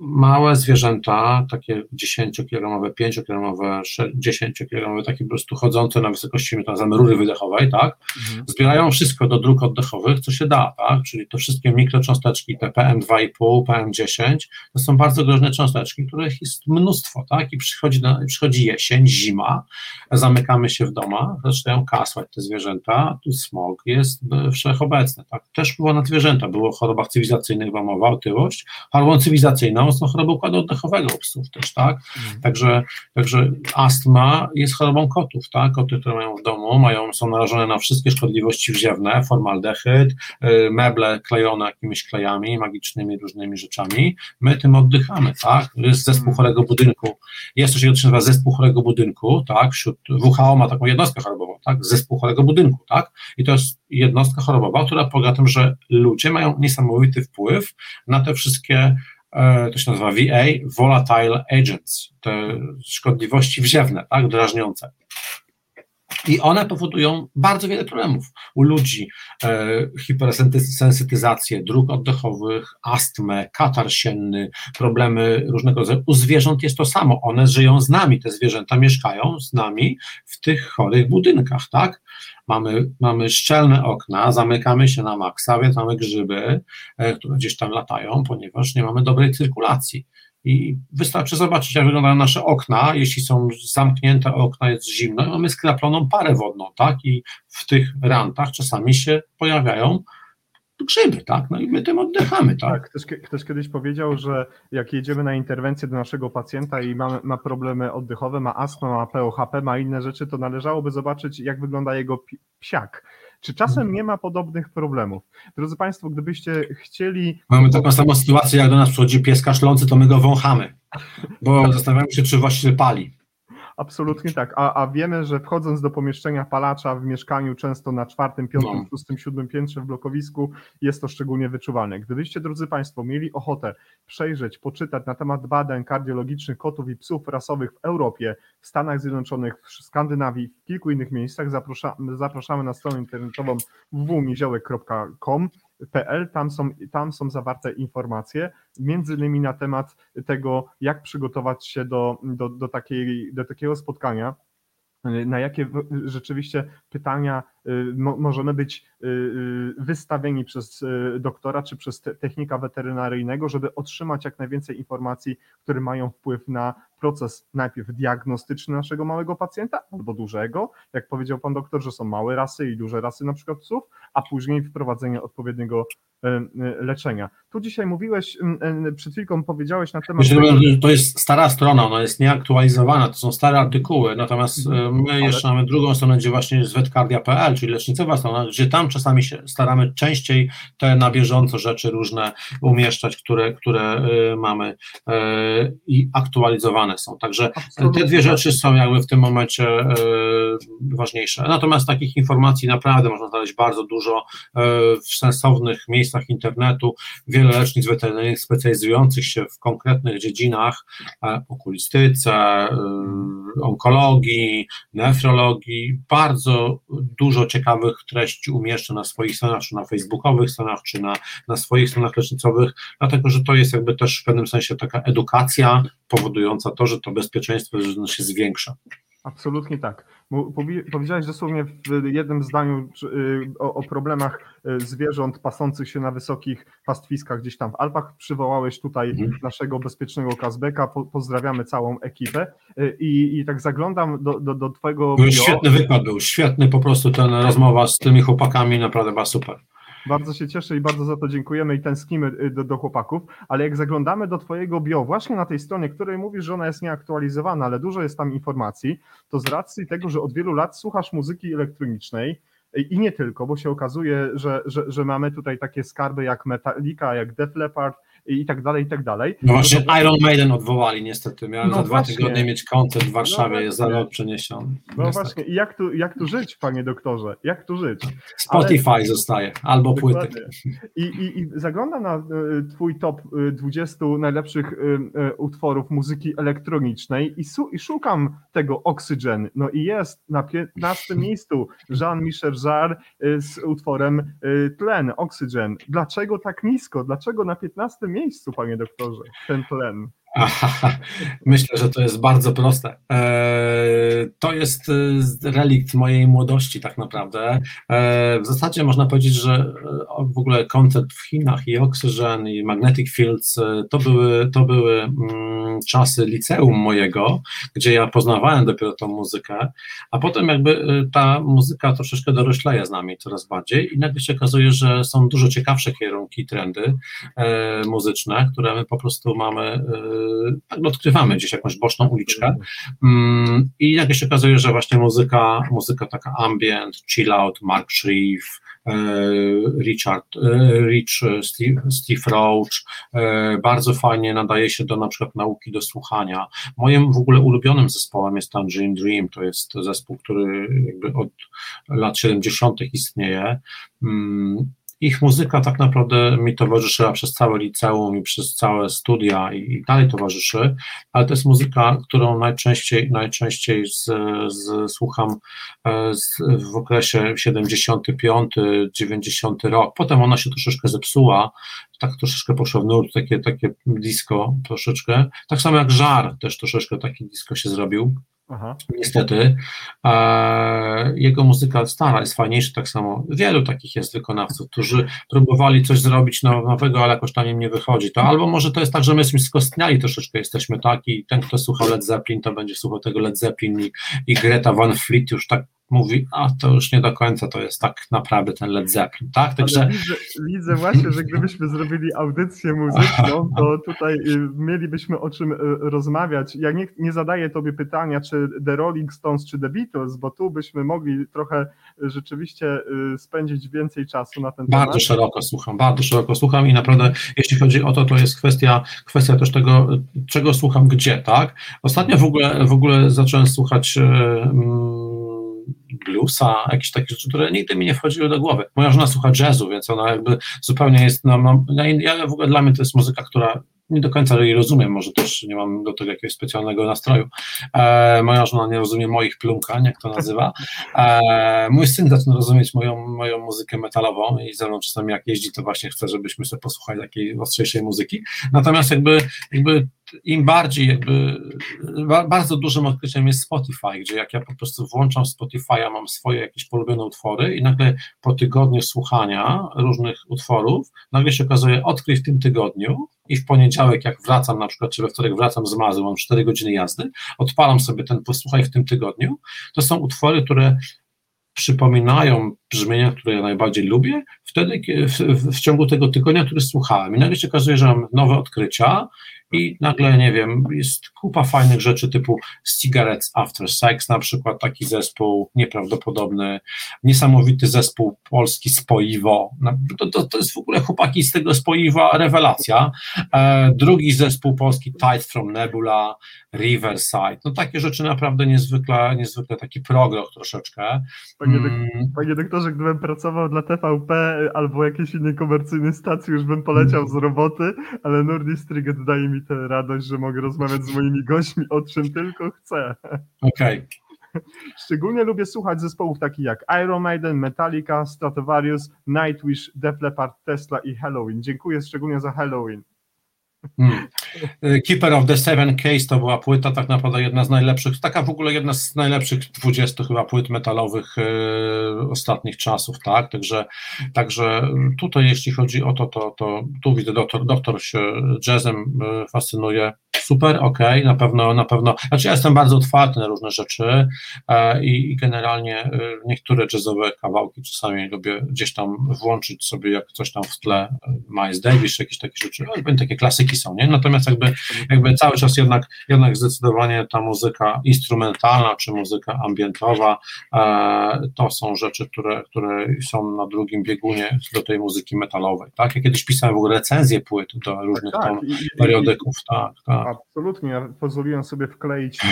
małe zwierzęta, takie 10-kilogramowe, 5-kilogramowe, 10-kilogramowe, takie po prostu chodzące na wysokości, my to nazywamy rury wydechowej, tak, mhm. zbierają wszystko do dróg oddechowych, co się da, tak, czyli to wszystkie mikrocząsteczki, te PM2,5, PM10, to są bardzo groźne cząsteczki, których jest mnóstwo, tak, i przychodzi, na, przychodzi jesień, zima, zamykamy się w domach, zaczynają kasłać te zwierzęta, tu smog jest wszechobecny, tak, też było na zwierzęta, było o chorobach cywilizacyjnych, była mowa, otyłość, chorobą cywilizacyjną mocno chorobę układu oddechowego u psów też, tak? Mhm. Także, także astma jest chorobą kotów, tak? Koty, które mają w domu, mają, są narażone na wszystkie szkodliwości wziewne, formaldehyd, y, meble klejone jakimiś klejami magicznymi, różnymi rzeczami. My tym oddychamy, tak? Jest zespół mhm. chorego budynku. Jest coś, co się nazywa zespół chorego budynku, tak? Wśród WHO ma taką jednostkę chorobową, tak? Zespół chorego budynku, tak? I to jest jednostka chorobowa, która polega na tym, że ludzie mają niesamowity wpływ na te wszystkie to się nazywa VA, Volatile Agents, te szkodliwości wziewne, tak, drażniące. I one powodują bardzo wiele problemów u ludzi. E, hipersensytyzację dróg oddechowych, astmę, katar sienny, problemy różnego rodzaju. U zwierząt jest to samo. One żyją z nami, te zwierzęta mieszkają z nami w tych chorych budynkach, tak? Mamy, mamy szczelne okna, zamykamy się na maksa, więc mamy grzyby, e, które gdzieś tam latają, ponieważ nie mamy dobrej cyrkulacji. I wystarczy zobaczyć, jak wyglądają nasze okna. Jeśli są zamknięte okna, jest zimno, i mamy skraploną parę wodną, tak? I w tych rantach czasami się pojawiają grzyby, tak? No i my tym oddychamy, tak? Tak, ktoś, ktoś kiedyś powiedział, że jak jedziemy na interwencję do naszego pacjenta i ma, ma problemy oddechowe, ma astmę, ma POHP, ma inne rzeczy, to należałoby zobaczyć, jak wygląda jego psiak. Czy czasem nie ma podobnych problemów? Drodzy Państwo, gdybyście chcieli. Mamy taką samą sytuację, jak do nas przychodzi pies kaszlący, to my go wąchamy, bo zastanawiamy się, czy właściciel pali. Absolutnie tak. A, a wiemy, że wchodząc do pomieszczenia palacza w mieszkaniu, często na czwartym, piątym, No. szóstym, siódmym piętrze w blokowisku, jest to szczególnie wyczuwalne. Gdybyście, drodzy Państwo, mieli ochotę przejrzeć, poczytać na temat badań kardiologicznych kotów i psów rasowych w Europie, w Stanach Zjednoczonych, w Skandynawii, w kilku innych miejscach, zapraszamy, zapraszamy na stronę internetową www.niziołek.com.pl. Tam są, tam są zawarte informacje, między innymi na temat tego, jak przygotować się do, do, do, takiej, do takiego spotkania, na jakie rzeczywiście pytania y, mo, możemy być y, y, wystawieni przez doktora czy przez te, technika weterynaryjnego, żeby otrzymać jak najwięcej informacji, które mają wpływ na proces najpierw diagnostyczny naszego małego pacjenta albo dużego, jak powiedział pan doktor, że są małe rasy i duże rasy na przykład psów, a później wprowadzenie odpowiedniego leczenia. Tu dzisiaj mówiłeś, y, y, przed chwilką powiedziałeś na temat... Myślę, tego- że to jest stara strona, ona jest nieaktualizowana, to są stare artykuły, natomiast e, my jeszcze mamy drugą stronę, gdzie właśnie jest wetkardia.pl, czyli lecznicowa strona, gdzie tam czasami się staramy częściej te na bieżąco rzeczy różne umieszczać, które, które e, mamy e, i aktualizowane są. Także te dwie rzeczy są jakby w tym momencie ważniejsze. Natomiast takich informacji naprawdę można znaleźć bardzo dużo w sensownych miejscach internetu. Wiele lecznic weterynaryjnych specjalizujących się w konkretnych dziedzinach, e, okulistyce, e, onkologii, nefrologii. Bardzo dużo ciekawych treści umieszczę na swoich stronach, czy na facebookowych stronach, czy na, na swoich stronach lecznicowych, dlatego że to jest jakby też w pewnym sensie taka edukacja powodująca to, że to bezpieczeństwo się zwiększa. Absolutnie tak. Powiedziałeś dosłownie w jednym zdaniu y, o, o problemach y, zwierząt pasących się na wysokich pastwiskach gdzieś tam w Alpach. Przywołałeś tutaj Mhm. naszego bezpiecznego Kazbeka. Po, pozdrawiamy całą ekipę. Y, I, I tak zaglądam do, do, do Twojego Był bio. świetny wykład, był świetny po prostu ten rozmowa z tymi chłopakami, naprawdę była super. Bardzo się cieszę i bardzo za to dziękujemy i tęsknimy y, do, do chłopaków, ale jak zaglądamy do Twojego bio, właśnie na tej stronie, której mówisz, że ona jest nieaktualizowana, ale dużo jest tam informacji, to z racji tego, że od wielu lat słuchasz muzyki elektronicznej y, i nie tylko, bo się okazuje, że, że, że mamy tutaj takie skarby jak Metallica, jak Def Leppard i tak dalej, i tak dalej. No właśnie Iron Maiden odwołali niestety, miałem No za dwa właśnie. tygodnie mieć koncert w Warszawie, No jest za rok przeniesiony. No Niestety. właśnie, i jak tu, jak tu żyć, panie doktorze? Jak tu żyć? Spotify zostaje, albo płyty. I, i, I zaglądam na y, twój top y, 20 najlepszych y, y, utworów muzyki elektronicznej i, su, i szukam tego Oxygen. No i jest na 15 miejscu Jean-Michel Jarre z utworem Tlen, Oxygen. Dlaczego tak nisko? Dlaczego na 15 miejscu, panie doktorze, ten tlen? Myślę, że to jest bardzo proste. Eee, To jest e, relikt mojej młodości, tak naprawdę. Eee, W zasadzie można powiedzieć, że e, w ogóle koncert w Chinach i Oxygen i Magnetic Fields e, to były, to były mm, czasy liceum mojego, gdzie ja poznawałem dopiero tą muzykę, a potem jakby e, ta muzyka troszeczkę dorośleje z nami coraz bardziej i nagle się okazuje, że są dużo ciekawsze kierunki, trendy e, muzyczne, które my po prostu mamy, e, odkrywamy gdzieś jakąś boczną uliczkę Mm, i nagle się okazuje, że właśnie muzyka, muzyka taka ambient, chill out, Mark Shreve, e, Richard, e, Rich, e, Steve, Steve Roach, bardzo fajnie nadaje się do na przykład nauki, do słuchania. Moim w ogóle ulubionym zespołem jest Tangerine Dream, to jest zespół, który jakby od lat 70. istnieje. Ich muzyka tak naprawdę mi towarzyszyła przez całe liceum i przez całe studia i, i dalej towarzyszy, ale to jest muzyka, którą najczęściej, najczęściej z, z, słucham e, z, w okresie 75-90 rok. Potem ona się troszeczkę zepsuła, tak troszeczkę poszło w nurt, takie, takie disco troszeczkę. Tak samo jak Żar też troszeczkę taki disco się zrobił. Aha. Niestety. E, jego muzyka stara jest fajniejsza, tak samo wielu takich jest wykonawców, którzy próbowali coś zrobić now- nowego, ale jakoś tam im nie wychodzi. To albo może to jest tak, że my jesteśmy skostniali troszeczkę, jesteśmy tak i ten, kto słuchał Led Zeppelin, to będzie słuchał tego Led Zeppelin i, i Greta Van Fleet już tak mówi, a to już nie do końca to jest tak naprawdę ten Led Zeppelin, tak? Także... Widzę, widzę, właśnie, że gdybyśmy zrobili audycję muzyczną, to tutaj y, mielibyśmy o czym y, rozmawiać. Ja nie, nie zadaję tobie pytania, czy The Rolling Stones, czy The Beatles, bo tu byśmy mogli trochę rzeczywiście spędzić więcej czasu na ten temat. Bardzo szeroko słucham, bardzo szeroko słucham i naprawdę, jeśli chodzi o to, to jest kwestia, kwestia też tego, czego słucham gdzie, tak? Ostatnio w ogóle, w ogóle zacząłem słuchać bluesa, jakieś takie rzeczy, które nigdy mi nie wchodziły do głowy. Moja żona słucha jazzu, więc ona jakby zupełnie jest, no, no ja w ogóle dla mnie to jest muzyka, która nie do końca jej rozumiem, może też nie mam do tego jakiegoś specjalnego nastroju. E, moja żona nie rozumie moich plumkań, jak to nazywa. E, mój syn zaczyna rozumieć moją, moją muzykę metalową i ze mną czasami jak jeździ, to właśnie chce, żebyśmy sobie posłuchali takiej ostrzejszej muzyki. Natomiast jakby, jakby im bardziej jakby, bardzo dużym odkryciem jest Spotify, gdzie jak ja po prostu włączam Spotify'a, mam swoje jakieś polubione utwory i nagle po tygodniu słuchania różnych utworów, nagle się okazuje, odkryj w tym tygodniu i w poniedziałek jak wracam na przykład, czy we wtorek wracam z Mazy, mam 4 godziny jazdy, odpalam sobie ten posłuchaj w tym tygodniu, to są utwory, które przypominają brzmienia, które ja najbardziej lubię, wtedy w, w, w ciągu tego tygodnia, który słuchałem. I nagle się okazuje, że mam nowe odkrycia i nagle, nie wiem, jest kupa fajnych rzeczy typu Cigarettes After Sex, na przykład taki zespół nieprawdopodobny, niesamowity zespół polski Spoiwo, no, to, to, to jest w ogóle chłopaki z tego Spoiwa rewelacja, e, drugi zespół polski Tide from Nebula, Riverside, no takie rzeczy naprawdę niezwykle, niezwykle taki progrok troszeczkę. Panie, mm. panie doktorze, gdybym pracował dla TVP albo jakiejś innej komercyjnej stacji, już bym poleciał z roboty, ale Nordic daje mi tę radość, że mogę rozmawiać z moimi gośćmi o czym tylko chcę. Okej. Okay. Szczególnie lubię słuchać zespołów takich jak Iron Maiden, Metallica, Stratovarius, Nightwish, Def Leppard, Tesla i Halloween. Dziękuję szczególnie za Halloween. Hmm. Keeper of the Seven Case to była płyta, tak naprawdę jedna z najlepszych, taka w ogóle jedna z najlepszych 20 chyba płyt metalowych e, ostatnich czasów, tak? Także, także tutaj jeśli chodzi o to, to, to tu widzę, doktor, doktor się jazzem e, fascynuje, super, ok, na pewno, na pewno, znaczy ja jestem bardzo otwarty na różne rzeczy e, i, generalnie e, niektóre jazzowe kawałki czasami lubię gdzieś tam włączyć sobie, jak coś tam w tle e, Miles Davis, jakieś takie rzeczy, takie klasyki są, nie? Natomiast jakby, jakby cały czas jednak, jednak zdecydowanie ta muzyka instrumentalna, czy muzyka ambientowa, e, to są rzeczy, które, które są na drugim biegunie do tej muzyki metalowej, tak? Ja kiedyś pisałem w ogóle recenzję płyt do różnych tak, tam periodyków, tak, tak. Absolutnie, ja pozwoliłem sobie wkleić.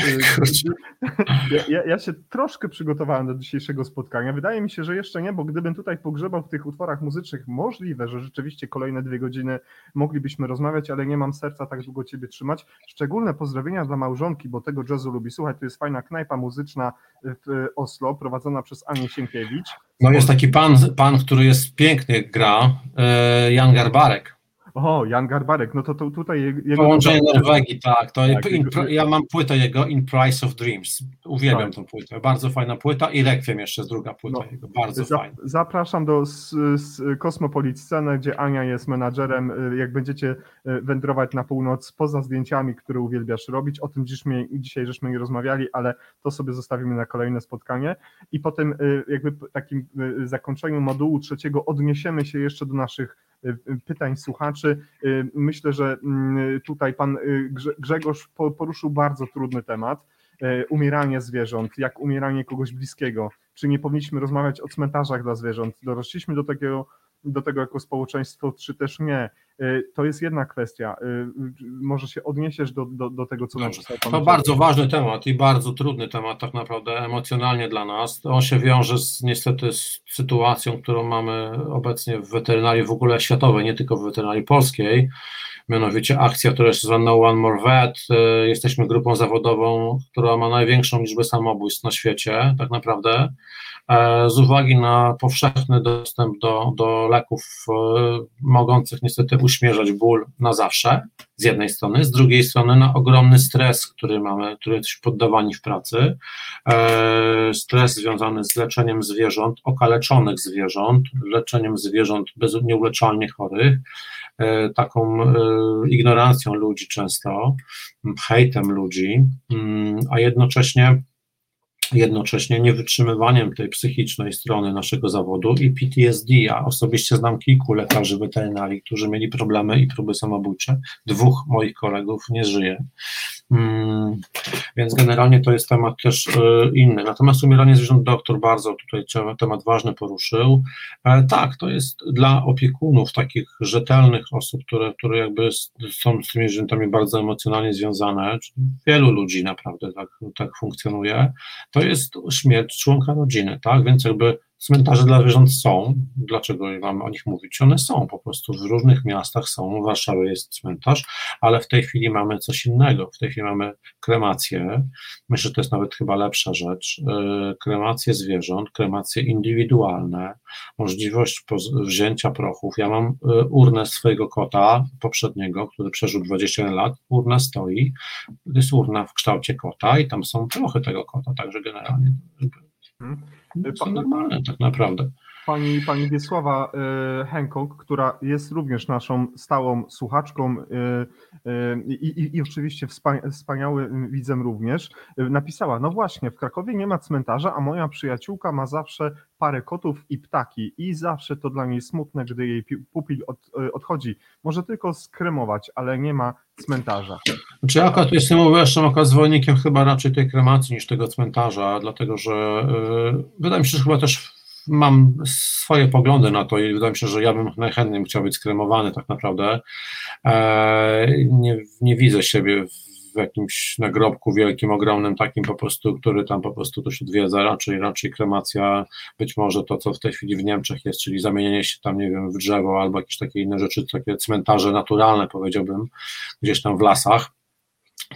Y, ja, ja, ja, się troszkę przygotowałem do dzisiejszego spotkania. Wydaje mi się, że jeszcze nie, bo gdybym tutaj pogrzebał w tych utworach muzycznych, możliwe, że rzeczywiście kolejne dwie godziny moglibyśmy rozmawiać, ale nie mam serca tak długo Ciebie trzymać. Szczególne pozdrowienia dla małżonki, bo tego jazzu lubi słuchać. To jest fajna knajpa muzyczna w Oslo, prowadzona przez Anię Sienkiewicz. No jest taki pan, pan który jest pięknie gra, e, Jan Garbarek. O, Jan Garbarek, no to, to tutaj jego... Połączenie Norwegii, tak. To tak in, ja mam płytę jego In Price of Dreams. Uwielbiam tak. tą płytę. Bardzo fajna płyta i Requiem jeszcze jest druga płyta no. jego. Bardzo Za, fajna. Zapraszam do Kosmopolit Scenę, gdzie Ania jest menadżerem. Jak będziecie e, wędrować na północ poza zdjęciami, które uwielbiasz robić, o tym dziś my, dzisiaj żeśmy nie rozmawiali, ale to sobie zostawimy na kolejne spotkanie. I potem e, jakby takim zakończeniu modułu trzeciego odniesiemy się jeszcze do naszych pytań słuchaczy. Y, myślę, że mm, tutaj pan y, Grzegorz poruszył bardzo trudny temat. Y, umieranie zwierząt, jak umieranie kogoś bliskiego. Czy nie powinniśmy rozmawiać o cmentarzach dla zwierząt? Dorośliśmy do takiego do tego jako społeczeństwo, czy też nie. Y, to jest jedna kwestia. Y, może się odniesiesz do, do, do tego, co napisał Pan. To bardzo ważny temat i bardzo trudny temat tak naprawdę emocjonalnie dla nas. On się wiąże z, niestety z sytuacją, którą mamy obecnie w weterynarii w ogóle światowej, nie tylko w weterynarii polskiej. Mianowicie akcja, która jest zwana One More Vet. Y, jesteśmy grupą zawodową, która ma największą liczbę samobójstw na świecie, tak naprawdę. E, z uwagi na powszechny dostęp do, do leków e, mogących niestety uśmierzać ból na zawsze, z jednej strony, z drugiej strony na ogromny stres, który mamy, który jesteśmy poddawani w pracy, e, stres związany z leczeniem zwierząt, okaleczonych zwierząt, leczeniem zwierząt bez, nieuleczalnie chorych, taką ignorancją ludzi często, hejtem ludzi, mm, a jednocześnie jednocześnie niewytrzymywaniem tej psychicznej strony naszego zawodu i PTSD. Ja osobiście znam kilku lekarzy weterynarii, którzy mieli problemy i próby samobójcze. Dwóch moich kolegów nie żyje. Hmm, więc generalnie to jest temat też y, inny. Natomiast umieranie zwierząt doktor bardzo tutaj temat ważny poruszył. E, tak, to jest dla opiekunów, takich rzetelnych osób, które, które jakby są z tymi zwierzętami bardzo emocjonalnie związane, wielu ludzi naprawdę tak, tak funkcjonuje, to jest śmierć członka rodziny, tak? Więc jakby cmentarze dla zwierząt są. Dlaczego mam o nich mówić? One są po prostu w różnych miastach są. W Warszawie jest cmentarz, ale w tej chwili mamy coś innego. W tej chwili mamy kremację. Myślę, że to jest nawet chyba lepsza rzecz. E, kremację zwierząt, kremacje indywidualne, możliwość wzięcia prochów. Ja mam e, urnę swojego kota poprzedniego, który przeżył 21 lat. Urna stoi. To jest urna w kształcie kota i tam są prochy tego kota, także generalnie. Hmm to normalne tak naprawdę. Pani, pani Wiesława y, Hancock, która jest również naszą stałą słuchaczką y, y, i, i oczywiście wspaniałym widzem również, napisała, no właśnie, w Krakowie nie ma cmentarza, a moja przyjaciółka ma zawsze parę kotów i ptaki i zawsze to dla niej smutne, gdy jej pupil od, odchodzi. Może tylko skremować, ale nie ma cmentarza. Znaczy ja akurat jestem akurat zwolennikiem chyba raczej tej kremacji niż tego cmentarza, dlatego że yy, wydaje mi się, że chyba też mam swoje poglądy na to i wydaje mi się, że ja bym najchętniej chciał być skremowany tak naprawdę. E, nie, nie widzę siebie w jakimś nagrobku wielkim, ogromnym, takim po prostu, który tam po prostu ktoś odwiedza, raczej, raczej kremacja, być może to, co w tej chwili w Niemczech jest, czyli zamienienie się tam, nie wiem, w drzewo albo jakieś takie inne rzeczy, takie cmentarze naturalne, powiedziałbym, gdzieś tam w lasach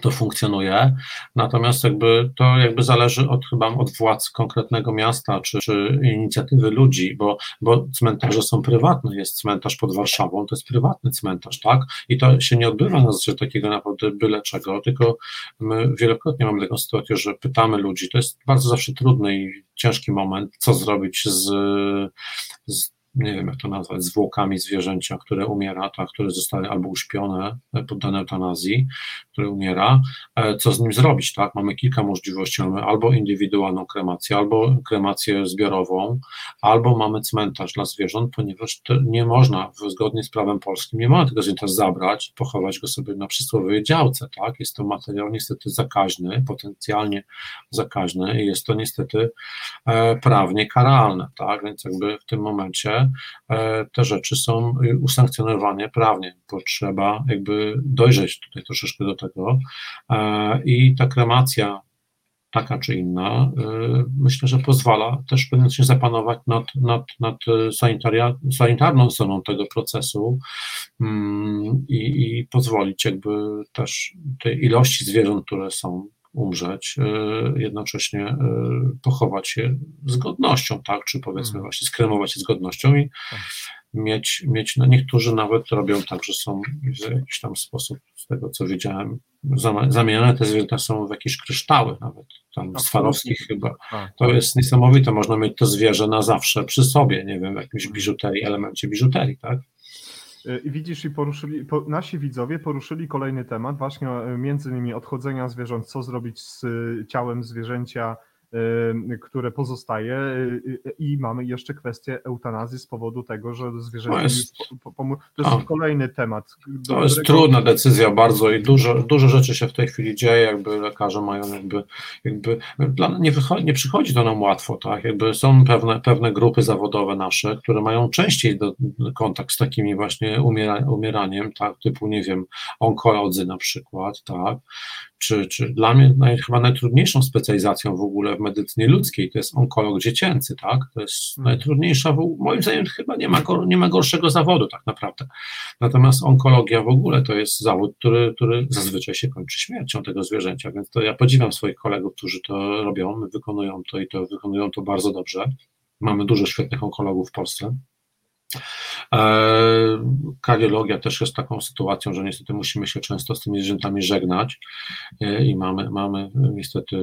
to funkcjonuje, natomiast jakby to jakby zależy od chyba od władz konkretnego miasta czy, czy inicjatywy ludzi, bo, bo cmentarze są prywatne, jest cmentarz pod Warszawą, to jest prywatny cmentarz, tak? I to się nie odbywa na zasadzie takiego naprawdę byle czego, tylko my wielokrotnie mamy taką sytuację, że pytamy ludzi, to jest bardzo zawsze trudny i ciężki moment, co zrobić z, z nie wiem jak to nazwać, zwłokami zwierzęcia, które umiera, tak, które zostały albo uśpione, e, poddane eutanazji, które umiera, e, co z nim zrobić, tak? Mamy kilka możliwości, mamy albo indywidualną kremację, albo kremację zbiorową, albo mamy cmentarz dla zwierząt, ponieważ nie można, zgodnie z prawem polskim, nie można tego zwierzęta zabrać, pochować go sobie na przysłowiowej działce, tak? Jest to materiał niestety zakaźny, potencjalnie zakaźny i jest to niestety e, prawnie karalne, tak? Więc jakby w tym momencie E, te rzeczy są usankcjonowane prawnie, bo trzeba jakby dojrzeć tutaj troszeczkę do tego. E, i ta kremacja taka czy inna, e, myślę, że pozwala też w pewnym sensie zapanować nad, nad, nad sanitarną stroną tego procesu mm, i, i pozwolić jakby też tej ilości zwierząt, które są umrzeć, e, jednocześnie e, pochować je z godnością, tak, czy powiedzmy hmm. właśnie skremować je z godnością i tak. mieć, mieć no niektórzy nawet robią tak, że są w jakiś tam sposób, z tego co widziałem, zamienione te zwierzęta są w jakieś kryształy nawet, tam Swarowskich chyba. Tak. To jest niesamowite, można mieć to zwierzę na zawsze przy sobie, nie wiem, w jakimś hmm. biżuterii, elemencie biżuterii, tak? I widzisz, i poruszyli, po, nasi widzowie poruszyli kolejny temat, właśnie e, między innymi odchodzenia zwierząt, co zrobić z e, ciałem zwierzęcia które pozostaje i mamy jeszcze kwestię eutanazji z powodu tego, że zwierzęta to jest, to jest kolejny temat. To jest którego... trudna decyzja bardzo i dużo, dużo rzeczy się w tej chwili dzieje, jakby lekarze mają jakby, jakby nie, wychodzi, nie przychodzi to nam łatwo, tak, jakby są pewne, pewne grupy zawodowe nasze, które mają częściej do, kontakt z takimi właśnie umiera, umieraniem, tak, typu, nie wiem, onkolodzy na przykład, tak, czy, czy dla mnie naj, chyba najtrudniejszą specjalizacją w ogóle w medycynie ludzkiej to jest onkolog dziecięcy, tak? To jest hmm. najtrudniejsza, moim zdaniem chyba nie ma, nie ma gorszego zawodu tak naprawdę. Natomiast onkologia w ogóle to jest zawód, który, który zazwyczaj się kończy śmiercią tego zwierzęcia, więc to ja podziwiam swoich kolegów, którzy to robią, wykonują to i to wykonują to bardzo dobrze. Mamy dużo świetnych onkologów w Polsce. Kardiologia też jest taką sytuacją, że niestety musimy się często z tymi zwierzętami żegnać i mamy, mamy niestety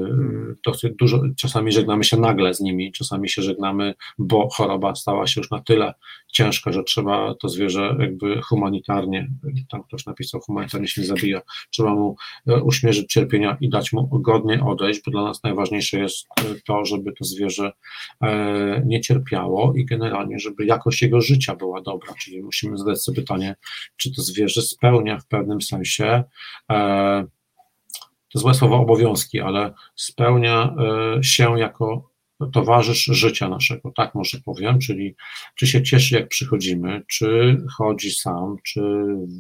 dosyć dużo, czasami żegnamy się nagle z nimi, czasami się żegnamy, bo choroba stała się już na tyle ciężka, że trzeba to zwierzę jakby humanitarnie, tam ktoś napisał, humanitarnie się zabija, trzeba mu uśmierzyć cierpienia i dać mu godnie odejść, bo dla nas najważniejsze jest to, żeby to zwierzę nie cierpiało i generalnie, żeby jakość jego życia była dobra, czyli musimy zadać sobie pytanie, czy to zwierzę spełnia w pewnym sensie e, to złe słowo obowiązki, ale spełnia e, się jako towarzysz życia naszego, tak może powiem, czyli czy się cieszy jak przychodzimy, czy chodzi sam, czy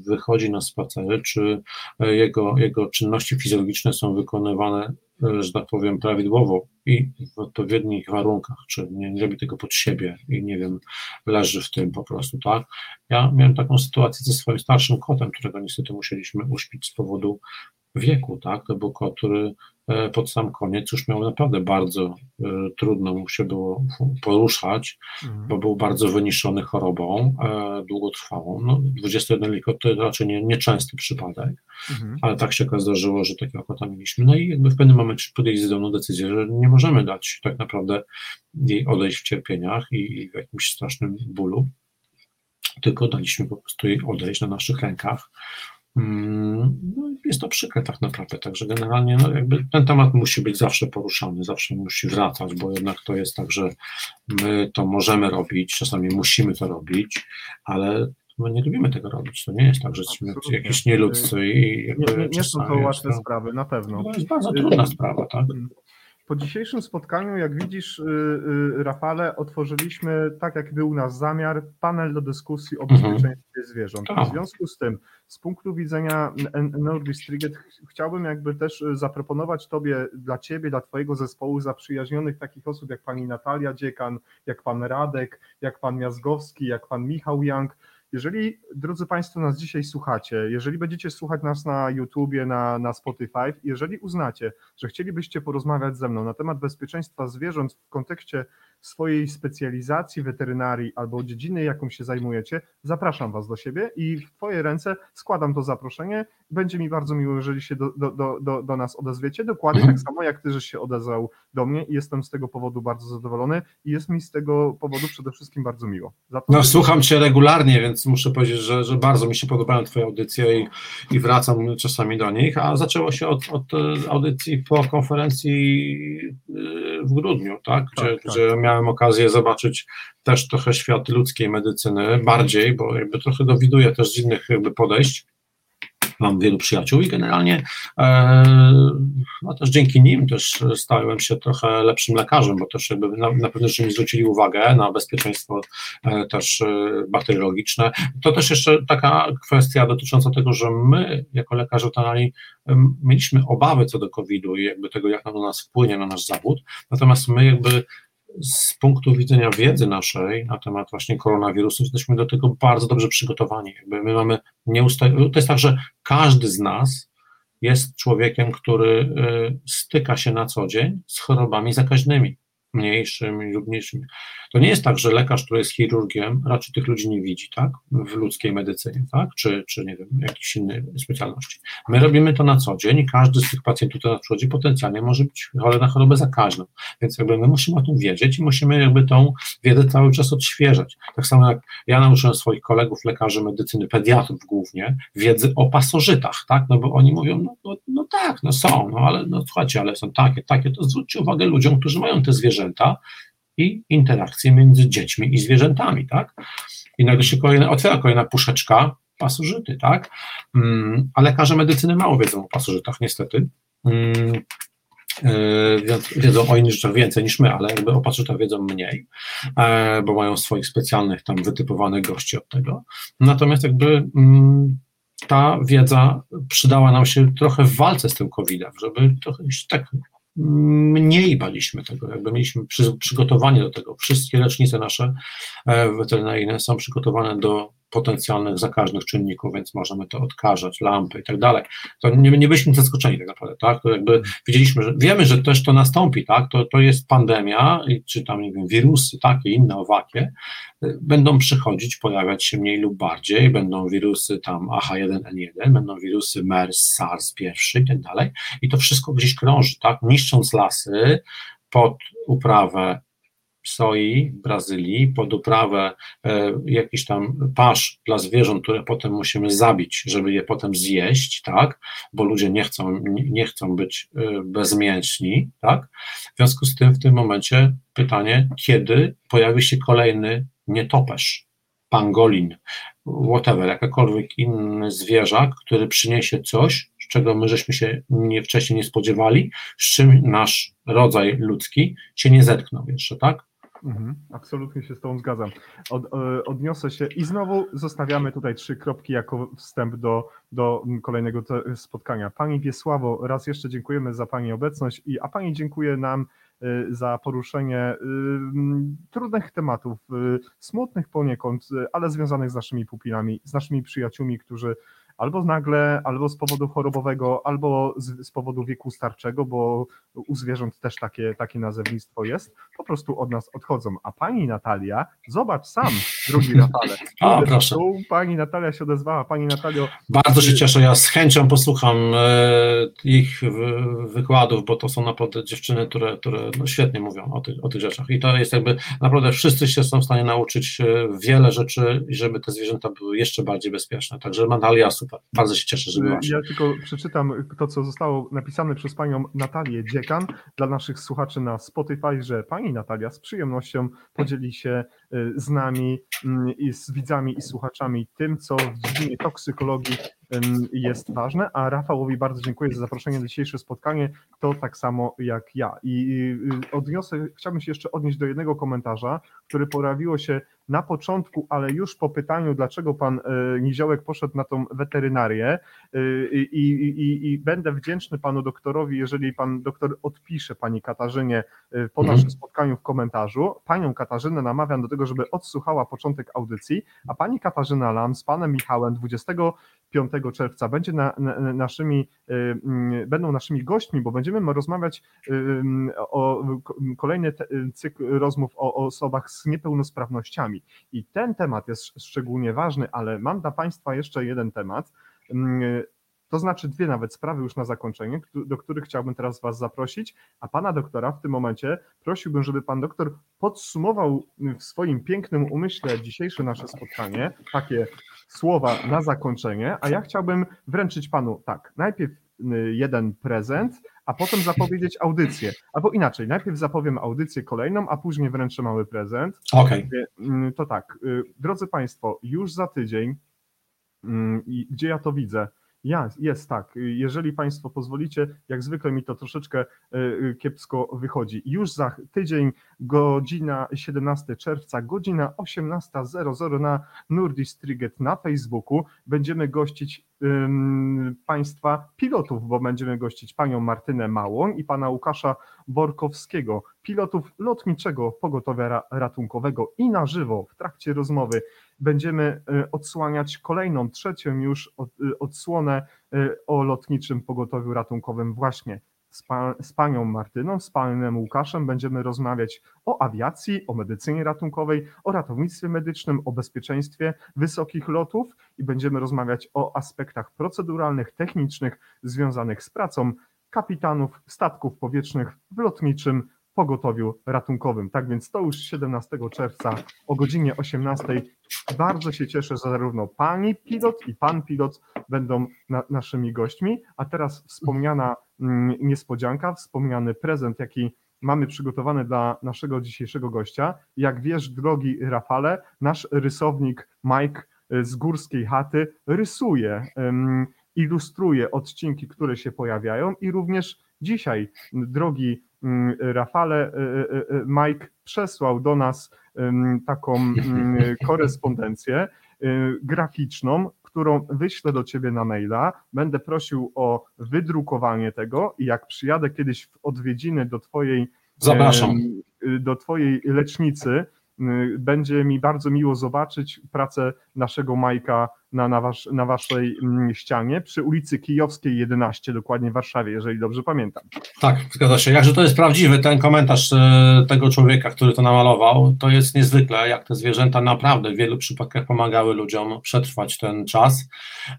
wychodzi na spacery, czy e, jego, jego czynności fizjologiczne są wykonywane że tak powiem, prawidłowo i w odpowiednich warunkach, czy nie, nie robi tego pod siebie i nie wiem, leży w tym po prostu, tak? Ja miałem taką sytuację ze swoim starszym kotem, którego niestety musieliśmy uśpić z powodu wieku, tak? To był kot, który E, pod sam koniec już miał naprawdę bardzo e, trudno mu się było poruszać, mhm. bo był bardzo wyniszczony chorobą e, długotrwałą. No, 21 likot to raczej nie, nieczęsty przypadek, mhm. ale tak się zdarzyło, że takiego kota mieliśmy. No i jakby w pewnym momencie zdolną decyzję, że nie możemy dać tak naprawdę jej odejść w cierpieniach i, w jakimś strasznym bólu, tylko daliśmy po prostu jej odejść na naszych rękach no, jest to przykre tak naprawdę, także generalnie no, jakby ten temat musi być zawsze poruszany, zawsze musi wracać, bo jednak to jest tak, że my to możemy robić, czasami musimy to robić, ale my nie lubimy tego robić. To nie jest tak, że jesteśmy jakieś nieludzcy i jakby nie, nie, nie są to łatwe sprawy, na pewno. To jest bardzo trudna sprawa, tak? Po dzisiejszym spotkaniu, jak widzisz, y, y, Rafale, otworzyliśmy, tak jak był nasz zamiar, panel do dyskusji o mhm. bezpieczeństwie zwierząt. W związku z tym, z punktu widzenia Norddistriget, chciałbym jakby też y, zaproponować Tobie, dla Ciebie, dla Twojego zespołu zaprzyjaźnionych takich osób jak Pani Natalia Dziekan, jak Pan Radek, jak Pan Miazgowski, jak Pan Michał Jank, jeżeli, drodzy Państwo, nas dzisiaj słuchacie, jeżeli będziecie słuchać nas na YouTubie, na, na Spotify, jeżeli uznacie, że chcielibyście porozmawiać ze mną na temat bezpieczeństwa zwierząt w kontekście swojej specjalizacji weterynarii albo dziedziny, jaką się zajmujecie, zapraszam Was do siebie i w Twoje ręce składam to zaproszenie. Będzie mi bardzo miło, jeżeli się do, do, do, do nas odezwiecie, dokładnie tak samo jak Ty, żeś się odezwał do mnie i jestem z tego powodu bardzo zadowolony i jest mi z tego powodu przede wszystkim bardzo miło. no, słucham Cię regularnie, więc muszę powiedzieć, że, że bardzo mi się podobają Twoje audycje i, i wracam czasami do nich, a zaczęło się od, od audycji po konferencji y, w grudniu, tak? Gdzie, tak, tak. gdzie miałem okazję zobaczyć też trochę świat ludzkiej medycyny, bardziej, bo jakby trochę dowiduję też z innych jakby podejść. Mam wielu przyjaciół i generalnie e, no też dzięki nim też stałem się trochę lepszym lekarzem, bo też jakby na, na pewno, że mi zwrócili uwagę na bezpieczeństwo e, też e, bakteriologiczne. To też jeszcze taka kwestia dotycząca tego, że my jako lekarze weterynarii mieliśmy obawy co do COVID-u i jakby tego, jak na nas wpłynie na nasz zawód, natomiast my jakby z punktu widzenia wiedzy naszej na temat właśnie koronawirusu, jesteśmy do tego bardzo dobrze przygotowani. Jakby my mamy nieusta- to jest tak, że każdy z nas jest człowiekiem, który y, styka się na co dzień z chorobami zakaźnymi mniejszym lub mniejszym. To nie jest tak, że lekarz, który jest chirurgiem, raczej tych ludzi nie widzi, tak, w ludzkiej medycynie, tak, czy, czy nie wiem, jakiejś innej specjalności. My robimy to na co dzień i każdy z tych pacjentów, który nas przychodzi, potencjalnie może być chory na chorobę zakaźną, więc jakby my musimy o tym wiedzieć i musimy jakby tą wiedzę cały czas odświeżać. Tak samo jak ja nauczyłem swoich kolegów, lekarzy medycyny, pediatrów głównie, wiedzy o pasożytach, tak, no bo oni mówią, no, no, no tak, no są, no ale no słuchajcie, ale są takie, takie, to zwróćcie uwagę ludziom, którzy mają te zwierzęta, zwierzęta i interakcje między dziećmi i zwierzętami, tak? I nagle się kolejna, otwiera kolejna puszeczka pasożyty, tak? Mm, a lekarze medycyny mało wiedzą o pasożytach, niestety. Mm, e, wiedzą o innych rzeczach więcej niż my, ale jakby o pasożytach wiedzą mniej, e, bo mają swoich specjalnych tam wytypowanych gości od tego. Natomiast jakby mm, ta wiedza przydała nam się trochę w walce z tym COVID-em, żeby trochę tak mniej baliśmy tego, jakby mieliśmy przy, przygotowanie do tego. Wszystkie lecznice nasze e, weterynaryjne są przygotowane do potencjalnych zakaźnych czynników, więc możemy to odkażać, lampy i tak dalej. To nie, nie byliśmy zaskoczeni tak naprawdę, tak? To jakby widzieliśmy, że wiemy, że też to nastąpi, tak? To, to jest pandemia, czy tam, nie wiem, wirusy takie, inne owakie, będą przychodzić, pojawiać się mniej lub bardziej, będą wirusy tam AH1N1, będą wirusy MERS, SARS pierwszy i tak dalej i to wszystko gdzieś krąży, tak? Niszcząc lasy pod uprawę soi Brazylii pod uprawę e, jakiś tam pasz dla zwierząt, które potem musimy zabić, żeby je potem zjeść, tak, bo ludzie nie chcą, nie chcą być e, bezmięśni, tak, w związku z tym w tym momencie pytanie, kiedy pojawi się kolejny nietoperz, pangolin, whatever, jakakolwiek inny zwierzak, który przyniesie coś, z czego my żeśmy się nie, wcześniej nie spodziewali, z czym nasz rodzaj ludzki się nie zetknął jeszcze, tak? Mhm, absolutnie się z Tobą zgadzam. Od, e, odniosę się i znowu zostawiamy tutaj trzy kropki jako wstęp do, do kolejnego spotkania. Pani Wiesławo, raz jeszcze dziękujemy za Pani obecność, i, a Pani dziękuję nam e, za poruszenie y, trudnych tematów, smutnych poniekąd, ale związanych z naszymi pupilami, z naszymi przyjaciółmi, którzy albo nagle, albo z powodu chorobowego, albo z, z, powodu wieku starczego, bo u zwierząt też takie, takie nazewnictwo jest, po prostu od nas odchodzą. A pani Natalia, zobacz sam, drugi Rafale. A, proszę. Tu pani Natalia się odezwała. Pani Natalio. Bardzo się cieszę, ja z chęcią posłucham e, ich wykładów, bo to są naprawdę dziewczyny, które, które no świetnie mówią o tych, o tych rzeczach. I to jest jakby naprawdę wszyscy się są w stanie nauczyć e, wiele rzeczy, żeby te zwierzęta były jeszcze bardziej bezpieczne. Także Natalia, super. Bardzo się cieszę, że byłaś. Ja tylko przeczytam to, co zostało napisane przez panią Natalię Dziekan dla naszych słuchaczy na Spotify, że pani Natalia z przyjemnością podzieli się z nami mm, i z widzami i słuchaczami tym, co w dziedzinie toksykologii jest ważne, a Rafałowi bardzo dziękuję za zaproszenie na dzisiejsze spotkanie, to tak samo jak ja. I y, odniosę, chciałbym się jeszcze odnieść do jednego komentarza, który pojawiło się na początku, ale już po pytaniu, dlaczego pan Niziołek poszedł na tą weterynarię i, i, i będę wdzięczny panu doktorowi, jeżeli pan doktor odpisze pani Katarzynie po mhm. naszym spotkaniu w komentarzu. Panią Katarzynę namawiam do tego, żeby odsłuchała początek audycji, a pani Katarzyna Lam z panem Michałem 25 czerwca będzie na, na, naszymi, będą naszymi gośćmi, bo będziemy rozmawiać o kolejny cykl rozmów o osobach z niepełnosprawnościami. I ten temat jest szczególnie ważny, ale mam dla Państwa jeszcze jeden temat. To znaczy dwie nawet sprawy już na zakończenie, do których chciałbym teraz Was zaprosić, a Pana doktora w tym momencie prosiłbym, żeby Pan doktor podsumował w swoim pięknym umyśle dzisiejsze nasze spotkanie, takie słowa na zakończenie, a ja chciałbym wręczyć Panu tak, najpierw y, jeden prezent, a potem zapowiedzieć audycję. Albo inaczej, najpierw zapowiem audycję kolejną, a później wręczę mały prezent. Okej. Okay. To tak, y, drodzy Państwo, już za tydzień, gdzie ja to widzę, ja, jest tak. Jeżeli Państwo pozwolicie, jak zwykle mi to troszeczkę e, e, kiepsko wychodzi. Już za tydzień, godzina 17 czerwca, godzina 18.00 na Nurdistriget na Facebooku będziemy gościć Państwa pilotów, bo będziemy gościć Panią Martynę Małą i Pana Łukasza Borkowskiego, pilotów lotniczego pogotowia ratunkowego. I na żywo w trakcie rozmowy będziemy e, odsłaniać kolejną, trzecią już e, odsłonę e, o lotniczym pogotowiu ratunkowym właśnie z, pa, z, panią Martyną, z panem Łukaszem będziemy rozmawiać o awiacji, o medycynie ratunkowej, o ratownictwie medycznym, o bezpieczeństwie wysokich lotów i będziemy rozmawiać o aspektach proceduralnych, technicznych związanych z pracą kapitanów statków powietrznych w lotniczym pogotowiu ratunkowym. Tak więc to już 17 czerwca o godzinie 18. Bardzo się cieszę, że zarówno pani pilot i pan pilot będą na, naszymi gośćmi, a teraz wspomniana mm, niespodzianka, wspomniany prezent, jaki mamy przygotowany dla naszego dzisiejszego gościa. Jak wiesz, drogi Rafale, nasz rysownik Mike z Górskiej Chaty rysuje, ilustruje odcinki, które się pojawiają i również dzisiaj, drogi Rafale, y, y, y, Mike przesłał do nas taką mm, korespondencję graficzną, którą wyślę do ciebie na maila. Będę prosił o wydrukowanie tego i jak przyjadę kiedyś w odwiedziny do twojej Zapraszam. do twojej lecznicy, będzie mi bardzo miło zobaczyć pracę naszego Majka na, na, wasz, na waszej mm, ścianie przy ulicy Kijowskiej 11, dokładnie w Warszawie, jeżeli dobrze pamiętam. Tak, zgadza się. Jakże to jest prawdziwy ten komentarz e, tego człowieka, który to namalował, to jest niezwykle, jak te zwierzęta naprawdę w wielu przypadkach pomagały ludziom przetrwać ten czas.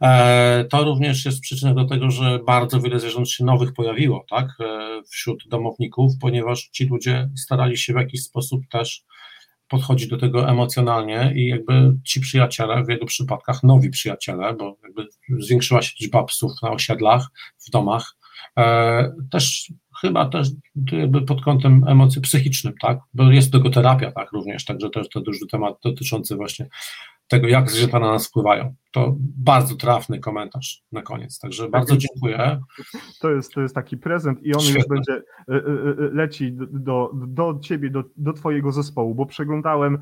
E, To również jest przyczyną do tego, że bardzo wiele zwierząt się nowych pojawiło, tak, e, wśród domowników, ponieważ ci ludzie starali się w jakiś sposób też podchodzić do tego emocjonalnie i jakby ci przyjaciele, w wielu przypadkach nowi przyjaciele, bo jakby zwiększyła się liczba psów na osiedlach, w domach, e, też chyba też jakby pod kątem emocji psychicznym, tak, bo jest tego terapia, tak, również, także też to duży temat dotyczący właśnie tego, jak zwierzęta na nas wpływają. To bardzo trafny komentarz na koniec, także bardzo jest. dziękuję. To jest, to jest taki prezent i on już Świetne. będzie y, y, y, leci do, do, ciebie, do, do twojego zespołu, bo przeglądałem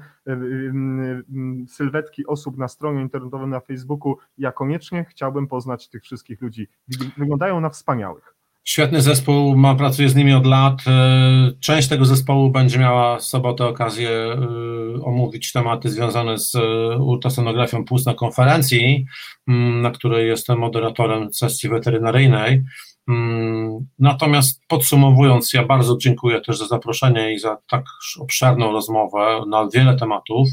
sylwetki osób na stronie internetowej na Facebooku. Ja koniecznie chciałbym poznać tych wszystkich ludzi. Wy- Wyglądają na wspaniałych. Świetny zespół, ma, pracuję z nimi od lat. E, Część tego zespołu będzie miała w sobotę okazję e, omówić tematy związane z e, ultrasonografią płuc na konferencji, na której jestem moderatorem sesji weterynaryjnej. Mm, Natomiast podsumowując, ja bardzo dziękuję też za zaproszenie i za tak obszerną rozmowę na wiele tematów.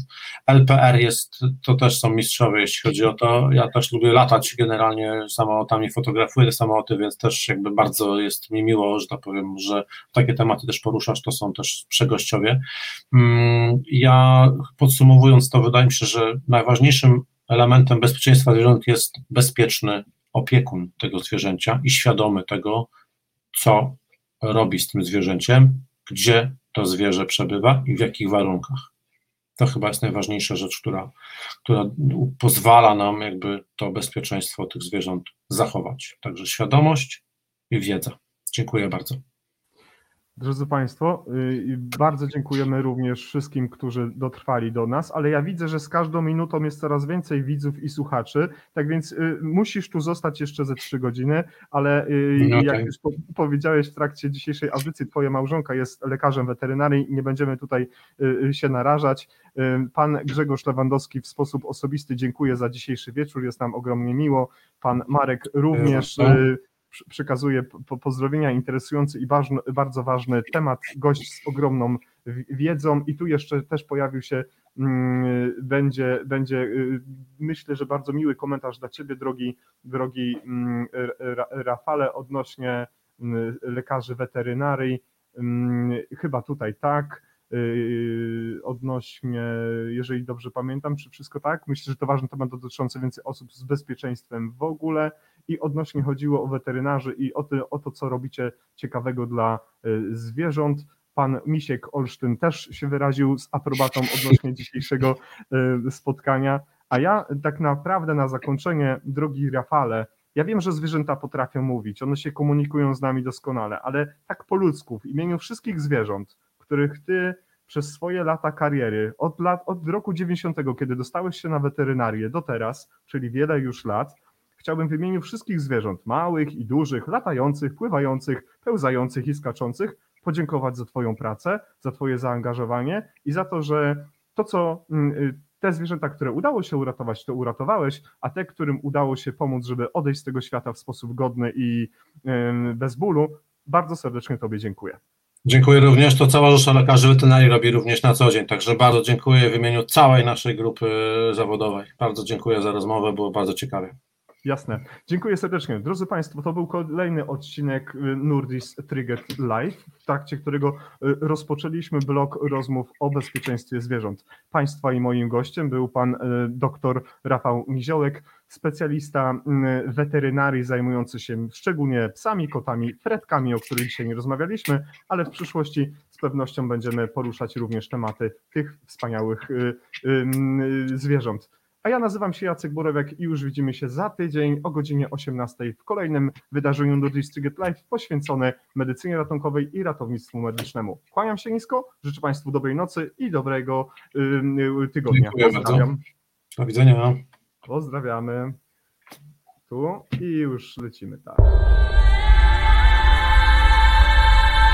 LPR jest, to też są mistrzowie, jeśli chodzi o to. Ja też lubię latać generalnie samolotami, fotografuję te samoloty, więc też jakby bardzo jest mi miło, że tak powiem, że takie tematy też poruszasz, to są też przegościowie. Mm, Ja podsumowując to, wydaje mi się, że najważniejszym elementem bezpieczeństwa zwierząt jest bezpieczny opiekun tego zwierzęcia i świadomy tego, co robi z tym zwierzęciem, gdzie to zwierzę przebywa i w jakich warunkach. To chyba jest najważniejsza rzecz, która, która pozwala nam jakby to bezpieczeństwo tych zwierząt zachować. Także świadomość i wiedza. Dziękuję bardzo. Drodzy Państwo, y, bardzo dziękujemy również wszystkim, którzy dotrwali do nas, ale ja widzę, że z każdą minutą jest coraz więcej widzów i słuchaczy, tak więc y, musisz tu zostać jeszcze ze trzy godziny, ale y, No jak okej. już po- powiedziałeś w trakcie dzisiejszej audycji, twoja małżonka jest lekarzem weterynarii i nie będziemy tutaj się narażać. Pan Grzegorz Lewandowski w sposób osobisty dziękuję za dzisiejszy wieczór, jest nam ogromnie miło. Pan Marek również. Y, po- pozdrowienia, interesujący i bardzo ważny temat, gość z ogromną wiedzą i tu jeszcze też pojawił się, mm, będzie, będzie y, myślę, że bardzo miły komentarz dla Ciebie, drogi, drogi mm, Ra- Rafale, odnośnie mm, lekarzy weterynarii, chyba tutaj tak, yy, odnośnie, jeżeli dobrze pamiętam, czy wszystko tak, myślę, że to ważny temat dotyczący więcej osób z bezpieczeństwem w ogóle i odnośnie chodziło o weterynarzy i o to, o to co robicie ciekawego dla y, zwierząt. Pan Misiek Olsztyn też się wyraził z aprobatą odnośnie dzisiejszego y, spotkania. A ja tak naprawdę na zakończenie, drogi Rafale, ja wiem, że zwierzęta potrafią mówić, one się komunikują z nami doskonale, ale tak po ludzku, w imieniu wszystkich zwierząt, których ty przez swoje lata kariery, od, lat, od roku 90, kiedy dostałeś się na weterynarię do teraz, czyli wiele już lat, chciałbym w imieniu wszystkich zwierząt, małych i dużych, latających, pływających, pełzających i skaczących, podziękować za Twoją pracę, za Twoje zaangażowanie i za to, że to, co mm, y, te zwierzęta, które udało się uratować, to uratowałeś, a te, którym udało się pomóc, żeby odejść z tego świata w sposób godny i bez bólu, bardzo serdecznie Tobie dziękuję. Dziękuję również. To cała Rzesza Lekarzy Weterynarii robi również na co dzień. Także bardzo dziękuję w imieniu całej naszej grupy zawodowej. Bardzo dziękuję za rozmowę, było bardzo ciekawie. Jasne. Dziękuję serdecznie. Drodzy Państwo, to był kolejny odcinek y, Nurdis Triggered Live, w trakcie którego y, rozpoczęliśmy blok rozmów o bezpieczeństwie zwierząt. Państwa i moim gościem był pan y, dr Rafał Miziołek, specjalista weterynarii zajmujący się szczególnie psami, kotami, fredkami, o których dzisiaj nie rozmawialiśmy, ale w przyszłości z pewnością będziemy poruszać również tematy tych wspaniałych y, zwierząt. A ja nazywam się Jacek Borowiak i już widzimy się za tydzień o godzinie 18 w kolejnym wydarzeniu do District Live poświęcone medycynie ratunkowej i ratownictwu medycznemu. Kłaniam się nisko, życzę Państwu dobrej nocy i dobrego y, tygodnia. Dziękuję bardzo. Pozdrawiam. Do widzenia. Pozdrawiamy. Tu i już lecimy tak.